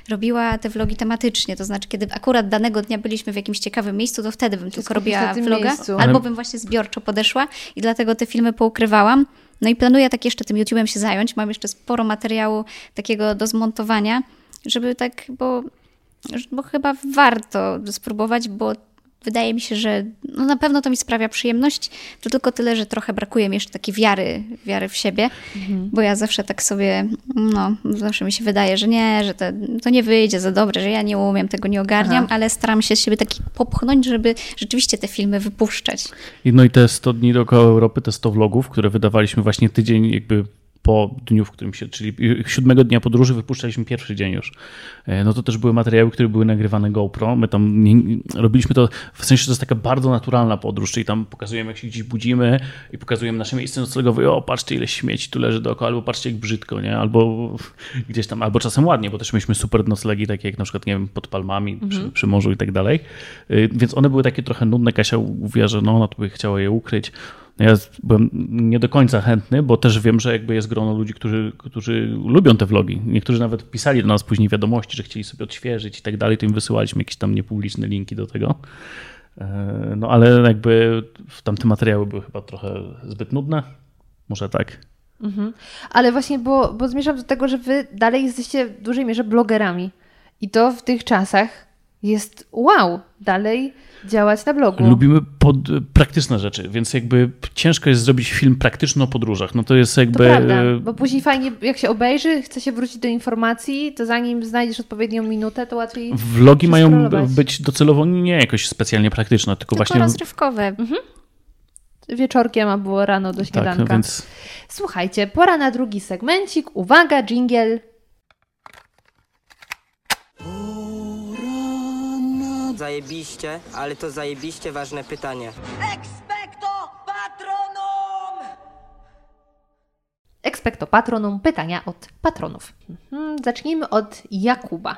robiła te vlogi tematycznie, to znaczy kiedy akurat danego dnia byliśmy w jakimś ciekawym miejscu, to wtedy bym tylko robiła vloga, miejscu. albo bym właśnie zbiorczo podeszła i dlatego te filmy poukrywałam. No i planuję tak jeszcze tym YouTube'em się zająć. Mam jeszcze sporo materiału takiego do zmontowania, żeby tak, bo, bo chyba warto spróbować, bo wydaje mi się, że no na pewno to mi sprawia przyjemność. To tylko tyle, że trochę brakuje mi jeszcze takiej wiary, wiary w siebie, bo ja zawsze tak sobie, no, zawsze mi się wydaje, że nie, że to, to nie wyjdzie za dobre, że ja nie umiem, tego nie ogarniam, Aha. ale staram się z siebie taki popchnąć, żeby rzeczywiście te filmy wypuszczać. I no i te 100 dni dookoła Europy, te 100 vlogów, które wydawaliśmy właśnie tydzień jakby po dniu, w którym się, czyli siódmego dnia podróży wypuszczaliśmy pierwszy dzień już. E, No to też były materiały, które były nagrywane GoPro. My tam robiliśmy to, w sensie to jest taka bardzo naturalna podróż, czyli tam pokazujemy jak się gdzieś budzimy i pokazujemy nasze miejsce noclegowe. O, patrzcie ile śmieci tu leży dookoła, albo patrzcie jak brzydko, nie? Albo gdzieś tam, albo czasem ładnie, bo też mieliśmy super noclegi, takie jak na przykład, nie wiem, pod palmami, przy, przy morzu i tak dalej. Y, Więc one były takie trochę nudne. Kasia mówiła, że no, ona tu by chciała je ukryć. Ja byłem nie do końca chętny, bo też wiem, że jakby jest grono ludzi, którzy, którzy lubią te vlogi. Niektórzy nawet pisali do nas później wiadomości, że chcieli sobie odświeżyć i tak dalej, to im wysyłaliśmy jakieś tam niepubliczne linki do tego. E, No ale jakby tamte materiały były chyba trochę zbyt nudne. Może tak. Ale właśnie, bo, bo zmierzam do tego, że wy dalej jesteście w dużej mierze blogerami. I to w tych czasach jest wow, dalej działać na blogu. Lubimy pod, praktyczne rzeczy, więc jakby ciężko jest zrobić film praktyczny o podróżach. No to jest To jakby... prawda, bo później fajnie, jak się obejrzy, chce się wrócić do informacji, to zanim znajdziesz odpowiednią minutę, to łatwiej. Vlogi mają być docelowo nie jakoś specjalnie praktyczne, tylko, Tylko właśnie... rozrywkowe. Wieczorkiem albo rano do Tak, śniadanka. więc Słuchajcie, pora na drugi segmencik. Uwaga, jingle. Zajebiście, ale to zajebiście ważne pytanie. Expecto Patronum, pytania od patronów. Mhm, Zacznijmy od Jakuba.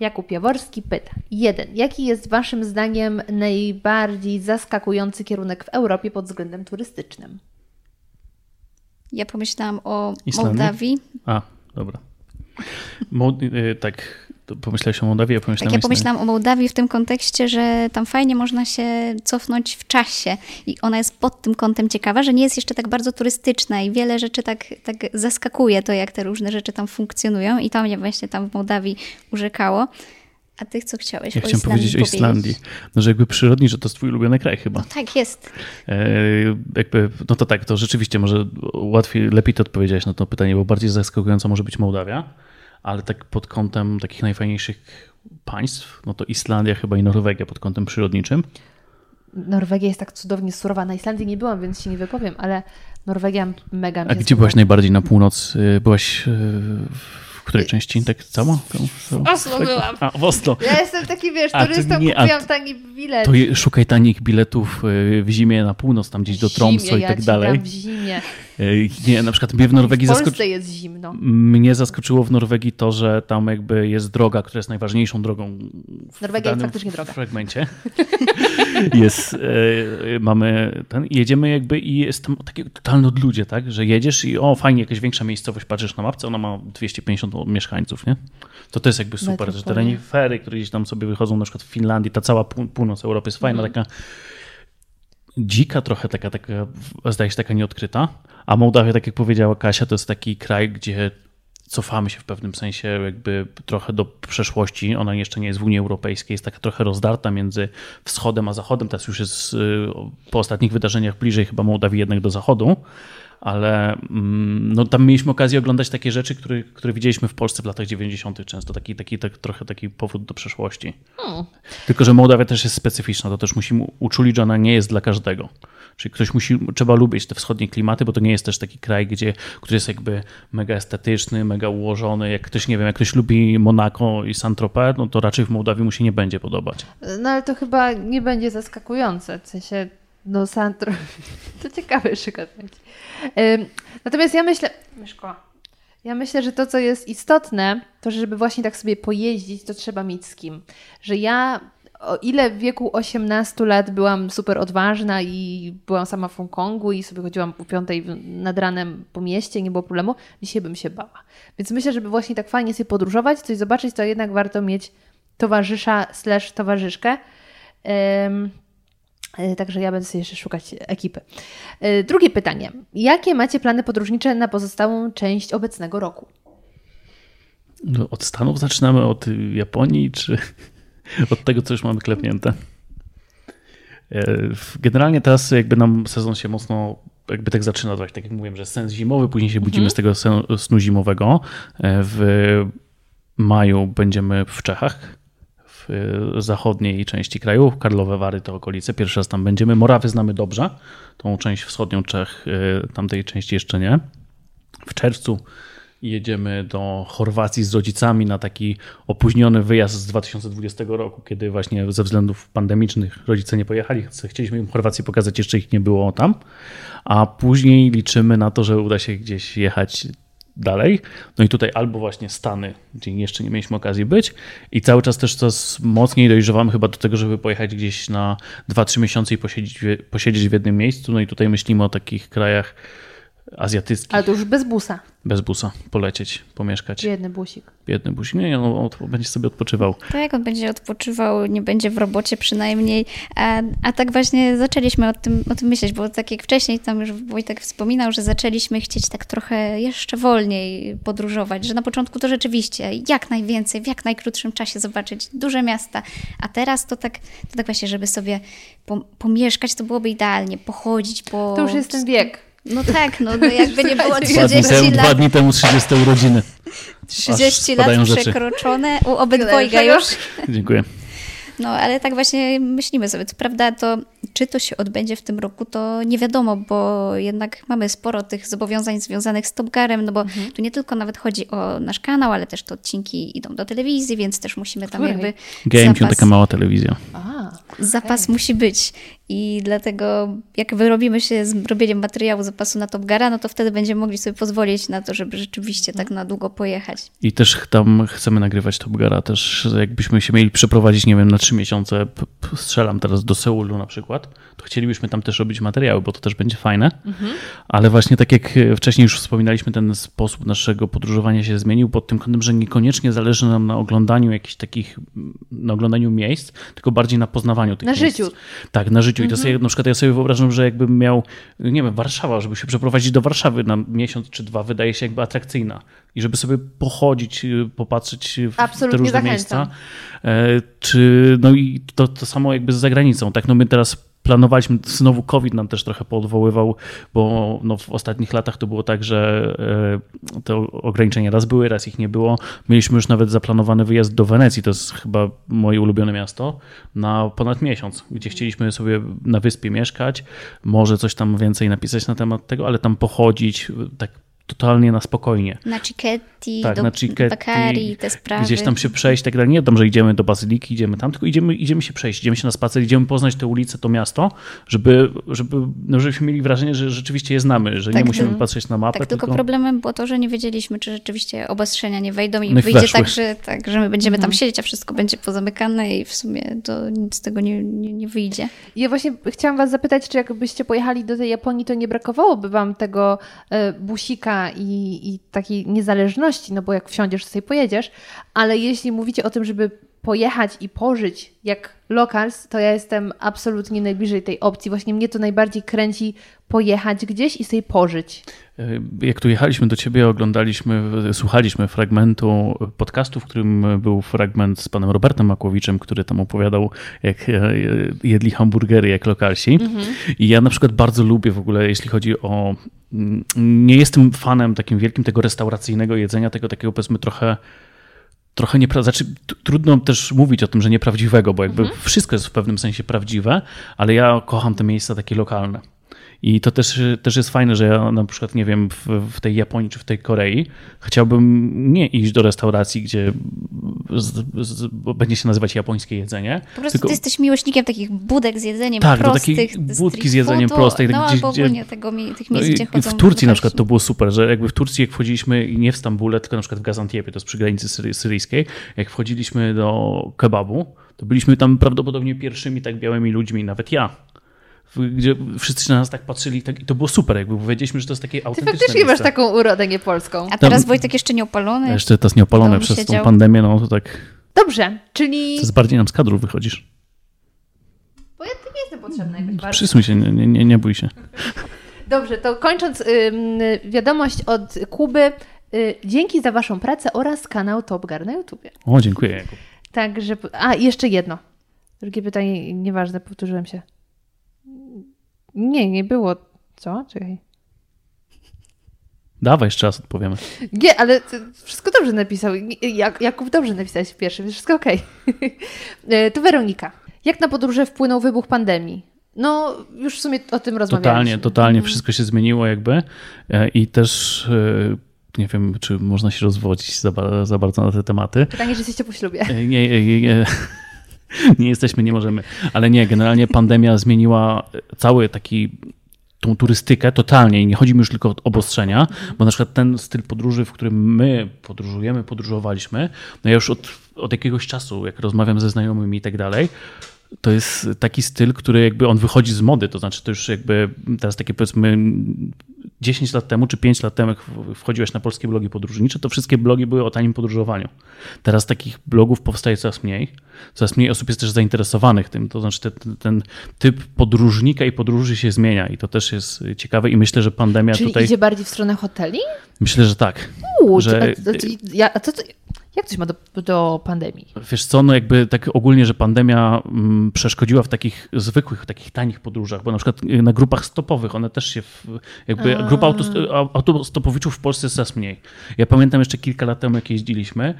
Jakub Jaworski pyta. Jeden. Jaki jest Waszym zdaniem najbardziej zaskakujący kierunek w Europie pod względem turystycznym? Ja pomyślałam o Islandii? Mołdawii. A, dobra. Mo- y, tak, pomyślałeś o Mołdawii, ja pomyślałem Tak, ja pomyślałam o Mołdawii w tym kontekście, że tam fajnie można się cofnąć w czasie i ona jest pod tym kątem ciekawa, że nie jest jeszcze tak bardzo turystyczna i wiele rzeczy tak, tak zaskakuje to, jak te różne rzeczy tam funkcjonują i to mnie właśnie tam w Mołdawii urzekało. A ty co chciałeś Ja o chciałem Islandii powiedzieć o Islandii. No, że jakby przyrodni, że to jest twój ulubiony kraj chyba. Tak jest. E, jakby, no to tak, to rzeczywiście może łatwiej, lepiej to odpowiedziałeś na to pytanie, bo bardziej zaskakująca może być Mołdawia, ale tak pod kątem takich najfajniejszych państw, no to Islandia chyba i Norwegia pod kątem przyrodniczym. Norwegia jest tak cudownie surowa. Na Islandii nie byłam, więc się nie wypowiem, ale Norwegia mega mi A gdzie byłaś najbardziej na północ? Y, Byłaś y, w której części? Tak cała? W Oslo byłam. A, w Oslo. Ja jestem taki, wiesz, turystą, nie, kupiłam tani bilet. To szukaj tanich biletów y, w zimie na północ, tam gdzieś do Zimie, i tak dalej. w zimie. Y, Nie, na przykład mnie w Norwegii w Polsce zaskoczyło. jest zimno. Mnie zaskoczyło w Norwegii to, że tam jakby jest droga, która jest najważniejszą drogą w Norwegia jest faktycznie droga. fragmencie. jest, e, mamy ten, jedziemy jakby i jest tam takie totalne odludzie, tak, że jedziesz i o fajnie, jakaś większa miejscowość, patrzysz na mapce, ona ma 250 mieszkańców, nie? To to jest jakby super, że te Metropolia. renifery, które gdzieś tam sobie wychodzą, na przykład w Finlandii, ta cała pół- północ Europy jest fajna, taka dzika trochę, taka, taka, zdaje się taka nieodkryta, a Mołdawia, tak jak powiedziała Kasia, to jest taki kraj, gdzie cofamy się w pewnym sensie jakby trochę do przeszłości. Ona jeszcze nie jest w Unii Europejskiej, jest taka trochę rozdarta między wschodem a zachodem. Teraz już jest y, po ostatnich wydarzeniach bliżej chyba Mołdawii jednak do zachodu ale mm, no, tam mieliśmy okazję oglądać takie rzeczy, które, które widzieliśmy w Polsce w latach 90. często, taki, taki tak, trochę taki powód do przeszłości. Hmm. Tylko, że Mołdawia też jest specyficzna, to też musimy uczulić, że ona nie jest dla każdego. Czyli ktoś musi, trzeba lubić te wschodnie klimaty, bo to nie jest też taki kraj, gdzie, który jest jakby mega estetyczny, mega ułożony. Jak ktoś, nie wiem, jak ktoś lubi Monako i Saint-Tropez, no to raczej w Mołdawii mu się nie będzie podobać. No ale to chyba nie będzie zaskakujące, w sensie no Santro, to ciekawy przykład będzie. Natomiast ja myślę, Myszko, ja myślę, że to, co jest istotne, to żeby właśnie tak sobie pojeździć, to trzeba mieć z kim. Że ja o ile w wieku 18 lat byłam super odważna i byłam sama w Hongkongu i sobie chodziłam po piątej nad ranem po mieście, nie było problemu, dzisiaj bym się bała. Więc myślę, żeby właśnie tak fajnie sobie podróżować, coś zobaczyć, to jednak warto mieć towarzysza slash towarzyszkę. Um, Także ja będę sobie jeszcze szukać ekipy. E, drugie pytanie. Jakie macie plany podróżnicze na pozostałą część obecnego roku? No, od Stanów zaczynamy, od Japonii, czy od tego, co już mamy klepnięte? E, generalnie teraz jakby nam sezon się mocno jakby tak zaczyna, tak jak mówiłem, że sens zimowy, później się budzimy mhm. z tego snu zimowego. E, w maju będziemy w Czechach Y, zachodniej części kraju, Karlowe Wary to okolice, pierwszy raz tam będziemy. Morawy znamy dobrze, tą część wschodnią Czech, y, tamtej części jeszcze nie. W czerwcu jedziemy do Chorwacji z rodzicami na taki opóźniony wyjazd z 2020 roku, kiedy właśnie ze względów pandemicznych rodzice nie pojechali. Chcieliśmy im Chorwację pokazać, jeszcze ich nie było tam. A później liczymy na to, że uda się gdzieś jechać dalej. No i tutaj albo właśnie Stany, gdzie jeszcze nie mieliśmy okazji być i cały czas też coraz mocniej dojrzewamy chyba do tego, żeby pojechać gdzieś na 2-3 miesiące i posiedzieć, posiedzieć w jednym miejscu. No i tutaj myślimy o takich krajach azjatyckich. Ale to już bez busa. Bez busa, polecieć, pomieszkać. Biedny busik. Biedny busik. Nie, no, będzie sobie odpoczywał. Tak, on będzie odpoczywał, nie będzie w robocie przynajmniej. A, a tak właśnie zaczęliśmy o tym, o tym myśleć, bo tak jak wcześniej tam już Wojtek wspominał, że zaczęliśmy chcieć tak trochę jeszcze wolniej podróżować, że na początku to rzeczywiście jak najwięcej, w jak najkrótszym czasie zobaczyć duże miasta, a teraz to tak, to tak właśnie, żeby sobie pomieszkać, to byłoby idealnie, pochodzić po... To już jest ten wiek no tak, no, no jakby nie było 30 dwa dni temu, lat. Dwa dni temu 30 urodziny. 30 lat przekroczone u obydwojga już. Dziękuję. No, ale tak właśnie myślimy sobie. Co prawda, to czy to się odbędzie w tym roku, to nie wiadomo, bo jednak mamy sporo tych zobowiązań związanych z Topgarem, no bo mhm. tu nie tylko nawet chodzi o nasz kanał, ale też te odcinki idą do telewizji, więc też musimy tam jakby. GameCube zapas... taka mała telewizja. A, zapas okay. musi być. I dlatego, jak wyrobimy się z robieniem materiału zapasu na Top Gara, no to wtedy będziemy mogli sobie pozwolić na to, żeby rzeczywiście tak na długo pojechać. I też tam chcemy nagrywać Top Gara, też jakbyśmy się mieli przeprowadzić, nie wiem, na trzy miesiące, strzelam teraz do Seulu na przykład, to chcielibyśmy tam też robić materiały, bo to też będzie fajne. Mhm. Ale właśnie tak jak wcześniej już wspominaliśmy, ten sposób naszego podróżowania się zmienił pod tym kątem, że niekoniecznie zależy nam na oglądaniu jakichś takich, na oglądaniu miejsc, tylko bardziej na poznawaniu tych na miejsc. Na życiu. Tak, na życiu życiu. I to sobie mhm. na przykład ja sobie wyobrażam, że jakbym miał, nie wiem, Warszawa, żeby się przeprowadzić do Warszawy na miesiąc czy dwa, wydaje się jakby atrakcyjna. I żeby sobie pochodzić, y, popatrzeć w Absolutnie te różne zachęcam. miejsca. Czy, no i to, to samo jakby z zagranicą. Tak, no my teraz planowaliśmy, znowu COVID nam też trochę poodwoływał, bo no w ostatnich latach to było tak, że e, te ograniczenia raz były, raz ich nie było. Mieliśmy już nawet zaplanowany wyjazd do Wenecji, to jest chyba moje ulubione miasto, na ponad miesiąc, gdzie chcieliśmy sobie na wyspie mieszkać, może coś tam więcej napisać na temat tego, ale tam pochodzić, tak totalnie na spokojnie. Na Cicchetti, tak, do na Cicchetti, Bakari, te sprawy. Gdzieś tam się przejść, tak dalej. Nie dam, że idziemy do Bazyliki, idziemy tam, tylko idziemy, idziemy się przejść, idziemy się na spacer, idziemy poznać te ulice, to miasto, żeby, żeby no, żebyśmy mieli wrażenie, że rzeczywiście je znamy, że tak, nie musimy to, patrzeć na mapę. Tak, tylko, tylko, problemem było to, że nie wiedzieliśmy, czy rzeczywiście obostrzenia nie wejdą i no wyjdzie tak że, tak, że my będziemy tam mhm. siedzieć, a wszystko będzie pozamykane i w sumie to nic z tego nie, nie, nie wyjdzie. Ja właśnie chciałam was zapytać, czy jakbyście pojechali do tej Japonii, to nie brakowałoby wam tego e, i, i takiej niezależności, no bo jak wsiądziesz, sobie pojedziesz, ale jeśli mówicie o tym, żeby pojechać i pożyć jak locals, to ja jestem absolutnie najbliżej tej opcji. Właśnie mnie to najbardziej kręci pojechać gdzieś i sobie pożyć. Jak tu jechaliśmy do ciebie, oglądaliśmy, słuchaliśmy fragmentu podcastu, w którym był fragment z panem Robertem Makłowiczem, który tam opowiadał, jak e, jedli hamburgery jak lokalsi. I ja na przykład bardzo lubię w ogóle, jeśli chodzi o. mm, Nie jestem fanem takim wielkim tego restauracyjnego jedzenia, tego takiego powiedzmy trochę. Trochę niepra- znaczy, trudno też mówić o tym, że nieprawdziwego, bo jakby wszystko jest w pewnym sensie prawdziwe, ale ja kocham te miejsca takie lokalne. I to też, też jest fajne, że ja na przykład, nie wiem, w, w tej Japonii czy w tej Korei chciałbym nie iść do restauracji, gdzie z, z, będzie się nazywać japońskie jedzenie. Po prostu tylko- ty jesteś miłośnikiem takich budek z jedzeniem Tak, do prostych. takiej budki street z jedzeniem prostej, No gdzie- ogólnie tego, tych No miejsc, i gdzie chodzą w Turcji na przykład to było super, że jakby w Turcji jak wchodziliśmy nie w Stambule, tylko na przykład w Gazantiepie, to jest przy granicy syry, syryjskiej, jak wchodziliśmy do kebabu, to byliśmy tam prawdopodobnie pierwszymi tak białymi ludźmi, nawet ja. Gdzie wszyscy się na nas tak patrzyli tak, i to było super, jakby powiedzieliśmy, że to jest takie Ty autentyczne faktycznie masz miejsce. taką urodę niepolską. A teraz Tam- Wojtek jeszcze nie opalony. A Jeszcze teraz nieopalone Dom przez tą siedział. pandemię, no to tak, Dobrze, czyli... to jest bardziej nam z kadru wychodzisz. Bo ja tu nie jestem potrzebna jakoś bardzo. Przysuń się, nie, nie, nie, bój się. Dobrze, to kończąc wiadomość od Kuby. Y, dzięki za Waszą pracę oraz kanał Top Gear na YouTubie. O, dziękuję. Jakub. Także. A, i jeszcze jedno. Drugie pytanie, nieważne, powtórzyłem się. Nie, nie było. Co? Czekaj. Dawaj, jeszcze raz odpowiemy. Nie, ale wszystko dobrze napisał. Jak, Jakub dobrze napisałeś w pierwszym, więc wszystko okej. Y, to Weronika. Jak na podróże wpłynął wybuch pandemii? No, już w sumie o tym rozmawialiśmy. Totalnie, totalnie wszystko się zmieniło jakby e, i też e, nie wiem, czy można się rozwodzić za, za bardzo na te tematy. Pytanie, czy jesteście po ślubie. E, Nie, nie, nie, nie jesteśmy, nie możemy, ale nie, generalnie pandemia zmieniła cały taki tą turystykę totalnie i nie chodzi mi już tylko o obostrzenia, bo na przykład ten styl podróży, w którym my podróżujemy, podróżowaliśmy, no ja już od, od jakiegoś czasu, jak rozmawiam ze znajomymi i tak dalej, to jest taki styl, który jakby on wychodzi z mody, to znaczy to już jakby teraz takie powiedzmy 10 lat temu czy 5 lat temu, jak wchodziłeś na polskie blogi podróżnicze, to wszystkie blogi były o tanim podróżowaniu. Teraz takich blogów powstaje coraz mniej. Coraz mniej osób jest też zainteresowanych tym. To znaczy ten, ten typ podróżnika i podróży się zmienia i to też jest ciekawe i myślę, że pandemia Czyli tutaj... idzie bardziej w stronę hoteli? Myślę, że tak. Uuu, Że- a, a, ja, a co, jak coś ma do, do pandemii? Wiesz co, no jakby tak ogólnie, że pandemia mm, przeszkodziła w takich zwykłych, takich tanich podróżach, bo na przykład y, na grupach stopowych one też się, w, jakby A. grupa au- autostopowiczów w Polsce jest coraz mniej. Ja pamiętam jeszcze kilka lat temu, jak jeździliśmy,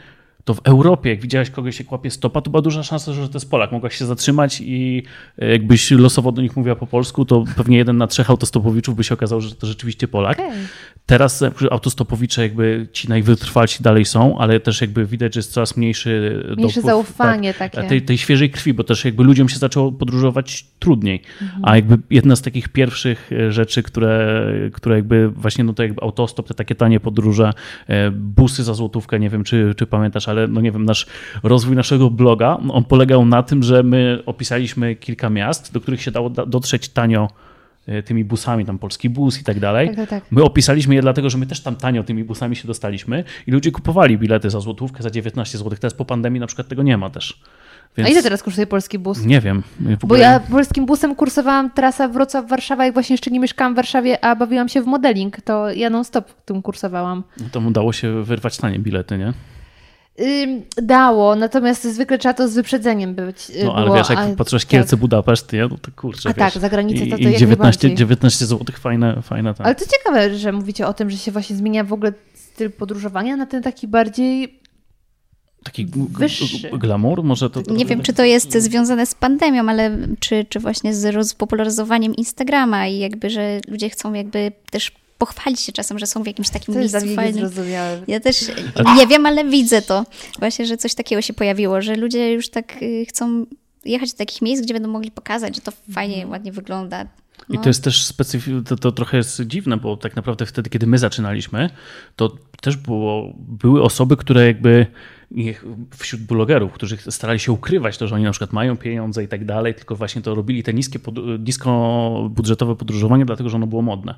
to w Europie, jak widziałeś kogoś, jak łapie stopa, to była duża szansa, że to jest Polak. Mogłaś się zatrzymać i e, jakbyś losowo do nich mówiła po polsku, to pewnie jeden na trzech autostopowiczów by się okazał, że to rzeczywiście Polak. Okej. Teraz przykład autostopowicze jakby ci najwytrwalsi dalej są, ale też jakby widać, że jest coraz mniejszy Mniejsze dopływ, zaufanie tak, takie. tej, tej świeżej krwi, bo też jakby ludziom się zaczęło podróżować trudniej. Mhm. A jakby jedna z takich pierwszych e, rzeczy, które, które jakby właśnie no to jakby autostop, te takie tanie podróże, e, busy za złotówkę, nie wiem czy, czy pamiętasz, ale no nie wiem, nasz rozwój naszego bloga, on polegał na tym, że my opisaliśmy kilka miast, do których się dało da- dotrzeć tanio e, tymi busami, tam polski bus i tak dalej. Tak, tak, tak. My opisaliśmy je dlatego, że my też tam tanio tymi busami się dostaliśmy i ludzie kupowali bilety za złotówkę, za 19 zł. Teraz po pandemii na przykład tego nie ma też. Więc A ile teraz kosztuje polski bus? Nie wiem. Bo ogóle- ja polskim busem kursowałam trasa Wrocław-Warszawa, jak właśnie jeszcze nie mieszkałam w Warszawie, a bawiłam się w modeling, to ja non-stop tym kursowałam. To udało się wyrwać tanie bilety, nie? Dało, natomiast zwykle trzeba to z wyprzedzeniem być. y, No ale było, wiesz, jak a- patrzysz tak. Kielce, Budapeszt, nie? no to kurczę, A wiesz. tak, za granicę I, to- to i jak 19, najbardziej. 19 zł, fajne, fajne tak. Ale to ciekawe, że mówicie o tym, że się właśnie zmienia w ogóle styl podróżowania na ten taki bardziej... Taki wyższy. glamour może to... to Nie wiem, czy to jest związane z pandemią, ale czy, czy właśnie z rozpopularyzowaniem Instagrama i jakby, że ludzie chcą jakby też pochwalić się czasem, że są w jakimś takim To jest miejscu fajnym. Ja też nie wiem, ale widzę to. Właśnie, że coś takiego się pojawiło, że ludzie już tak y, chcą jechać do takich miejsc, gdzie będą mogli pokazać, że to fajnie, Mhm. ładnie wygląda. I No. to jest też specyficzne, to, to trochę jest dziwne, bo tak naprawdę wtedy, kiedy my zaczynaliśmy, to też było, były osoby, które jakby wśród blogerów, którzy starali się ukrywać to, że oni na przykład mają pieniądze i tak dalej, tylko właśnie to robili te niskie, pod- niskobudżetowe podróżowanie, dlatego że ono było modne.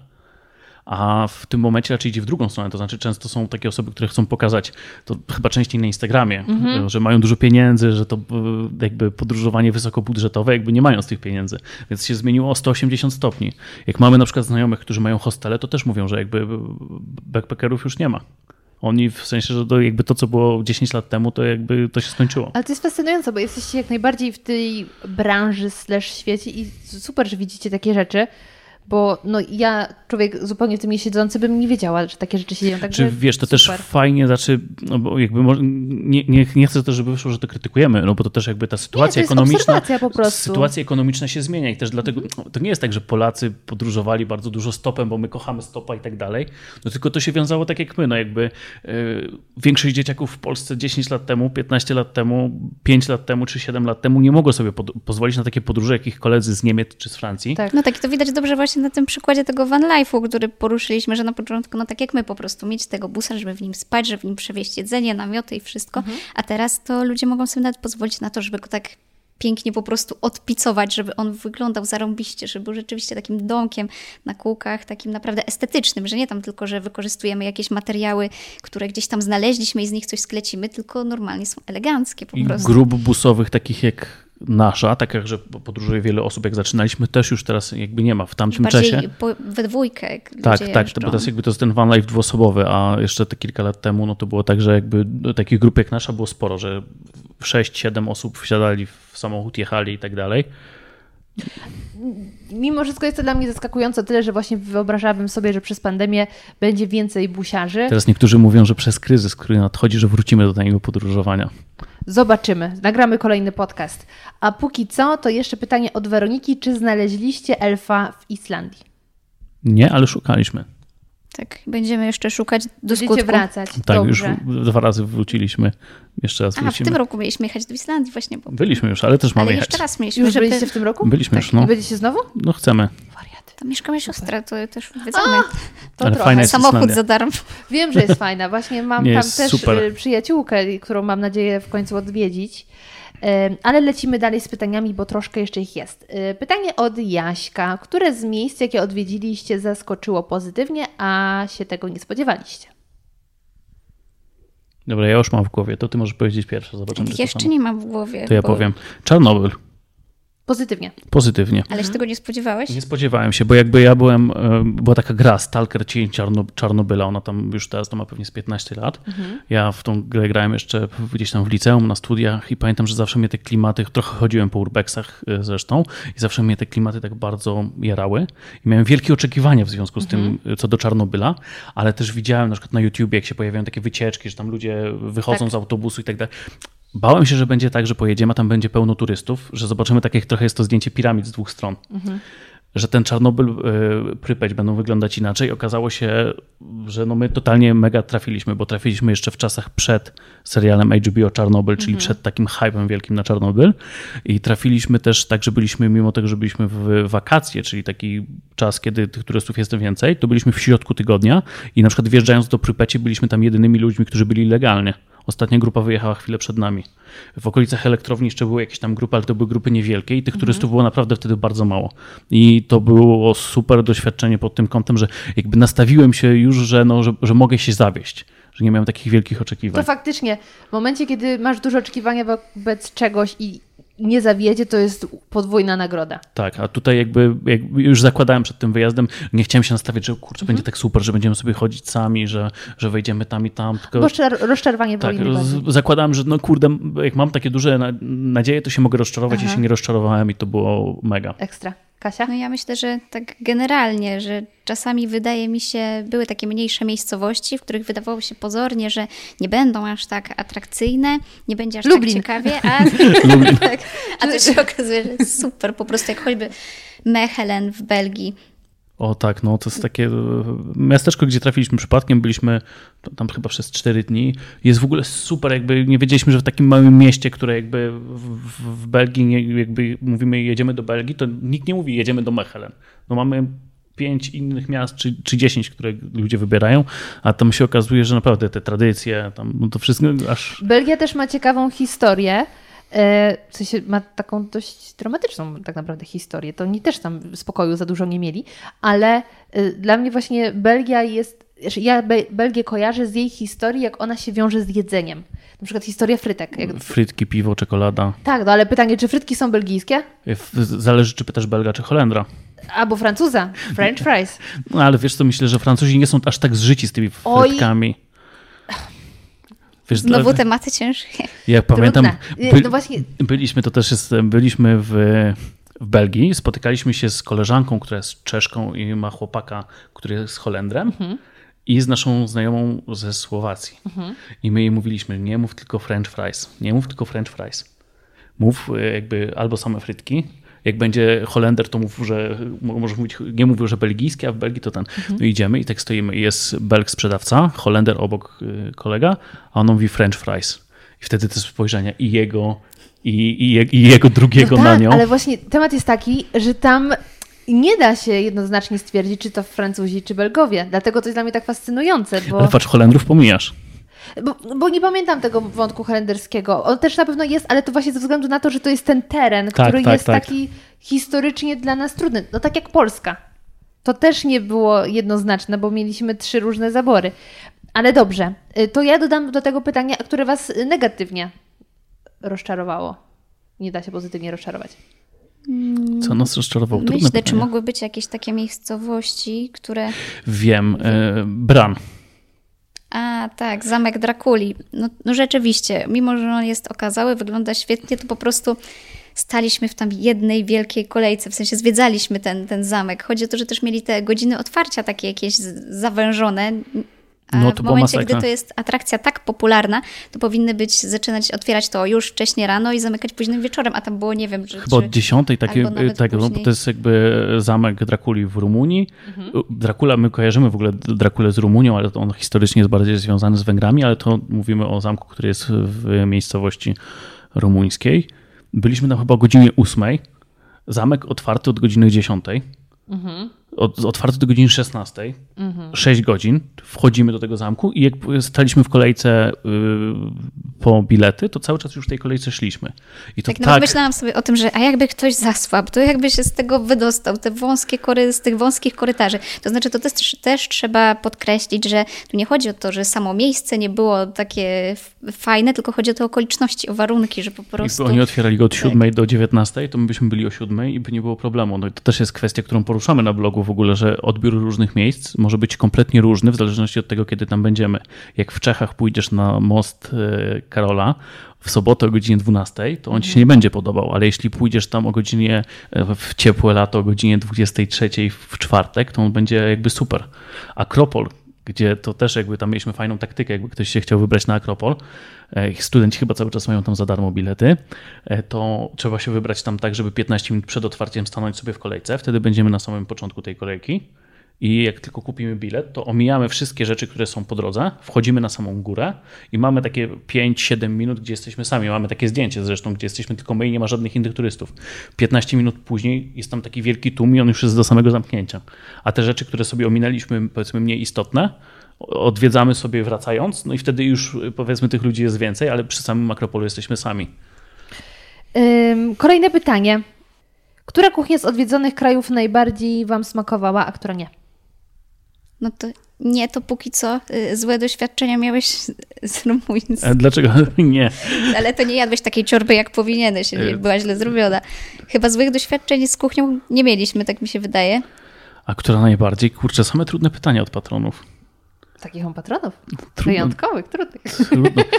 A w tym momencie raczej idzie w drugą stronę. To znaczy, często są takie osoby, które chcą pokazać, to chyba częściej na Instagramie, że mają dużo pieniędzy, że to e, jakby podróżowanie wysokobudżetowe, jakby nie mają z tych pieniędzy. Więc się zmieniło o 180 stopni. Jak mamy na przykład znajomych, którzy mają hostele, to też mówią, że jakby backpackerów już nie ma. Oni w sensie, że to jakby to, co było 10 lat temu, to jakby to się skończyło. Ale to jest fascynujące, bo jesteście jak najbardziej w tej branży slash świecie i super, że widzicie takie rzeczy, bo no ja, człowiek zupełnie w tym nie siedzący, bym nie wiedziała, że takie rzeczy się dzieją. Także Czy wiesz, to też super. fajnie, znaczy, no bo jakby może, nie, nie, nie chcę też, żeby wyszło, że to krytykujemy, no bo to też jakby ta sytuacja to jest ekonomiczna. obserwacja po prostu. Sytuacja ekonomiczna się zmienia i też dlatego to nie jest tak, że Polacy podróżowali bardzo dużo stopem, bo my kochamy stopa i tak dalej. No tylko to się wiązało tak jak my, no jakby yy, większość dzieciaków w Polsce 10 lat temu, 15 lat temu, 5 lat temu czy 7 lat temu nie mogło sobie pod, pozwolić na takie podróże, jak ich koledzy z Niemiec czy z Francji. Tak. No tak, i to widać dobrze właśnie na tym przykładzie tego van life'u, który poruszyliśmy, że na początku, no tak jak my po prostu, mieć tego busa, żeby w nim spać, żeby w nim przewieźć jedzenie, namioty i wszystko, a teraz to ludzie mogą sobie nawet pozwolić na to, żeby go tak pięknie po prostu odpicować, żeby on wyglądał zarąbiście, żeby był rzeczywiście takim domkiem na kółkach, takim naprawdę estetycznym, że nie tam tylko, że wykorzystujemy jakieś materiały, które gdzieś tam znaleźliśmy i z nich coś sklecimy, tylko normalnie są eleganckie po I prostu. grup busowych takich jak nasza, takich, że podróżuje wiele osób, jak zaczynaliśmy, też już teraz jakby nie ma. W tamtym Bardziej czasie. po, we dwójkę. jak Tak, tak, jeżdżą. jest jakby to jest ten van life dwuosobowy, a jeszcze te kilka lat temu no to było tak, że jakby do takich grup jak nasza było sporo, że 6-7 osób wsiadali w samochód, jechali i tak dalej. Mimo wszystko jest to dla mnie zaskakujące tyle, że właśnie wyobrażałabym sobie, że przez pandemię będzie więcej busiarzy. Teraz niektórzy mówią, że przez kryzys, który nadchodzi, że wrócimy do takiego podróżowania. Zobaczymy. Nagramy kolejny podcast. A póki co, to jeszcze pytanie od Weroniki. Czy znaleźliście elfa w Islandii? Nie, ale szukaliśmy. Tak, będziemy jeszcze szukać do Będziecie skutku. wracać. Tak, Dobrze. już dwa razy wróciliśmy. Jeszcze raz A, w wrócimy. tym roku mieliśmy jechać do Islandii właśnie, bo... Byliśmy już, ale też mamy Ale jechać. jeszcze raz mieliśmy, Już żeby... byliście w tym roku? Byliśmy Tak. już, no. I będziecie znowu? No chcemy. Wariaty. Tam mieszka moja siostra, to też odwiedzamy. To Ale trochę. fajna jest Samochód Islandia. za darmo. Wiem, że jest fajna. Właśnie mam Nie, tam też super. y, przyjaciółkę, którą mam nadzieję w końcu odwiedzić. Ale lecimy dalej z pytaniami, bo troszkę jeszcze ich jest. Y, Pytanie od Jaśka. Które z miejsc, jakie odwiedziliście, zaskoczyło pozytywnie, a się tego nie spodziewaliście? Dobra, ja już mam w głowie, to ty możesz powiedzieć pierwsze, zobaczymy. Jeszcze nie mam w głowie. To ja bo- powiem. Czarnobyl. Pozytywnie. Pozytywnie. Ale się tego nie spodziewałeś? Nie spodziewałem się, bo jakby ja byłem, e, była taka gra Stalker Cień Czarno, Czarnobyla, ona tam już teraz to ma pewnie z 15 lat. Ja w tą grę grałem jeszcze gdzieś tam w liceum, na studiach i pamiętam, że zawsze mnie te klimaty, trochę chodziłem po urbexach e, zresztą i zawsze mnie te klimaty tak bardzo jarały i miałem wielkie oczekiwania w związku z tym e, co do Czarnobyla, ale też widziałem na przykład na YouTubie, jak się pojawiają takie wycieczki, że tam ludzie wychodzą Tak. z autobusu i tak dalej. Bałem się, że będzie tak, że pojedziemy, a tam będzie pełno turystów, że zobaczymy tak jak trochę jest to zdjęcie piramid z dwóch stron. Że ten Czarnobyl, y, Prypeć będą wyglądać inaczej. Okazało się, że no my totalnie mega trafiliśmy, bo trafiliśmy jeszcze w czasach przed serialem HBO Czarnobyl, czyli przed takim hypem wielkim na Czarnobyl. I trafiliśmy też tak, że byliśmy, mimo tego, że byliśmy w wakacje, czyli taki czas, kiedy tych turystów jest więcej, to byliśmy w środku tygodnia i na przykład wjeżdżając do Prypeci byliśmy tam jedynymi ludźmi, którzy byli legalnie. Ostatnia grupa wyjechała chwilę przed nami. W okolicach elektrowni jeszcze były jakieś tam grupy, ale to były grupy niewielkie i tych turystów było naprawdę wtedy bardzo mało. I to było super doświadczenie pod tym kątem, że jakby nastawiłem się już, że, no, że, że mogę się zawieść, że nie miałem takich wielkich oczekiwań. To faktycznie, w momencie, kiedy masz duże oczekiwania wobec czegoś i nie zawiedzie, to jest podwójna nagroda. Tak, a tutaj jakby, jakby już zakładałem przed tym wyjazdem, nie chciałem się nastawiać, że kurczę, będzie tak super, że będziemy sobie chodzić sami, że, że wejdziemy tam i tam. Tylko Bo rozczarowanie tak, roz, zakładałem, że no kurde, jak mam takie duże na, nadzieje, to się mogę rozczarować i się nie rozczarowałem i to było mega. Ekstra. Kasia? No ja myślę, że tak generalnie, że czasami wydaje mi się, były takie mniejsze miejscowości, w których wydawało się pozornie, że nie będą aż tak atrakcyjne, nie będzie aż Lublin. tak ciekawie, a, tak, a to się okazuje, że jest super, po prostu jak choćby Mechelen w Belgii. O tak, no to jest takie e, miasteczko, gdzie trafiliśmy przypadkiem, byliśmy tam chyba przez 4 dni. Jest w ogóle super, jakby nie wiedzieliśmy, że w takim małym mieście, które jakby w, w, Belgii, jakby mówimy jedziemy do Belgii, to nikt nie mówi jedziemy do Mechelen. No mamy pięć innych miast, czy, czy 10, które ludzie wybierają, a tam się okazuje, że naprawdę te tradycje, tam no to wszystko aż... Belgia też ma ciekawą historię. E, w sensie ma taką dość dramatyczną tak naprawdę historię. To oni też tam spokoju za dużo nie mieli, ale e, dla mnie właśnie Belgia jest. znaczy Ja Be- Belgię kojarzę z jej historii, jak ona się wiąże z jedzeniem. Na przykład historia frytek. Frytki, piwo, czekolada. Tak, no ale pytanie, czy frytki są belgijskie? W- Zależy, czy pytasz Belga, czy Holendra. Albo Francuza. French fries. No ale wiesz co, myślę, że Francuzi nie są aż tak zżyci z tymi Oj. Wiesz, Znowu ale- tematy ciężkie. Jak pamiętam, by, No właśnie, byliśmy, to też jest, byliśmy w, w Belgii, spotykaliśmy się z koleżanką, która jest Czeszką i ma chłopaka, który jest Holendrem Mhm. i z naszą znajomą ze Słowacji. I my jej mówiliśmy, nie mów tylko french fries, nie mów tylko french fries. Mów e, jakby albo same frytki, jak będzie Holender, to mów, że może mówić, nie mówił, że belgijskie, a w Belgii to ten. No idziemy i tak stoimy. Jest Belg sprzedawca, Holender obok y, kolega, a on mówi French fries. I wtedy te spojrzenia i jego, i, i, i jego drugiego no na tak, nią. ale właśnie temat jest taki, że tam nie da się jednoznacznie stwierdzić, czy to Francuzi, czy Belgowie. Dlatego to jest dla mnie tak fascynujące, bo... Ale patrz, Holendrów pomijasz. Bo, bo nie pamiętam tego wątku holenderskiego. On też na pewno jest, ale to właśnie ze względu na to, że to jest ten teren, Tak, który tak, jest tak. taki historycznie dla nas trudny. No tak jak Polska. To też nie było jednoznaczne, bo mieliśmy trzy różne zabory. Ale dobrze, y, to ja dodam do tego pytania, które Was negatywnie rozczarowało. Nie da się pozytywnie rozczarować. Co nas rozczarował? Trudne Myślę, czy pytanie. mogły być jakieś takie miejscowości, które... Wiem. E, Bran. A, tak, zamek Drakuli. No, no rzeczywiście, mimo że on jest okazały, wygląda świetnie, to po prostu staliśmy w tam jednej wielkiej kolejce, w sensie zwiedzaliśmy ten, ten zamek. Chodzi o to, że też mieli te godziny otwarcia takie jakieś zawężone. No, to w momencie, masakra. gdy to jest atrakcja tak popularna, to powinny być zaczynać otwierać to już wcześniej rano i zamykać późnym wieczorem, a tam było, nie wiem, że Chyba od dziesiątej, takie, nawet tak, no, bo później. to jest jakby zamek Drakuli w Rumunii. Mhm. Dracula, my kojarzymy w ogóle Drakulę z Rumunią, ale to on historycznie jest bardziej związany z Węgrami, ale to mówimy o zamku, który jest w miejscowości rumuńskiej. Byliśmy tam chyba o godzinie ósmej. Zamek otwarty od godziny 10. Mhm. Od, otwarty do godziny 16. 6 godzin. Wchodzimy do tego zamku i jak staliśmy w kolejce y, po bilety, to cały czas już w tej kolejce szliśmy. I to Tak, no tak, myślałam sobie o tym, że a jakby ktoś zasłabł, to jakby się z tego wydostał, te wąskie kory, z tych wąskich korytarzy. To znaczy, to też, też trzeba podkreślić, że tu nie chodzi o to, że samo miejsce nie było takie fajne, tylko chodzi o te okoliczności, o warunki, że po prostu... Jakby oni otwierali go od Tak. 7 do 19, to my byśmy byli o 7 i by nie było problemu. No i to też jest kwestia, którą poruszamy na blogu w ogóle, że odbiór różnych miejsc może być kompletnie różny w zależności od tego, kiedy tam będziemy. Jak w Czechach pójdziesz na most e, Karola w sobotę o godzinie 12, to on ci się nie będzie podobał, ale jeśli pójdziesz tam o godzinie e, w ciepłe lato o godzinie 23 w czwartek, to on będzie jakby super. Akropol, gdzie to też jakby tam mieliśmy fajną taktykę, jakby ktoś się chciał wybrać na Akropol. E, Studenci chyba cały czas mają tam za darmo bilety. e, To trzeba się wybrać tam tak, żeby 15 minut przed otwarciem stanąć sobie w kolejce. Wtedy będziemy na samym początku tej kolejki. I jak tylko kupimy bilet, to omijamy wszystkie rzeczy, które są po drodze, wchodzimy na samą górę i mamy takie 5-7 minut, gdzie jesteśmy sami. Mamy takie zdjęcie zresztą, gdzie jesteśmy tylko my i nie ma żadnych innych turystów. 15 minut później jest tam taki wielki tłum i on już jest do samego zamknięcia. A te rzeczy, które sobie ominęliśmy, powiedzmy mniej istotne, odwiedzamy sobie wracając, no i wtedy już powiedzmy tych ludzi jest więcej, ale przy samym Akropolu jesteśmy sami. Kolejne pytanie. Która kuchnia z odwiedzonych krajów najbardziej Wam smakowała, a która nie? No to nie, to póki co y, złe doświadczenia miałeś z, rumuńskim. E, Dlaczego nie? Ale to nie jadłeś takiej ciorby, jak powinieneś, nie była źle zrobiona. Chyba złych doświadczeń z kuchnią nie mieliśmy, tak mi się wydaje. A która najbardziej? Kurczę, same trudne pytania od patronów. Takich mam patronów. Trudno. Wyjątkowych, trudnych. Trudno.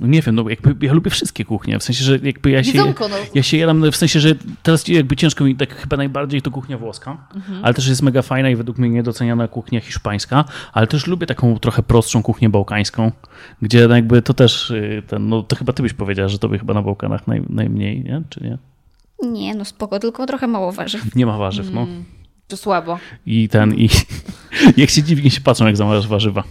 E, Nie wiem, no jakby ja lubię wszystkie kuchnie, w sensie, że jakby ja się, Jedzonko, no. ja się jadam, w sensie, że teraz jakby ciężko mi, tak chyba najbardziej to kuchnia włoska, Mhm. ale też jest mega fajna i według mnie niedoceniana kuchnia hiszpańska, ale też lubię taką trochę prostszą kuchnię bałkańską, gdzie no jakby to też, y, ten, no to chyba ty byś powiedziała, że to by chyba na Bałkanach naj, najmniej, nie? Czy nie? Nie, no spoko, tylko trochę mało warzyw. Nie ma warzyw, no. To słabo. I ten, i jak się dziwnie się patrzą, jak zamawiasz warzywa.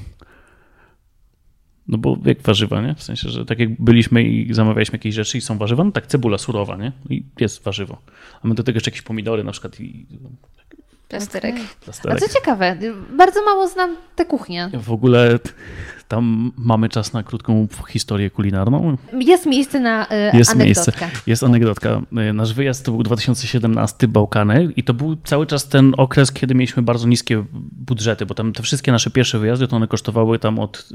No bo jak warzywa, nie? W sensie, że tak jak byliśmy i zamawialiśmy jakieś rzeczy i są warzywa, no tak cebula surowa, nie? I jest warzywo. A my do tego jeszcze jakieś pomidory na przykład i Plasterek. A plasterek. co ciekawe, bardzo mało znam tę kuchnię. W ogóle Tam mamy czas na krótką historię kulinarną. Jest miejsce na e, Jest anegdotkę. miejsce. Jest anegdotka. E, Nasz wyjazd to był 2017 Bałkany i to był cały czas ten okres, kiedy mieliśmy bardzo niskie budżety, bo tam te wszystkie nasze pierwsze wyjazdy to one kosztowały tam od,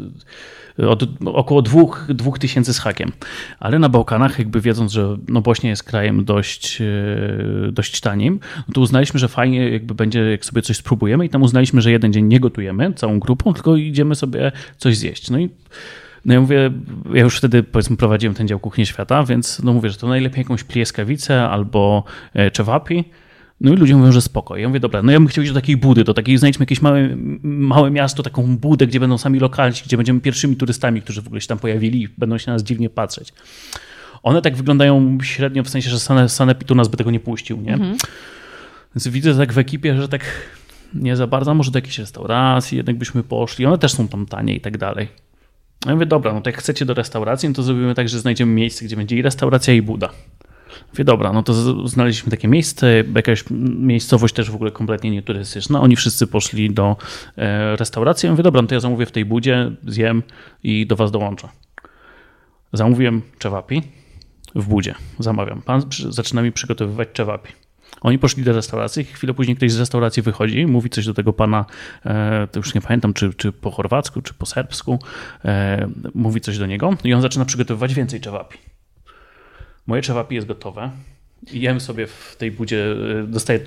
od około dwóch, dwóch tysięcy z hakiem. Ale na Bałkanach, jakby wiedząc, że no Bośnia jest krajem dość, e, dość tanim, no to uznaliśmy, że fajnie jakby będzie, jak sobie coś spróbujemy i tam uznaliśmy, że jeden dzień nie gotujemy całą grupą, tylko idziemy sobie coś zjeść. No i no ja mówię, ja już wtedy powiedzmy prowadziłem ten dział Kuchni Świata, więc no mówię, że to najlepiej jakąś plieskawicę albo e, czewapi. No i ludzie mówią, że spoko. Ja mówię, dobra, no ja bym chciał iść do takiej budy, do takiej, znajdźmy jakieś małe, małe miasto, taką budę, gdzie będą sami lokalni, gdzie będziemy pierwszymi turystami, którzy w ogóle się tam pojawili i będą się na nas dziwnie patrzeć. One tak wyglądają średnio, w sensie, że Sane- Sanepitu nas by tego nie puścił, nie? Więc widzę tak w ekipie, że tak nie za bardzo, może do jakiejś restauracji jednak byśmy poszli. One też są tam tanie i tak dalej. Ja mówię, dobra, no to jak chcecie do restauracji, no to zrobimy tak, że znajdziemy miejsce, gdzie będzie i restauracja, i buda. Mówię, dobra, no to znaleźliśmy takie miejsce, jakaś miejscowość też w ogóle kompletnie nieturystyczna. Oni wszyscy poszli do e, restauracji. Ja mówię, dobra, no to ja zamówię w tej budzie, zjem i do was dołączę. Zamówiłem czewapi w budzie. Zamawiam. Pan zaczyna mi przygotowywać czewapi. Oni poszli do restauracji, chwilę później ktoś z restauracji wychodzi, mówi coś do tego pana, e, to już nie pamiętam, czy, czy po chorwacku, czy po serbsku, e, mówi coś do niego i on zaczyna przygotowywać więcej czewapi. Moje czewapi jest gotowe. Jem sobie w tej budzie, e, dostaję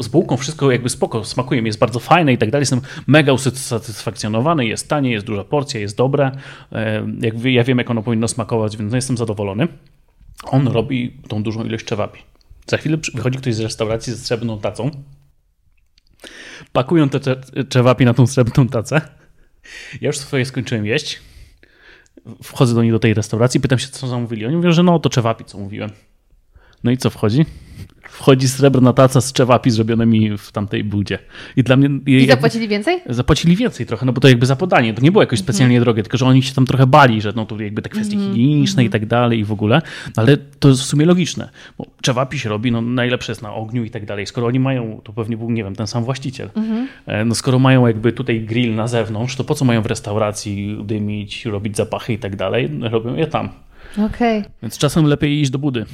z, bułką, wszystko jakby spoko, smakuje mi, jest bardzo fajne i tak dalej. Jestem mega usatysfakcjonowany, jest tanie, jest duża porcja, jest dobre. Jak, ja wiem, jak ono powinno smakować, więc no jestem zadowolony. On robi tą dużą ilość czewapi. Za chwilę wychodzi ktoś z restauracji ze srebrną tacą. Pakują te cze- czewapi na tą srebrną tacę. Ja już swoje skończyłem jeść. Wchodzę do nich do tej restauracji, pytam się, co zamówili. Oni mówią, że no to czewapi, co mówiłem. No i co wchodzi? Wchodzi srebrna taca z czewapi zrobionymi w tamtej budzie. I dla mnie... I jakby- zapłacili więcej? Zapłacili więcej trochę, no bo to jakby za podanie. To nie było jakoś specjalnie drogie, tylko że oni się tam trochę bali, że no to jakby te kwestie higieniczne i tak dalej i w ogóle. Ale to jest w sumie logiczne. Bo czewapi się robi, no najlepsze jest na ogniu i tak dalej. Skoro oni mają, to pewnie był, nie wiem, ten sam właściciel. E, No skoro mają jakby tutaj grill na zewnątrz, to po co mają w restauracji dymić, robić zapachy i tak dalej? Robią je tam. Okej. Więc czasem lepiej iść do budy.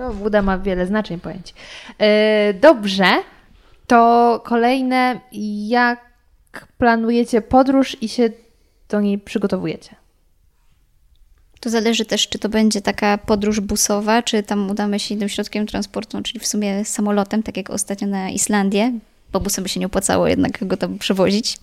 To Buda ma wiele znaczeń pojęć. E, Dobrze, to kolejne, jak planujecie podróż i się do niej przygotowujecie? To zależy też, czy to będzie taka podróż busowa, czy tam udamy się innym środkiem transportu, czyli w sumie samolotem, tak jak ostatnio na Islandię, bo busem by się nie opłacało jednak go tam przewozić.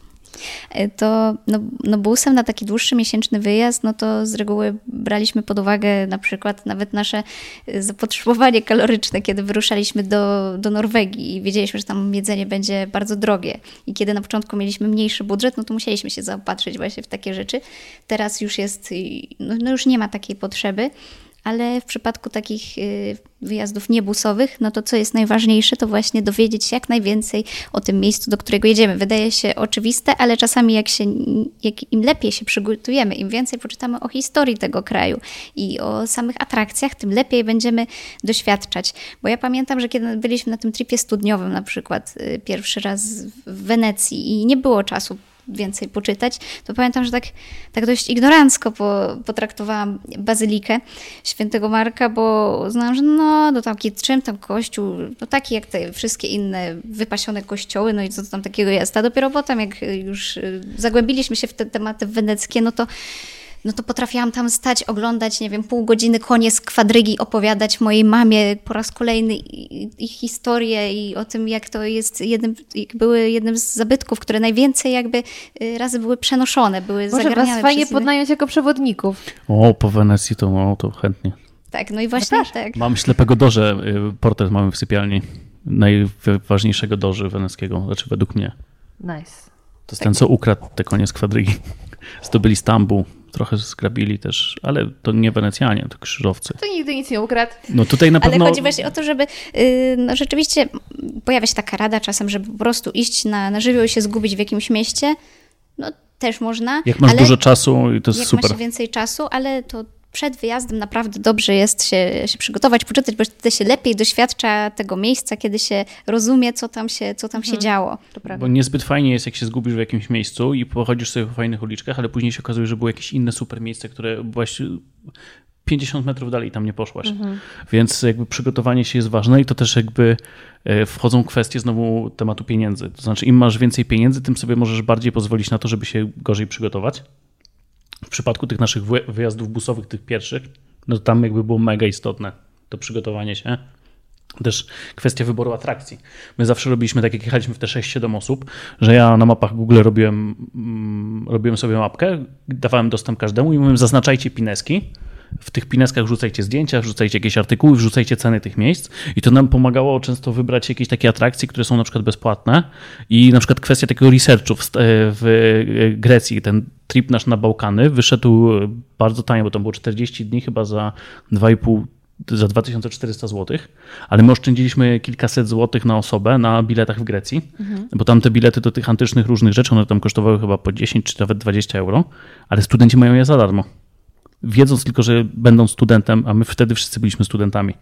E, To no, no busem na taki dłuższy miesięczny wyjazd, no to z reguły braliśmy pod uwagę na przykład nawet nasze e, zapotrzebowanie kaloryczne, kiedy wyruszaliśmy do, do Norwegii i wiedzieliśmy, że tam jedzenie będzie bardzo drogie. I kiedy na początku mieliśmy mniejszy budżet, no to musieliśmy się zaopatrzyć właśnie w takie rzeczy. Teraz już jest, no, no już nie ma takiej potrzeby. Ale w przypadku takich y, wyjazdów niebusowych, no to co jest najważniejsze, to właśnie dowiedzieć się jak najwięcej o tym miejscu, do którego jedziemy. Wydaje się oczywiste, ale czasami jak się, jak im lepiej się przygotujemy, im więcej poczytamy o historii tego kraju i o samych atrakcjach, tym lepiej będziemy doświadczać. Bo ja pamiętam, że kiedy byliśmy na tym tripie studniowym na przykład y, pierwszy raz w Wenecji i nie było czasu więcej poczytać, to pamiętam, że tak, tak dość ignorancko po, potraktowałam bazylikę świętego Marka, bo uznałam, że no, no taki czym tam kościół, no taki jak te wszystkie inne wypasione kościoły, no i co tam takiego jest. A dopiero potem, jak już y, zagłębiliśmy się w te tematy weneckie, no to no to potrafiłam tam stać, oglądać, nie wiem, pół godziny konie z kwadrygi, opowiadać mojej mamie po raz kolejny ich historię i o tym, jak to jest jednym, jak były jednym z zabytków, które najwięcej jakby y, razy były przenoszone, były Może zagarniane was fajnie innych. podnająć jako przewodników. O, po Wenecji to, no, to chętnie. Tak, no i właśnie tak. Mam ślepego Dorze, y, portret mamy w sypialni. Najważniejszego Doży weneckiego, znaczy według mnie. Nice. To jest ten, co ukradł te konie z kwadrygi. Zdobyli Stambuł, trochę zgrabili też, ale to nie Wenecjanie, to krzyżowcy. To nigdy nic nie ukradł. No tutaj na Ale pewno... chodzi właśnie o to, żeby y, no rzeczywiście pojawia się taka rada czasem, żeby po prostu iść na, na żywioł i się zgubić w jakimś mieście. No też można. Jak masz ale dużo czasu, i to jest jak super. ma się więcej czasu, ale to przed wyjazdem naprawdę dobrze jest się, się przygotować, poczytać, bo wtedy się lepiej doświadcza tego miejsca, kiedy się rozumie, co tam się, co tam się działo. Bo niezbyt fajnie jest, jak się zgubisz w jakimś miejscu i pochodzisz sobie po fajnych uliczkach, ale później się okazuje, że było jakieś inne super miejsce, które właśnie 50 metrów dalej tam nie poszłaś. Więc jakby przygotowanie się jest ważne i to też jakby e, wchodzą kwestie znowu tematu pieniędzy. To znaczy im masz więcej pieniędzy, tym sobie możesz bardziej pozwolić na to, żeby się gorzej przygotować. W przypadku tych naszych wy- wyjazdów busowych, tych pierwszych, no to tam jakby było mega istotne to przygotowanie się. Też kwestia wyboru atrakcji. My zawsze robiliśmy tak, jak jechaliśmy w te 6-7 osób, że ja na mapach Google robiłem, mm, robiłem sobie mapkę, dawałem dostęp każdemu i mówiłem zaznaczajcie pineski. W tych pineskach wrzucajcie zdjęcia, wrzucajcie jakieś artykuły, wrzucajcie ceny tych miejsc i to nam pomagało często wybrać jakieś takie atrakcje, które są na przykład bezpłatne i na przykład kwestia takiego researchu w, w Grecji, ten trip nasz na Bałkany wyszedł bardzo tanio, bo to było 40 dni chyba za 2,5 za 2400 zł, ale my oszczędziliśmy kilkaset złotych na osobę na biletach w Grecji, bo tam te bilety do tych antycznych różnych rzeczy, one tam kosztowały chyba po 10 czy nawet 20 euro, ale studenci mają je za darmo. Wiedząc tylko, że będą studentem, a my wtedy wszyscy byliśmy studentami.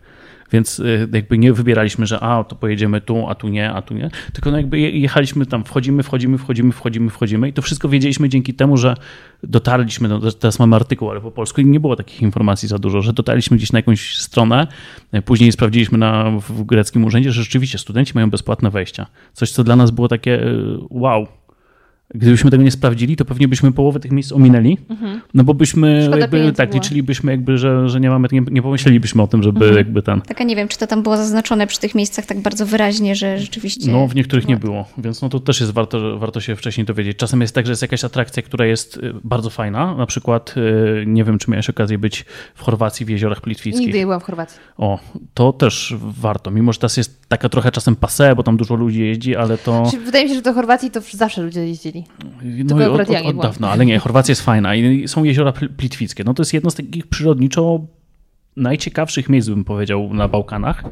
Więc y, jakby nie wybieraliśmy, że a, to pojedziemy tu, a tu nie, a tu nie. Tylko no jakby je- jechaliśmy tam, wchodzimy, wchodzimy, wchodzimy, wchodzimy, wchodzimy i to wszystko wiedzieliśmy dzięki temu, że dotarliśmy, no teraz mamy artykuł, ale po polsku nie było takich informacji za dużo, że dotarliśmy gdzieś na jakąś stronę, y, później sprawdziliśmy na, w greckim urzędzie, że rzeczywiście studenci mają bezpłatne wejścia. Coś, co dla nas było takie y, wow. Gdybyśmy tego nie sprawdzili, to pewnie byśmy połowę tych miejsc ominęli, no bo byśmy Szkoda jakby, tak było. liczylibyśmy jakby, że, że nie mamy, nie, nie pomyślelibyśmy o tym, żeby Mhm. jakby ten... Tak, a nie wiem, czy to tam było zaznaczone przy tych miejscach tak bardzo wyraźnie, że rzeczywiście... No, w niektórych nie było, więc no to też jest warto, warto się wcześniej dowiedzieć. Czasem jest tak, że jest jakaś atrakcja, która jest y, bardzo fajna. Na przykład, y, nie wiem, czy miałeś okazję być w Chorwacji w jeziorach Plitwickich. Nigdy nie byłam w Chorwacji. O, to też warto. Mimo, że teraz jest taka trochę czasem passé, bo tam dużo ludzi jeździ, ale to... Znaczy, Wydaje mi się, że do Chorwacji to zawsze ludzie jeździli. No tylko od, ja od, od dawna, ale nie, Chorwacja jest fajna i są jeziora Pl- Plitwickie. No to jest jedno z takich przyrodniczo najciekawszych miejsc, bym powiedział, na Bałkanach,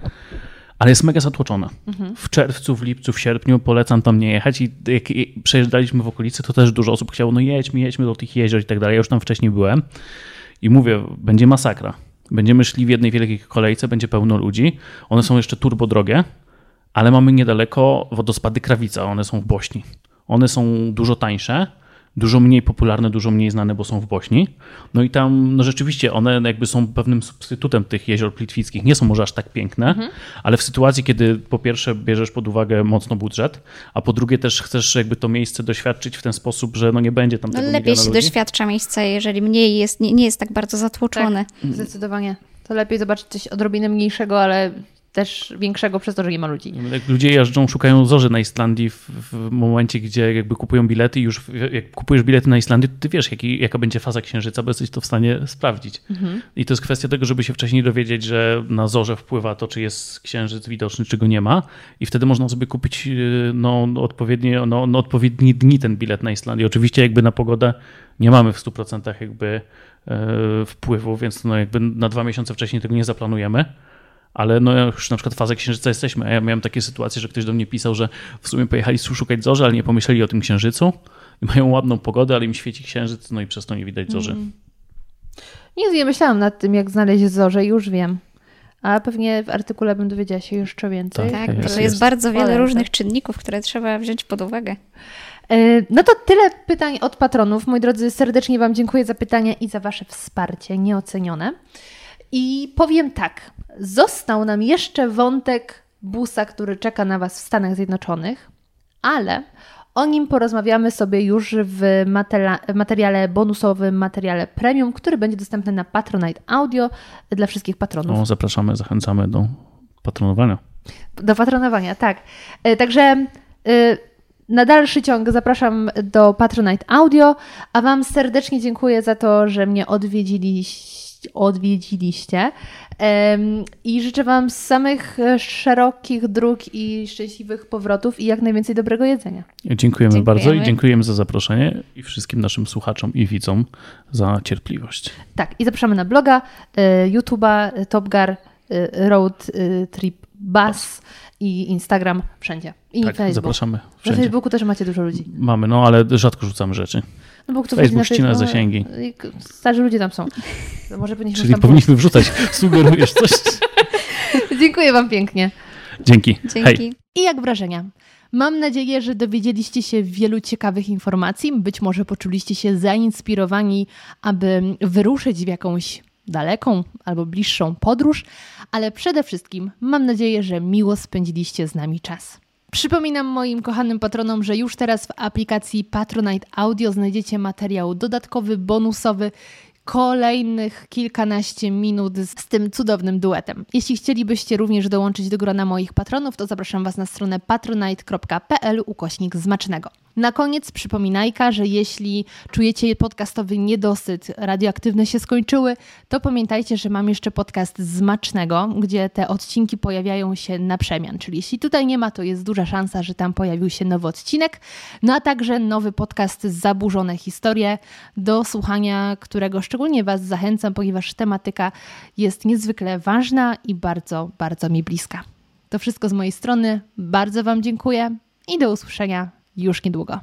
ale jest mega zatłoczone. Mhm. W czerwcu, w lipcu, w sierpniu polecam tam nie jechać i jak przejeżdżaliśmy w okolicy, to też dużo osób chciało, no jedźmy, jedźmy do tych jezior i tak dalej. Ja już tam wcześniej byłem i mówię, będzie masakra. Będziemy szli w jednej wielkiej kolejce, będzie pełno ludzi. One są jeszcze turbo drogie, ale mamy niedaleko wodospady Krawica, one są w Bośni. One są dużo tańsze, dużo mniej popularne, dużo mniej znane, bo są w Bośni. No i tam, no rzeczywiście, one jakby są pewnym substytutem tych jezior plitwickich. Nie są może aż tak piękne, ale w sytuacji, kiedy po pierwsze bierzesz pod uwagę mocno budżet, a po drugie też chcesz jakby to miejsce doświadczyć w ten sposób, że no nie będzie tam No, tego lepiej się ludzi. doświadcza miejsca, jeżeli mniej jest, nie, nie jest tak bardzo zatłoczone. Tak, zdecydowanie. To lepiej zobaczyć coś odrobinę mniejszego, ale też większego przez to, że nie ma ludzi. Jak ludzie jeżdżą, szukają zorzy na Islandii w, w momencie, gdzie jakby kupują bilety i już jak kupujesz bilety na Islandię, to ty wiesz, jaki, jaka będzie faza księżyca, bo jesteś to w stanie sprawdzić. I to jest kwestia tego, żeby się wcześniej dowiedzieć, że na zorze wpływa to, czy jest księżyc widoczny, czy go nie ma i wtedy można sobie kupić yy, no, no, odpowiednie, no, no, odpowiednie dni ten bilet na Islandię. Oczywiście jakby na pogodę nie mamy w 100% jakby e, wpływu, więc no jakby na dwa miesiące wcześniej tego nie zaplanujemy. Ale no już na przykład fazę księżyca jesteśmy. A ja miałem takie sytuacje, że ktoś do mnie pisał, że w sumie pojechali szukać zorzy, ale nie pomyśleli o tym księżycu. I mają ładną pogodę, ale im świeci księżyc, no i przez to nie widać zorzy. Nigdy nie myślałam nad tym, jak znaleźć zorze, już wiem. A pewnie w artykule bym dowiedziała się jeszcze więcej. Tak, Tak, jest, to jest jest. bardzo wiele Polecam. różnych czynników, które trzeba wziąć pod uwagę. E, No to tyle pytań od patronów. Moi drodzy, serdecznie Wam dziękuję za pytania i za Wasze wsparcie nieocenione. I powiem tak, został nam jeszcze wątek busa, który czeka na Was w Stanach Zjednoczonych, ale o nim porozmawiamy sobie już w materiale bonusowym, materiale premium, który będzie dostępny na Patronite Audio dla wszystkich patronów. No, zapraszamy, zachęcamy do patronowania. Do patronowania, tak. E, Także y, na dalszy ciąg zapraszam do Patronite Audio, a Wam serdecznie dziękuję za to, że mnie odwiedziliście. odwiedziliście. I życzę Wam samych e, szerokich dróg i szczęśliwych powrotów i jak najwięcej dobrego jedzenia. Dziękujemy, Dziękujemy. bardzo i dziękujemy za zaproszenie i wszystkim naszym słuchaczom i widzom za cierpliwość. Tak, i zapraszamy na bloga, e, YouTube'a, e, Topgar, e, Road Trip Bus i Instagram, wszędzie. I tak, Facebook. zapraszamy Na wszędzie. Facebooku też macie dużo ludzi. Mamy, no ale rzadko rzucamy rzeczy. No bo kto Facebook ścina na zasięgi. Starzy ludzie tam są. To może powinniśmy Czyli tam powinniśmy wrzucać. Sugerujesz coś? Dziękuję Wam pięknie. Dzięki. Hej. Dzięki. I jak wrażenia? Mam nadzieję, że dowiedzieliście się wielu ciekawych informacji. Być może poczuliście się zainspirowani, aby wyruszyć w jakąś daleką albo bliższą podróż, ale przede wszystkim mam nadzieję, że miło spędziliście z nami czas. Przypominam moim kochanym patronom, że już teraz w aplikacji Patronite Audio znajdziecie materiał dodatkowy, bonusowy, kolejnych kilkanaście minut z, z tym cudownym duetem. Jeśli chcielibyście również dołączyć do grona moich patronów, to zapraszam Was na stronę patronite.pl ukośnik zmacznego. Na koniec przypominajka, że jeśli czujecie podcastowy niedosyt, radioaktywne się skończyły, to pamiętajcie, że mam jeszcze podcast Zmacznego, gdzie te odcinki pojawiają się na przemian. Czyli jeśli tutaj nie ma, to jest duża szansa, że tam pojawił się nowy odcinek. No a także nowy podcast Zaburzone Historie, do słuchania którego szczególnie Was zachęcam, ponieważ tematyka jest niezwykle ważna i bardzo, bardzo mi bliska. To wszystko z mojej strony. Bardzo Wam dziękuję i do usłyszenia już niedługo.